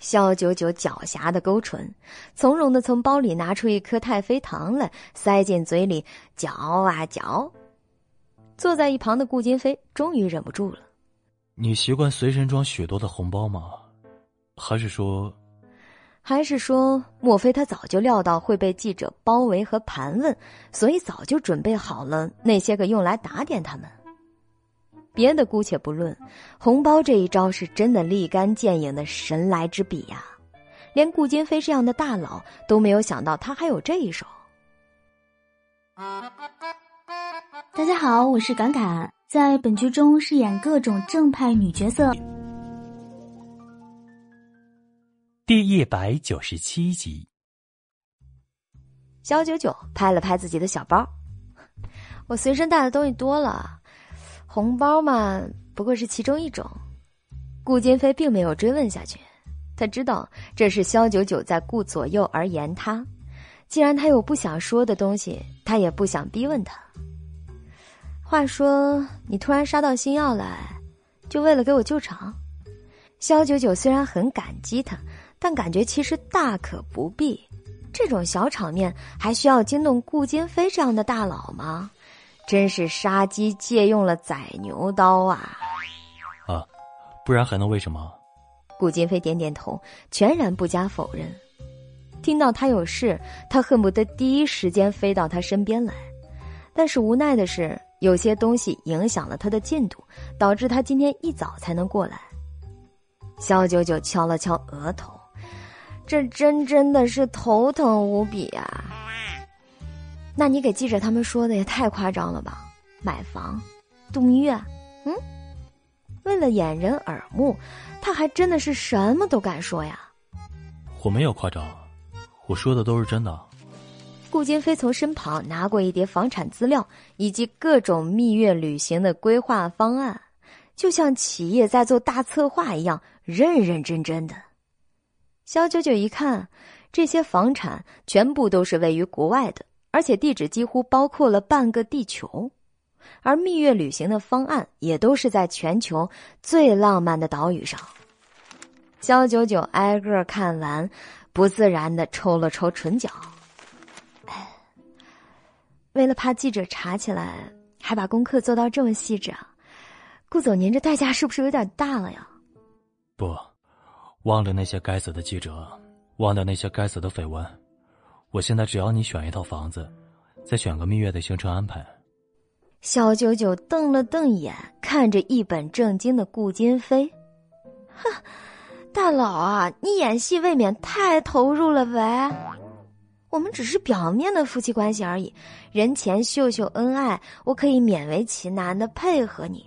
Speaker 3: 肖九九狡黠的勾唇，从容的从包里拿出一颗太妃糖来，塞进嘴里嚼啊嚼。坐在一旁的顾金飞终于忍不住了：“
Speaker 2: 你习惯随身装许多的红包吗？还是说……
Speaker 3: 还是说，莫非他早就料到会被记者包围和盘问，所以早就准备好了那些个用来打点他们？”别的姑且不论，红包这一招是真的立竿见影的神来之笔呀！连顾金飞这样的大佬都没有想到他还有这一手。
Speaker 1: 大家好，我是敢敢，在本剧中饰演各种正派女角色。
Speaker 2: 第一百九十七集，
Speaker 3: 小九九拍了拍自己的小包，我随身带的东西多了。红包嘛，不过是其中一种。顾金飞并没有追问下去，他知道这是肖九九在顾左右而言他。既然他有不想说的东西，他也不想逼问他。话说，你突然杀到星耀来，就为了给我救场？肖九九虽然很感激他，但感觉其实大可不必。这种小场面还需要惊动顾金飞这样的大佬吗？真是杀鸡借用了宰牛刀啊！
Speaker 2: 啊，不然还能为什么？
Speaker 3: 顾金飞点点头，全然不加否认。听到他有事，他恨不得第一时间飞到他身边来。但是无奈的是，有些东西影响了他的进度，导致他今天一早才能过来。肖九九敲了敲额头，这真真的是头疼无比啊！那你给记者他们说的也太夸张了吧？买房，度蜜月，嗯，为了掩人耳目，他还真的是什么都敢说呀！
Speaker 2: 我没有夸张，我说的都是真的。
Speaker 3: 顾金飞从身旁拿过一叠房产资料以及各种蜜月旅行的规划方案，就像企业在做大策划一样，认认真真的。肖九九一看，这些房产全部都是位于国外的，而且地址几乎包括了半个地球，而蜜月旅行的方案也都是在全球最浪漫的岛屿上。肖九九挨个看完，不自然的抽了抽唇角。为了怕记者查起来，还把功课做到这么细致啊！顾总，您这代价是不是有点大了呀？
Speaker 2: 不，忘了那些该死的记者，忘掉那些该死的绯闻。我现在只要你选一套房子，再选个蜜月的行程安排。
Speaker 3: 小九九瞪了瞪眼，看着一本正经的顾金飞，哼，大佬啊，你演戏未免太投入了呗。我们只是表面的夫妻关系而已，人前秀秀恩爱，我可以勉为其难的配合你，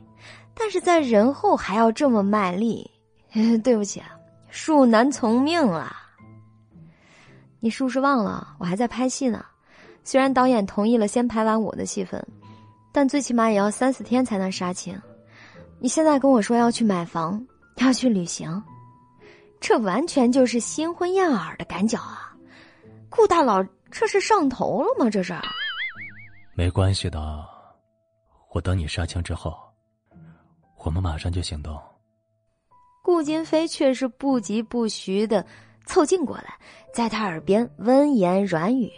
Speaker 3: 但是在人后还要这么卖力，对不起啊，恕难从命了。你是不是忘了我还在拍戏呢？虽然导演同意了先拍完我的戏份，但最起码也要三四天才能杀青。你现在跟我说要去买房，要去旅行，这完全就是新婚燕尔的赶脚啊！顾大佬，这是上头了吗？这是，
Speaker 2: 没关系的，我等你杀青之后，我们马上就行动。
Speaker 3: 顾金飞却是不疾不徐的凑近过来，在他耳边温言软语，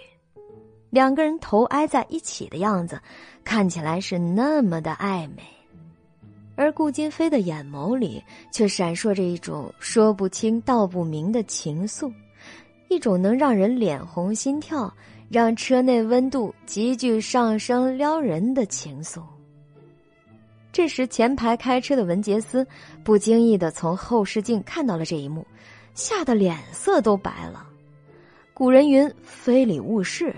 Speaker 3: 两个人头挨在一起的样子，看起来是那么的暧昧，而顾金飞的眼眸里却闪烁着一种说不清道不明的情愫。一种能让人脸红心跳、让车内温度急剧上升、撩人的情愫。这时，前排开车的文杰斯不经意的从后视镜看到了这一幕，吓得脸色都白了。古人云“非礼勿视”，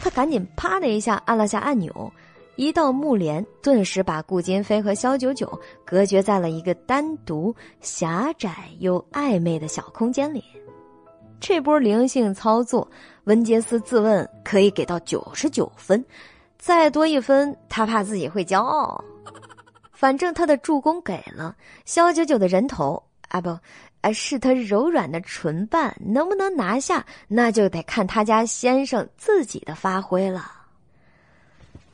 Speaker 3: 他赶紧啪的一下按了下按钮，一道幕帘顿时把顾金飞和肖九九隔绝在了一个单独、狭窄又暧昧的小空间里。这波灵性操作，文杰斯自问可以给到九十九分，再多一分他怕自己会骄傲。反正他的助攻给了肖九九的人头啊不，啊是他柔软的唇瓣，能不能拿下，那就得看他家先生自己的发挥了。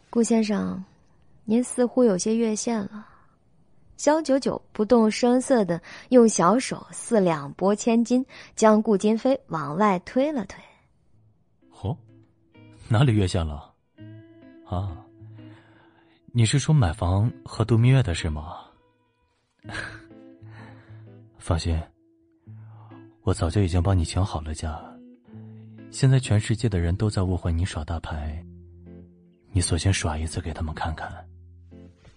Speaker 3: 顾先生，您似乎有些越线了。肖九九不动声色的用小手四两拨千斤，将顾金飞往外推了推。
Speaker 2: 哦，哪里越线了？啊，你是说买房和度蜜月的事吗？放心，我早就已经帮你请好了假。现在全世界的人都在误会你耍大牌，你索性耍一次给他们看看。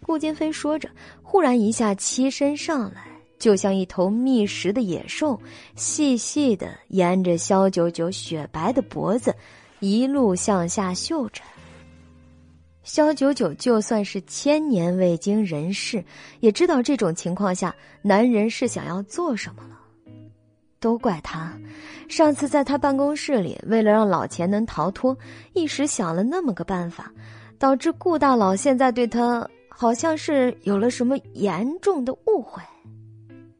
Speaker 3: 顾金飞说着，忽然一下栖身上来，就像一头觅食的野兽，细细的沿着肖九九雪白的脖子，一路向下嗅着。肖九九就算是千年未经人事，也知道这种情况下男人是想要做什么了。都怪他，上次在他办公室里，为了让老钱能逃脱，一时想了那么个办法，导致顾大佬现在对他。好像是有了什么严重的误会，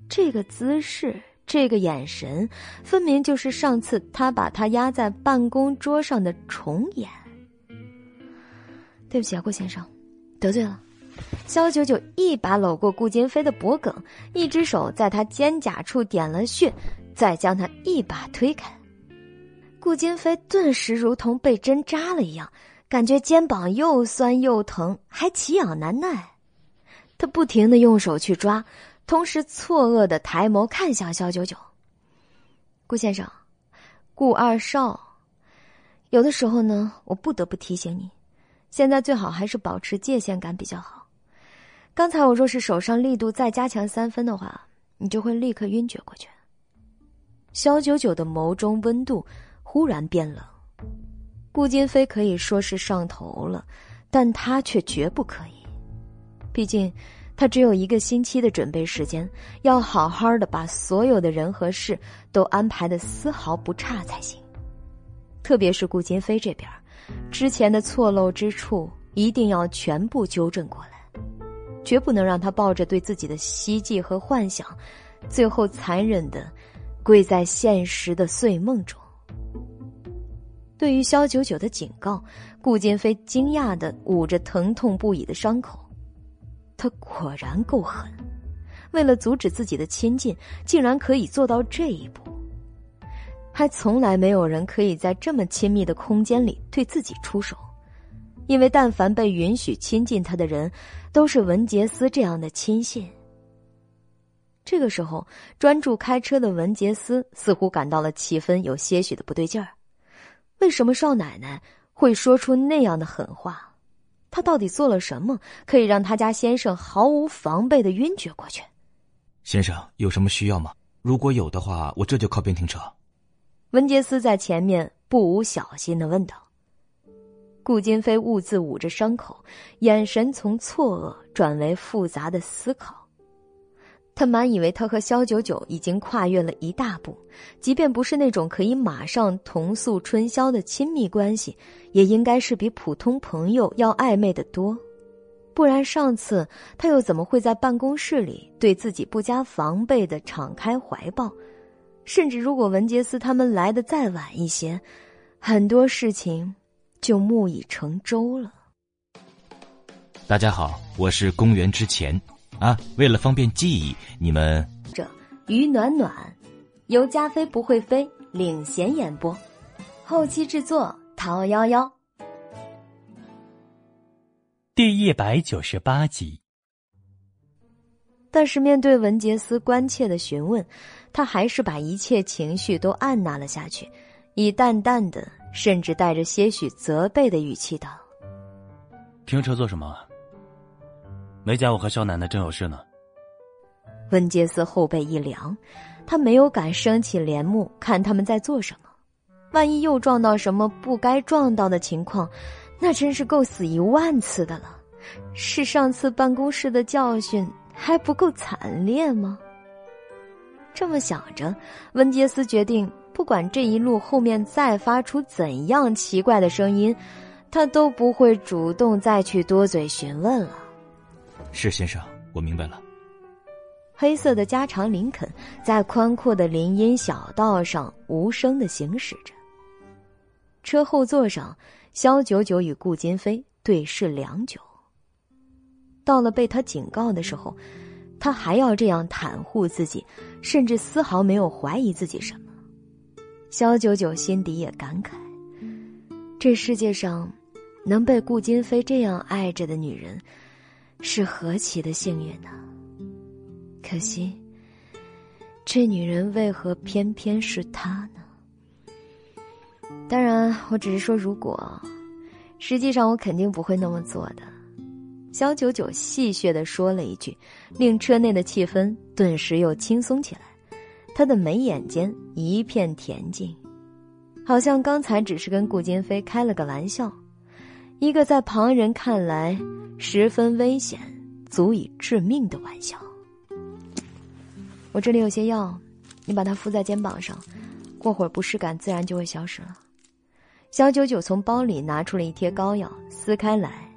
Speaker 3: 这个姿势，这个眼神，分明就是上次他把他压在办公桌上的重演。对不起啊，顾先生，得罪了。肖九九一把搂过顾金飞的脖颈，一只手在他肩胛处点了穴，再将他一把推开。顾金飞顿时如同被针扎了一样。感觉肩膀又酸又疼，还奇痒难耐。他不停的用手去抓，同时错愕的抬眸看向肖九九。顾先生，顾二少，有的时候呢，我不得不提醒你，现在最好还是保持界限感比较好。刚才我若是手上力度再加强三分的话，你就会立刻晕厥过去。肖九九的眸中温度忽然变冷。顾金飞可以说是上头了，但他却绝不可以。毕竟。他只有一个星期的准备时间，要好好的把所有的人和事都安排的丝毫不差才行。特别是顾金飞这边，之前的错漏之处一定要全部纠正过来，绝不能让他抱着对自己的希冀和幻想，最后残忍的跪在现实的碎梦中。对于肖九九的警告，顾金飞惊讶的捂着疼痛不已的伤口。他果然够狠，为了阻止自己的亲近，竟然可以做到这一步。还从来没有人可以在这么亲密的空间里对自己出手，因为但凡被允许亲近他的人，都是文杰斯这样的亲信。这个时候，专注开车的文杰斯似乎感到了气氛有些许的不对劲儿。为什么少奶奶会说出那样的狠话？他到底做了什么，可以让他家先生毫无防备的晕厥过去？
Speaker 5: 先生有什么需要吗？如果有的话，我这就靠边停车。
Speaker 3: 文杰斯在前面不无小心的问道。顾金飞兀自捂着伤口，眼神从错愕转为复杂的思考。他满以为他和萧九九已经跨越了一大步，即便不是那种可以马上同宿春宵的亲密关系，也应该是比普通朋友要暧昧的多。不然上次他又怎么会在办公室里对自己不加防备的敞开怀抱？甚至如果文杰斯他们来的再晚一些，很多事情就木已成舟了。
Speaker 5: 大家好，我是公元之前。啊，为了方便记忆，你们
Speaker 3: 这于暖暖由加菲不会飞领衔演播，后期制作陶幺幺。
Speaker 2: 第一百九十八集。
Speaker 3: 但是面对文杰斯关切的询问，他还是把一切情绪都按捺了下去，以淡淡的，甚至带着些许责备的语气道：“
Speaker 2: 停车做什么？”没讲，我和肖奶奶正有事呢。
Speaker 3: 文杰斯后背一凉，他没有敢升起帘幕看他们在做什么。万一又撞到什么不该撞到的情况，那真是够死一万次的了。是上次办公室的教训还不够惨烈吗？这么想着，温杰斯决定，不管这一路后面再发出怎样奇怪的声音，他都不会主动再去多嘴询问了。
Speaker 5: 是先生，我明白了。
Speaker 3: 黑色的加长林肯在宽阔的林荫小道上无声的行驶着。车后座上，肖九九与顾金飞对视良久。到了被他警告的时候，他还要这样袒护自己，甚至丝毫没有怀疑自己什么。肖九九心底也感慨：这世界上，能被顾金飞这样爱着的女人。是何其的幸运呢！可惜，这女人为何偏偏是他呢？当然，我只是说如果，实际上我肯定不会那么做的。肖九九戏谑的说了一句，令车内的气氛顿时又轻松起来。他的眉眼间一片恬静，好像刚才只是跟顾金飞开了个玩笑。一个在旁人看来十分危险、足以致命的玩笑。我这里有些药，你把它敷在肩膀上，过会儿不适感自然就会消失了。小九九从包里拿出了一贴膏药，撕开来，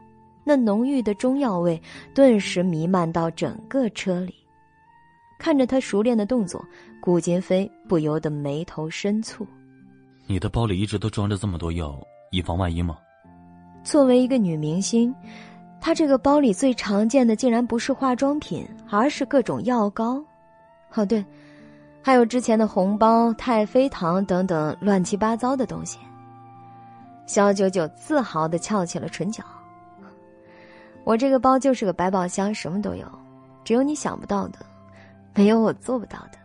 Speaker 3: 那浓郁的中药味顿时弥漫到整个车里。看着他熟练的动作，顾金飞不由得眉头深蹙：“
Speaker 2: 你的包里一直都装着这么多药，以防万一吗？”
Speaker 3: 作为一个女明星，她这个包里最常见的竟然不是化妆品，而是各种药膏。哦，对，还有之前的红包、太妃糖等等乱七八糟的东西。肖九九自豪的翘起了唇角。我这个包就是个百宝箱，什么都有，只有你想不到的，没有我做不到的。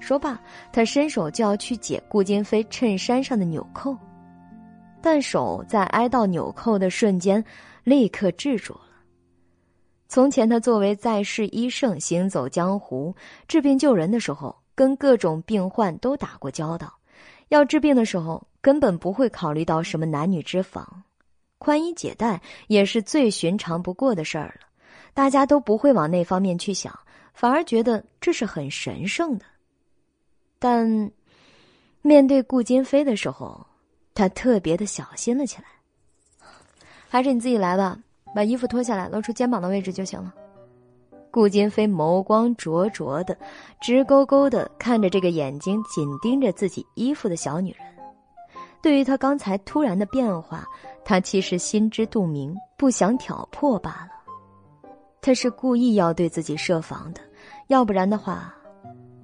Speaker 3: 说罢，他伸手就要去解顾金飞衬衫上的纽扣。但手在挨到纽扣的瞬间，立刻制住了。从前，他作为在世医圣，行走江湖，治病救人的时候，跟各种病患都打过交道。要治病的时候，根本不会考虑到什么男女之防，宽衣解带也是最寻常不过的事儿了。大家都不会往那方面去想，反而觉得这是很神圣的。但面对顾金飞的时候，他特别的小心了起来。还是你自己来吧。把衣服脱下来，露出肩膀的位置就行了。顾金飞眸光灼灼的，直勾勾的看着这个眼睛紧盯着自己衣服的小女人。对于他刚才突然的变化，他其实心知肚明，不想挑破罢了。他是故意要对自己设防的，要不然的话，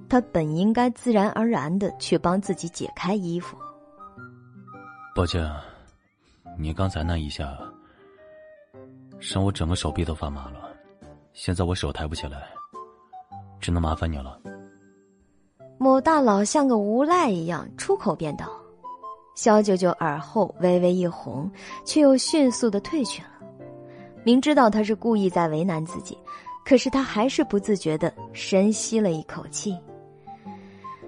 Speaker 3: 他本应该自然而然的去帮自己解开衣服。
Speaker 2: 抱歉，你刚才那一下。让我整个手臂都发麻了，现在我手抬不起来，只能麻烦你了。
Speaker 3: 某大佬像个无赖一样出口便道，萧九九耳后微微一红，却又迅速的退去了。明知道他是故意在为难自己，可是他还是不自觉的深吸了一口气。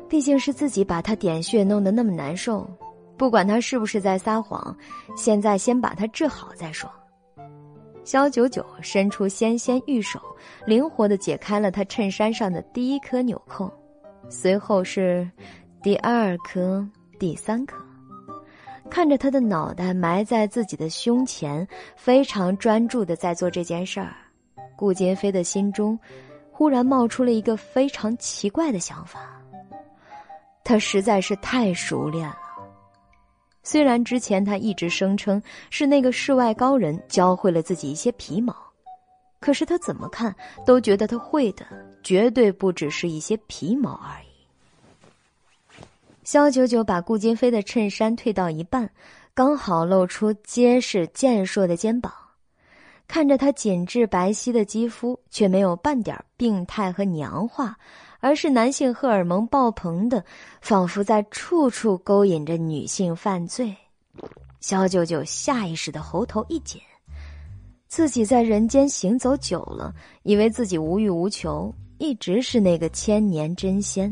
Speaker 3: 毕竟是自己把他点穴弄得那么难受，不管他是不是在撒谎，现在先把他治好再说。萧九九伸出纤纤玉手，灵活的解开了他衬衫上的第一颗纽扣，随后是第二颗、第三颗。看着他的脑袋埋在自己的胸前，非常专注的在做这件事儿，顾金飞的心中忽然冒出了一个非常奇怪的想法：他实在是太熟练了。虽然之前他一直声称是那个世外高人教会了自己一些皮毛，可是他怎么看都觉得他会的绝对不只是一些皮毛而已。肖九九把顾金飞的衬衫退到一半，刚好露出结实健硕的肩膀，看着他紧致白皙的肌肤，却没有半点病态和娘化。而是男性荷尔蒙爆棚的，仿佛在处处勾引着女性犯罪。肖九九下意识的喉头一紧，自己在人间行走久了，以为自己无欲无求，一直是那个千年真仙。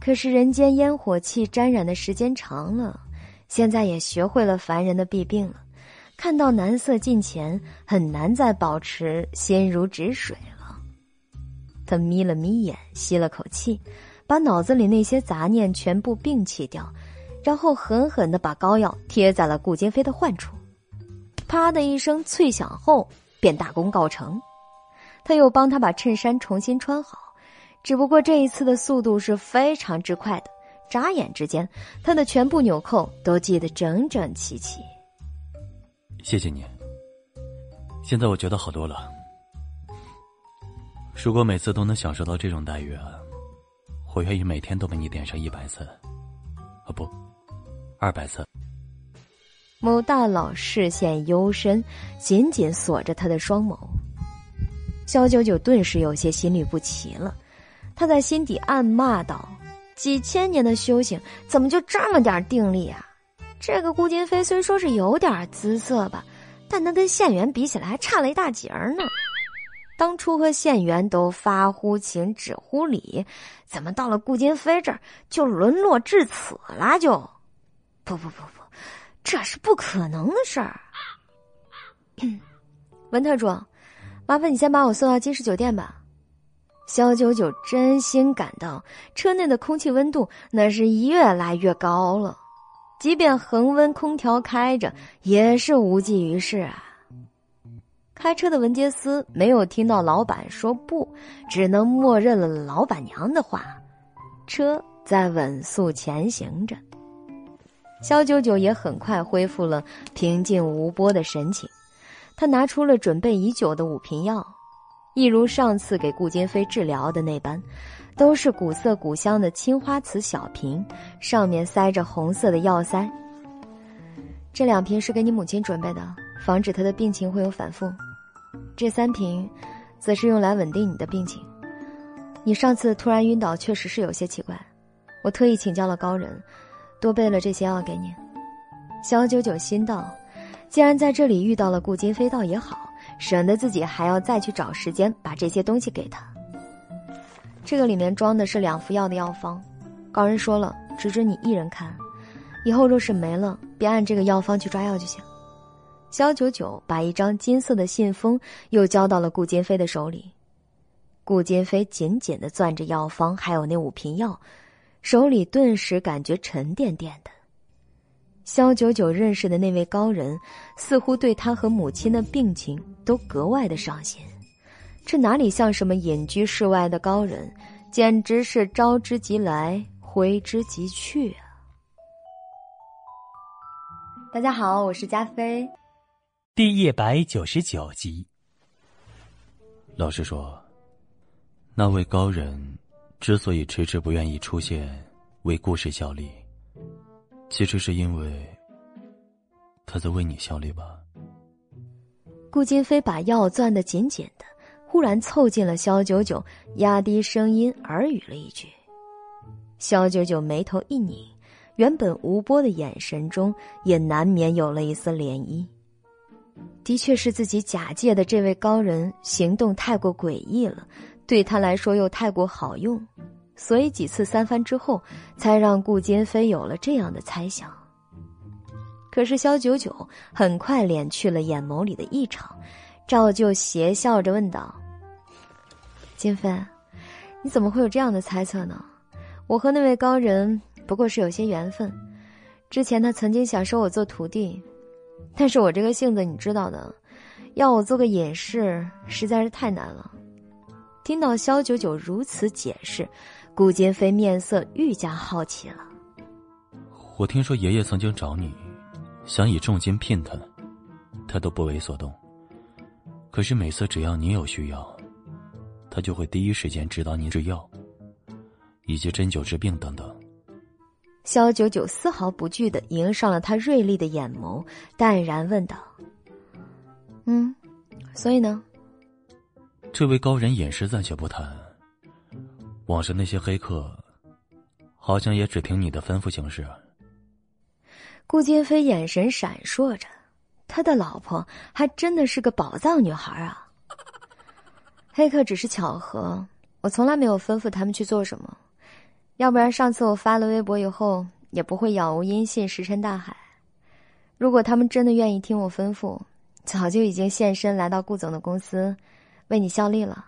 Speaker 3: 可是人间烟火气沾染的时间长了，现在也学会了凡人的弊病了，看到男色近前，很难再保持心如止水了。他眯了眯眼，吸了口气，把脑子里那些杂念全部摒弃掉，然后狠狠的把膏药贴在了顾金飞的患处。啪的一声脆响后，便大功告成。他又帮他把衬衫重新穿好，只不过这一次的速度是非常之快的，眨眼之间，他的全部纽扣都系得整整齐齐。
Speaker 2: 谢谢你，现在我觉得好多了。如果每次都能享受到这种待遇啊，我愿意每天都被你点上一百次，啊不，二百次。
Speaker 3: 某大佬视线幽深，紧紧锁着他的双眸。肖九九顿时有些心律不齐了，他在心底暗骂道：“几千年的修行，怎么就这么点定力啊？这个顾金飞虽说是有点姿色吧，但他跟县元比起来还差了一大截呢。”当初和县元都发乎情止乎礼，怎么到了顾金飞这儿就沦落至此了？就，不不不不，这是不可能的事儿。文特助，麻烦你先把我送到金氏酒店吧。肖九九真心感到车内的空气温度那是越来越高了，即便恒温空调开着也是无济于事啊。开车的文杰斯没有听到老板说不，只能默认了老板娘的话。车在稳速前行着，肖九九也很快恢复了平静无波的神情。他拿出了准备已久的五瓶药，一如上次给顾金飞治疗的那般，都是古色古香的青花瓷小瓶，上面塞着红色的药塞。这两瓶是给你母亲准备的，防止她的病情会有反复。这三瓶，则是用来稳定你的病情。你上次突然晕倒，确实是有些奇怪。我特意请教了高人，多备了这些药给你。小九九心道：“既然在这里遇到了顾金飞，倒也好，省得自己还要再去找时间把这些东西给他。”这个里面装的是两副药的药方，高人说了，只准你一人看，以后若是没了，别按这个药方去抓药就行。肖九九把一张金色的信封又交到了顾金飞的手里，顾金飞紧紧的攥着药方，还有那五瓶药，手里顿时感觉沉甸甸的。肖九九认识的那位高人，似乎对他和母亲的病情都格外的上心，这哪里像什么隐居世外的高人，简直是招之即来，挥之即去啊！大家好，我是加菲。
Speaker 2: 第一百九十九集。老实说，那位高人之所以迟迟不愿意出现为故事效力。其实是因为他在为你效力吧。
Speaker 3: 顾金飞把药攥得紧紧的，忽然凑近了肖九九，压低声音耳语了一句。肖九九眉头一拧，原本无波的眼神中也难免有了一丝涟漪。的确是自己假借的这位高人行动太过诡异了，对他来说又太过好用。所以几次三番之后，才让顾金飞有了这样的猜想。可是肖九九很快敛去了眼眸里的异常，照旧邪笑着问道：“金飞，你怎么会有这样的猜测呢？我和那位高人不过是有些缘分，之前他曾经想收我做徒弟，但是我这个性子你知道的，要我做个隐士实在是太难了。”听到肖九九如此解释。顾金飞面色愈加好奇了。
Speaker 2: 我听说爷爷曾经找你，想以重金聘他，他都不为所动。可是每次只要你有需要，他就会第一时间指导你制药，以及针灸治病等等。
Speaker 3: 肖九九丝毫不惧的迎上了他锐利的眼眸，淡然问道：“嗯，所以呢？”
Speaker 2: 这位高人隐士暂且不谈。网上那些黑客，好像也只听你的吩咐行事。
Speaker 3: 顾金飞眼神闪烁着，他的老婆还真的是个宝藏女孩啊！黑客只是巧合，我从来没有吩咐他们去做什么，要不然上次我发了微博以后，也不会杳无音信，石沉大海。如果他们真的愿意听我吩咐，早就已经现身来到顾总的公司，为你效力了。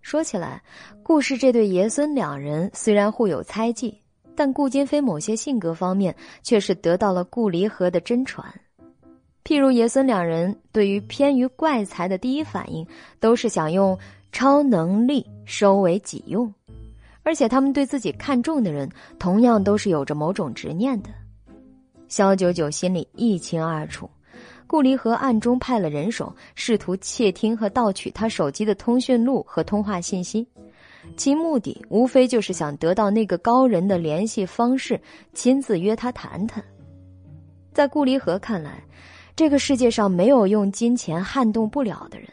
Speaker 3: 说起来，顾氏这对爷孙两人虽然互有猜忌，但顾金飞某些性格方面却是得到了顾离合的真传。譬如爷孙两人对于偏于怪才的第一反应，都是想用超能力收为己用，而且他们对自己看重的人，同样都是有着某种执念的。肖九九心里一清二楚。顾离合暗中派了人手，试图窃听和盗取他手机的通讯录和通话信息，其目的无非就是想得到那个高人的联系方式，亲自约他谈谈。在顾离合看来，这个世界上没有用金钱撼动不了的人，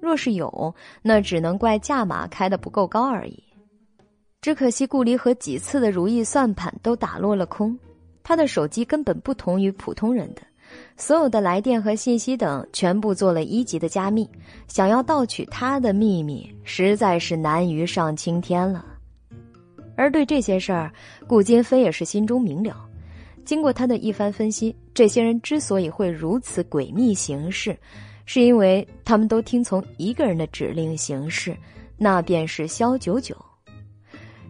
Speaker 3: 若是有，那只能怪价码开的不够高而已。只可惜顾离合几次的如意算盘都打落了空，他的手机根本不同于普通人的。所有的来电和信息等全部做了一级的加密，想要盗取他的秘密，实在是难于上青天了。而对这些事儿，顾金飞也是心中明了。经过他的一番分析，这些人之所以会如此诡秘行事，是因为他们都听从一个人的指令行事，那便是肖九九。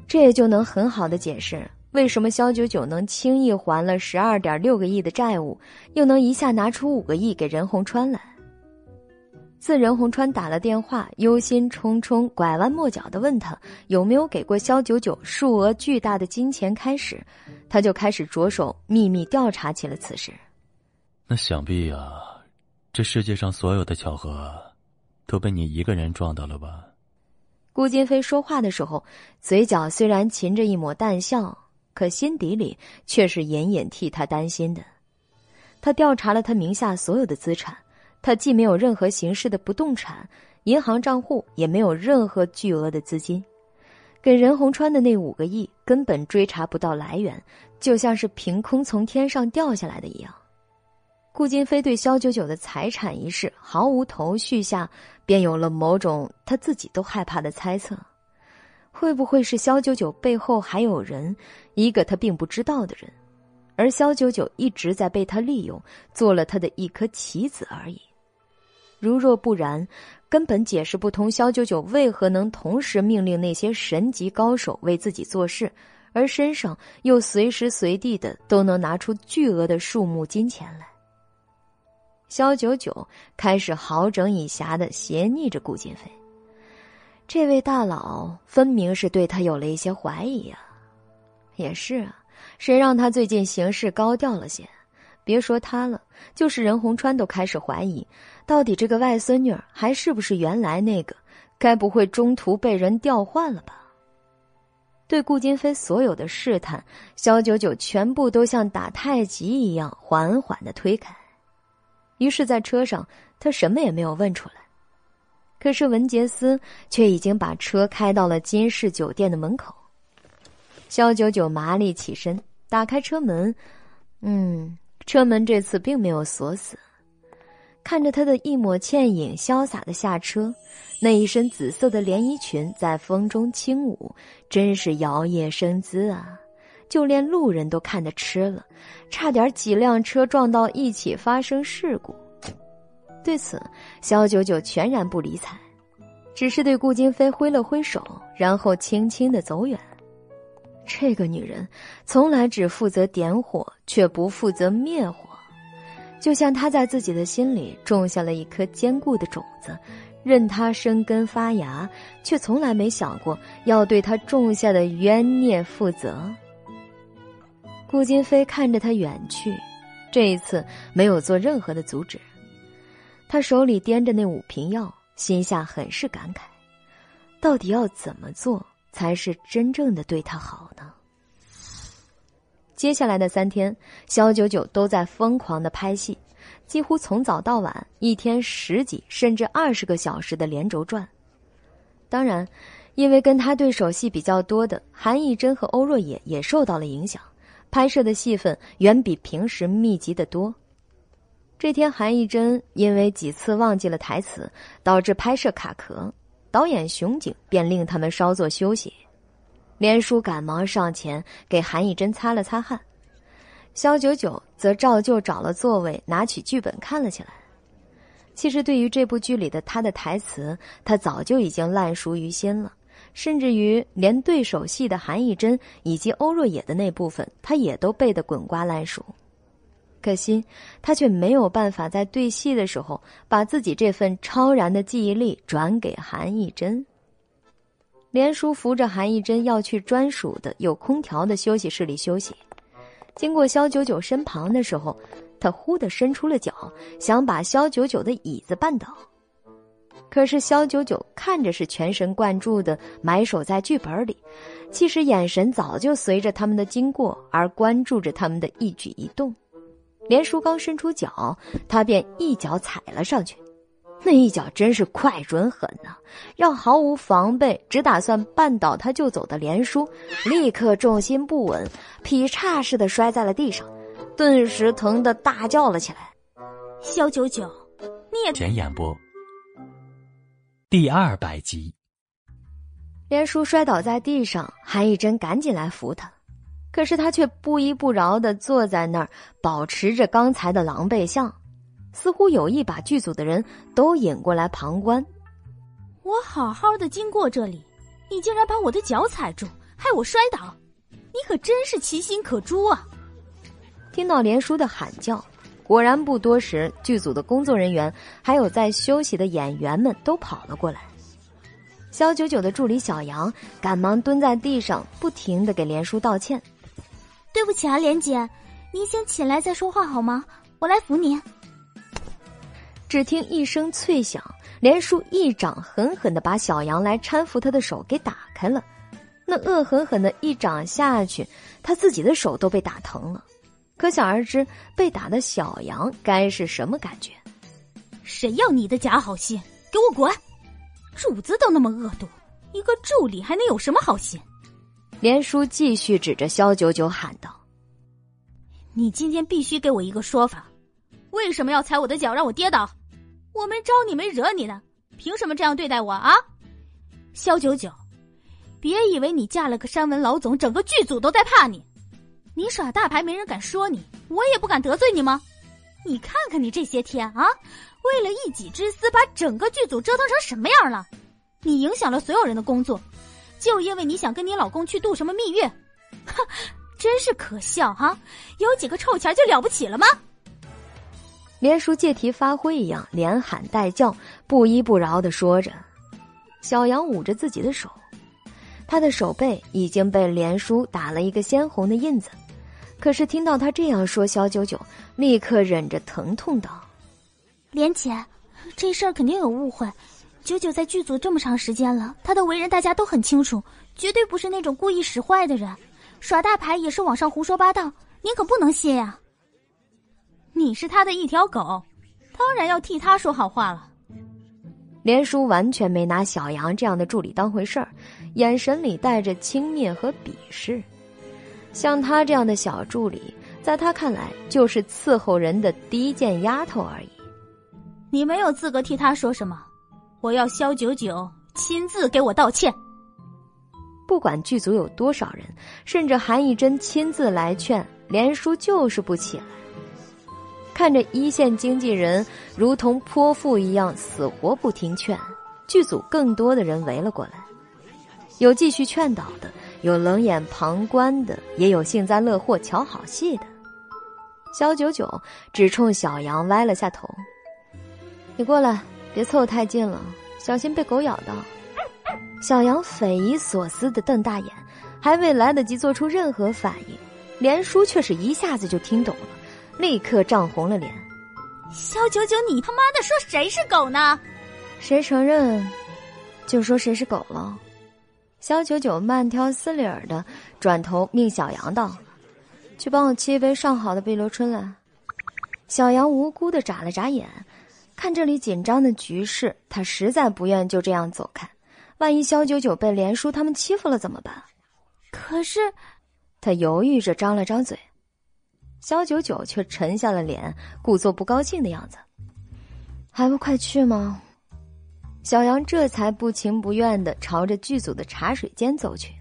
Speaker 3: 这也就能很好的解释。为什么肖九九能轻易还了十二点六个亿的债务，又能一下拿出五个亿给任洪川来？自任洪川打了电话，忧心忡忡、拐弯抹角的问他有没有给过肖九九数额巨大的金钱开始，他就开始着手秘密调查起了此事。
Speaker 2: 那想必啊，这世界上所有的巧合，都被你一个人撞到了吧？
Speaker 3: 顾金飞说话的时候，嘴角虽然噙着一抹淡笑。可心底里却是隐隐替他担心的。他调查了他名下所有的资产，他既没有任何形式的不动产、银行账户，也没有任何巨额的资金。给任洪川的那五个亿根本追查不到来源，就像是凭空从天上掉下来的一样。顾金飞对肖九九的财产一事毫无头绪下，便有了某种他自己都害怕的猜测：会不会是肖九九背后还有人，一个他并不知道的人，而肖九九一直在被他利用，做了他的一颗棋子而已？如若不然，根本解释不通肖九九为何能同时命令那些神级高手为自己做事，而身上又随时随地的都能拿出巨额的数目金钱来。肖九九开始好整以暇的斜睨着顾金飞，这位大佬分明是对他有了一些怀疑啊。也是啊，谁让他最近行事高调了些？别说他了，就是任洪川都开始怀疑，到底这个外孙女还是不是原来那个？该不会中途被人调换了吧？对顾金飞所有的试探，肖九九全部都像打太极一样缓缓的推开。于是，在车上，他什么也没有问出来。可是文杰斯却已经把车开到了金氏酒店的门口。肖九九麻利起身，打开车门，嗯，车门这次并没有锁死。看着他的一抹倩影，潇洒的下车，那一身紫色的连衣裙在风中轻舞，真是摇曳生姿啊！就连路人都看得吃了，差点几辆车撞到一起发生事故。对此，肖九九全然不理睬，只是对顾金飞挥了挥手，然后轻轻的走远。这个女人从来只负责点火，却不负责灭火，就像她在自己的心里种下了一颗坚固的种子，任它生根发芽，却从来没想过要对他种下的冤孽负责。顾金飞看着他远去，这一次没有做任何的阻止。他手里掂着那五瓶药，心下很是感慨：到底要怎么做才是真正的对他好呢？接下来的三天，肖九九都在疯狂的拍戏，几乎从早到晚，一天十几甚至二十个小时的连轴转。当然，因为跟他对手戏比较多的韩艺珍和欧若野也受到了影响。拍摄的戏份远比平时密集的多。这天，韩艺珍因为几次忘记了台词，导致拍摄卡壳，导演熊景便令他们稍作休息。连叔赶忙上前给韩艺珍擦了擦汗，肖九九则照旧找了座位，拿起剧本看了起来。其实，对于这部剧里的他的台词，他早就已经烂熟于心了。甚至于连对手戏的韩艺珍以及欧若野的那部分，他也都背得滚瓜烂熟。可惜他却没有办法在对戏的时候把自己这份超然的记忆力转给韩艺珍。连叔扶着韩艺珍要去专属的有空调的休息室里休息，经过肖九九身旁的时候，他忽地伸出了脚，想把肖九九的椅子绊倒。可是肖九九看着是全神贯注的埋首在剧本里，其实眼神早就随着他们的经过而关注着他们的一举一动。连叔刚伸出脚，他便一脚踩了上去，那一脚真是快准狠呐，让毫无防备只打算绊倒他就走的连叔立刻重心不稳，劈叉似的摔在了地上，顿时疼得大叫了起来。
Speaker 1: 肖九九，你也
Speaker 2: 前演播。第二百集，
Speaker 3: 连叔摔倒在地上，韩艺珍赶紧来扶他，可是他却不依不饶的坐在那儿，保持着刚才的狼狈相，似乎有意把剧组的人都引过来旁观。
Speaker 1: 我好好的经过这里，你竟然把我的脚踩住，害我摔倒，你可真是其心可诛啊！
Speaker 3: 听到连叔的喊叫。果然不多时，剧组的工作人员还有在休息的演员们都跑了过来。肖九九的助理小杨赶忙蹲在地上，不停的给连叔道歉：“
Speaker 1: 对不起啊，莲姐，您先起来再说话好吗？我来扶您。”
Speaker 3: 只听一声脆响，连叔一掌狠狠的把小杨来搀扶他的手给打开了。那恶狠狠的一掌下去，他自己的手都被打疼了。可想而知，被打的小杨该是什么感觉？
Speaker 1: 谁要你的假好心？给我滚！主子都那么恶毒，一个助理还能有什么好心？
Speaker 3: 连叔继续指着肖九九喊道：“
Speaker 1: 你今天必须给我一个说法，为什么要踩我的脚让我跌倒？我没招你没惹你呢，凭什么这样对待我啊？肖九九，别以为你嫁了个山文老总，整个剧组都在怕你。你耍大牌没人敢说你，我也不敢得罪你吗？你看看你这些天啊，为了一己之私，把整个剧组折腾成什么样了？你影响了所有人的工作，就因为你想跟你老公去度什么蜜月，哼，真是可笑哈！有几个臭钱就了不起了吗？
Speaker 3: 连叔借题发挥一样，连喊带叫，不依不饶的说着。小杨捂着自己的手，他的手背已经被连叔打了一个鲜红的印子。可是听到他这样说，小九九立刻忍着疼痛道：“
Speaker 1: 连姐，这事儿肯定有误会。九九在剧组这么长时间了，他的为人大家都很清楚，绝对不是那种故意使坏的人，耍大牌也是网上胡说八道，您可不能信呀。”你是他的一条狗，当然要替他说好话了。
Speaker 3: 连叔完全没拿小杨这样的助理当回事儿，眼神里带着轻蔑和鄙视。像他这样的小助理，在他看来就是伺候人的低贱丫头而已。
Speaker 1: 你没有资格替他说什么，我要肖九九亲自给我道歉。
Speaker 3: 不管剧组有多少人，甚至韩艺珍亲自来劝，连叔就是不起来。看着一线经纪人如同泼妇一样死活不听劝，剧组更多的人围了过来，有继续劝导的，有冷眼旁观的，也有幸灾乐祸瞧好戏的。肖九九只冲小杨歪了下头：“你过来，别凑太近了，小心被狗咬到。”小杨匪夷所思的瞪大眼，还未来得及做出任何反应，连叔却是一下子就听懂了。立刻涨红了脸，
Speaker 1: 肖九九，你他妈的说谁是狗呢？
Speaker 3: 谁承认，就说谁是狗了。肖九九慢条斯理儿的转头命小杨道：“去帮我沏一杯上好的碧螺春来。”小杨无辜的眨了眨眼，看这里紧张的局势，他实在不愿就这样走开。万一肖九九被连叔他们欺负了怎么办？
Speaker 1: 可是，
Speaker 3: 他犹豫着张了张嘴。肖九九却沉下了脸，故作不高兴的样子。还不快去吗？小杨这才不情不愿的朝着剧组的茶水间走去。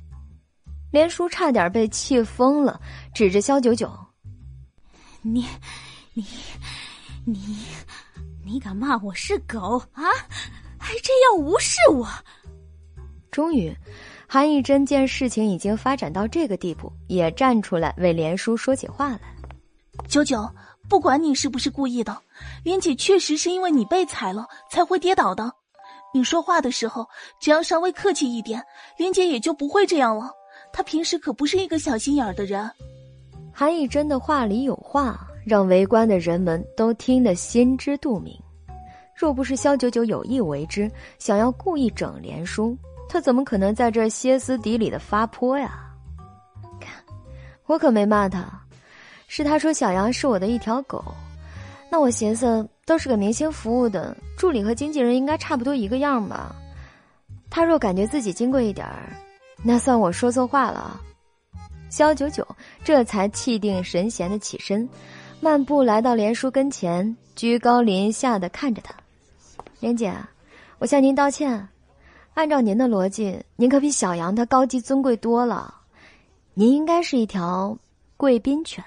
Speaker 3: 连叔差点被气疯了，指着肖九九：“
Speaker 1: 你，你，你，你敢骂我是狗啊？还这样无视我！”
Speaker 3: 终于，韩义珍见事情已经发展到这个地步，也站出来为连叔说起话来。
Speaker 7: 九九，不管你是不是故意的，云姐确实是因为你被踩了才会跌倒的。你说话的时候只要稍微客气一点，云姐也就不会这样了。她平时可不是一个小心眼儿的人。
Speaker 3: 韩以真的话里有话，让围观的人们都听得心知肚明。若不是肖九九有意为之，想要故意整连叔，他怎么可能在这歇斯底里的发泼呀？看，我可没骂他。是他说小杨是我的一条狗，那我寻思都是个明星服务的助理和经纪人，应该差不多一个样吧。他若感觉自己金贵一点儿，那算我说错话了。肖九九这才气定神闲的起身，漫步来到连叔跟前，居高临下的看着他：“连姐，我向您道歉。按照您的逻辑，您可比小杨他高级尊贵多了。您应该是一条贵宾犬。”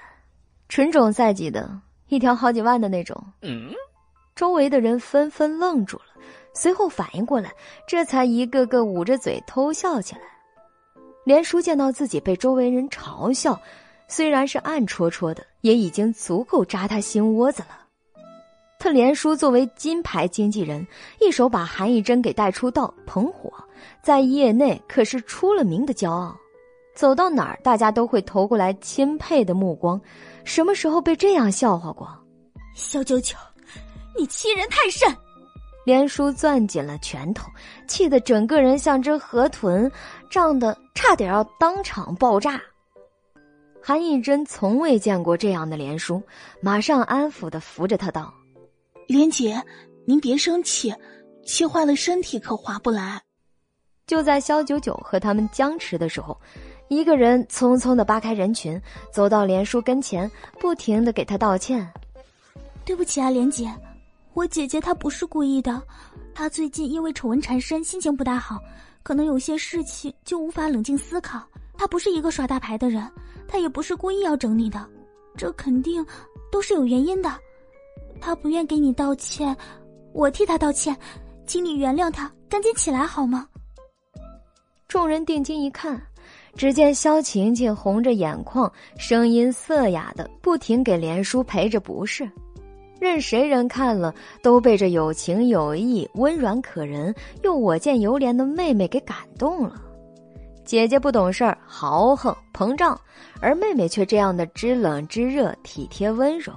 Speaker 3: 纯种赛级的，一条好几万的那种。嗯，周围的人纷纷愣住了，随后反应过来，这才一个个捂着嘴偷笑起来。连叔见到自己被周围人嘲笑，虽然是暗戳戳的，也已经足够扎他心窝子了。他连叔作为金牌经纪人，一手把韩艺珍给带出道捧火，在业内可是出了名的骄傲，走到哪儿大家都会投过来钦佩的目光。什么时候被这样笑话过？
Speaker 1: 肖九九，你欺人太甚！
Speaker 3: 连叔攥紧了拳头，气得整个人像只河豚，胀得差点要当场爆炸。韩艺珍从未见过这样的连叔，马上安抚的扶着他道：“
Speaker 7: 莲姐，您别生气，气坏了身体可划不来。”
Speaker 3: 就在肖九九和他们僵持的时候。一个人匆匆的扒开人群，走到莲叔跟前，不停的给他道歉。
Speaker 1: 对不起啊，莲姐，我姐姐她不是故意的，她最近因为丑闻缠身，心情不大好，可能有些事情就无法冷静思考。她不是一个耍大牌的人，她也不是故意要整你的，这肯定都是有原因的。他不愿给你道歉，我替他道歉，请你原谅他，赶紧起来好吗？
Speaker 3: 众人定睛一看，只见萧晴晴红着眼眶，声音涩哑的不停给连叔赔着不是。任谁人看了都被这有情有义、温软可人又我见犹怜的妹妹给感动了。姐姐不懂事儿、豪横膨胀，而妹妹却这样的知冷知热、体贴温柔，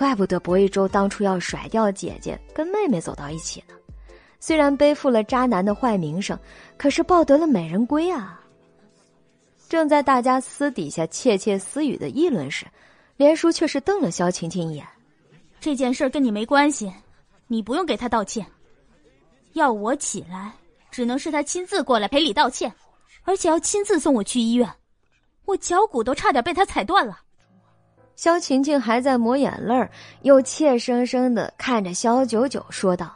Speaker 3: 怪不得薄一舟当初要甩掉姐姐，跟妹妹走到一起呢。虽然背负了渣男的坏名声，可是抱得了美人归啊。正在大家私底下窃窃私语的议论时，连叔却是瞪了萧晴晴一眼。
Speaker 1: 这件事跟你没关系，你不用给他道歉。要我起来，只能是他亲自过来赔礼道歉，而且要亲自送我去医院。我脚骨都差点被他踩断了。
Speaker 3: 萧晴晴还在抹眼泪儿又怯生生的看着萧九九说道：“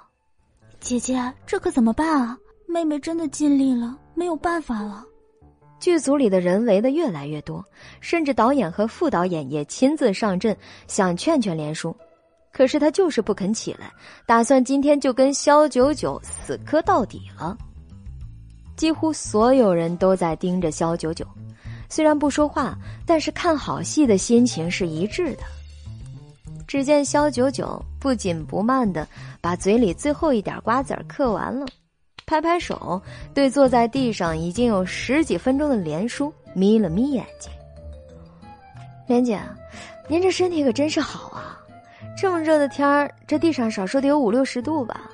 Speaker 1: 姐姐，这可怎么办啊？妹妹真的尽力了，没有办法了。”
Speaker 3: 剧组里的人围的越来越多，甚至导演和副导演也亲自上阵，想劝劝连叔。可是他就是不肯起来，打算今天就跟肖九九死磕到底了。几乎所有人都在盯着肖九九，虽然不说话，但是看好戏的心情是一致的。只见肖九九不紧不慢的把嘴里最后一点瓜子儿嗑完了，拍拍手，对坐在地上已经有十几分钟的连叔眯了眯眼睛：“连姐，您这身体可真是好啊！”这么热的天儿，这地上少说得有五六十度吧？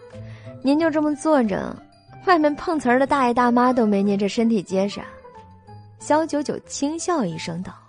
Speaker 3: 您就这么坐着，外面碰瓷儿的大爷大妈都没您这身体结实。萧九九轻笑一声道。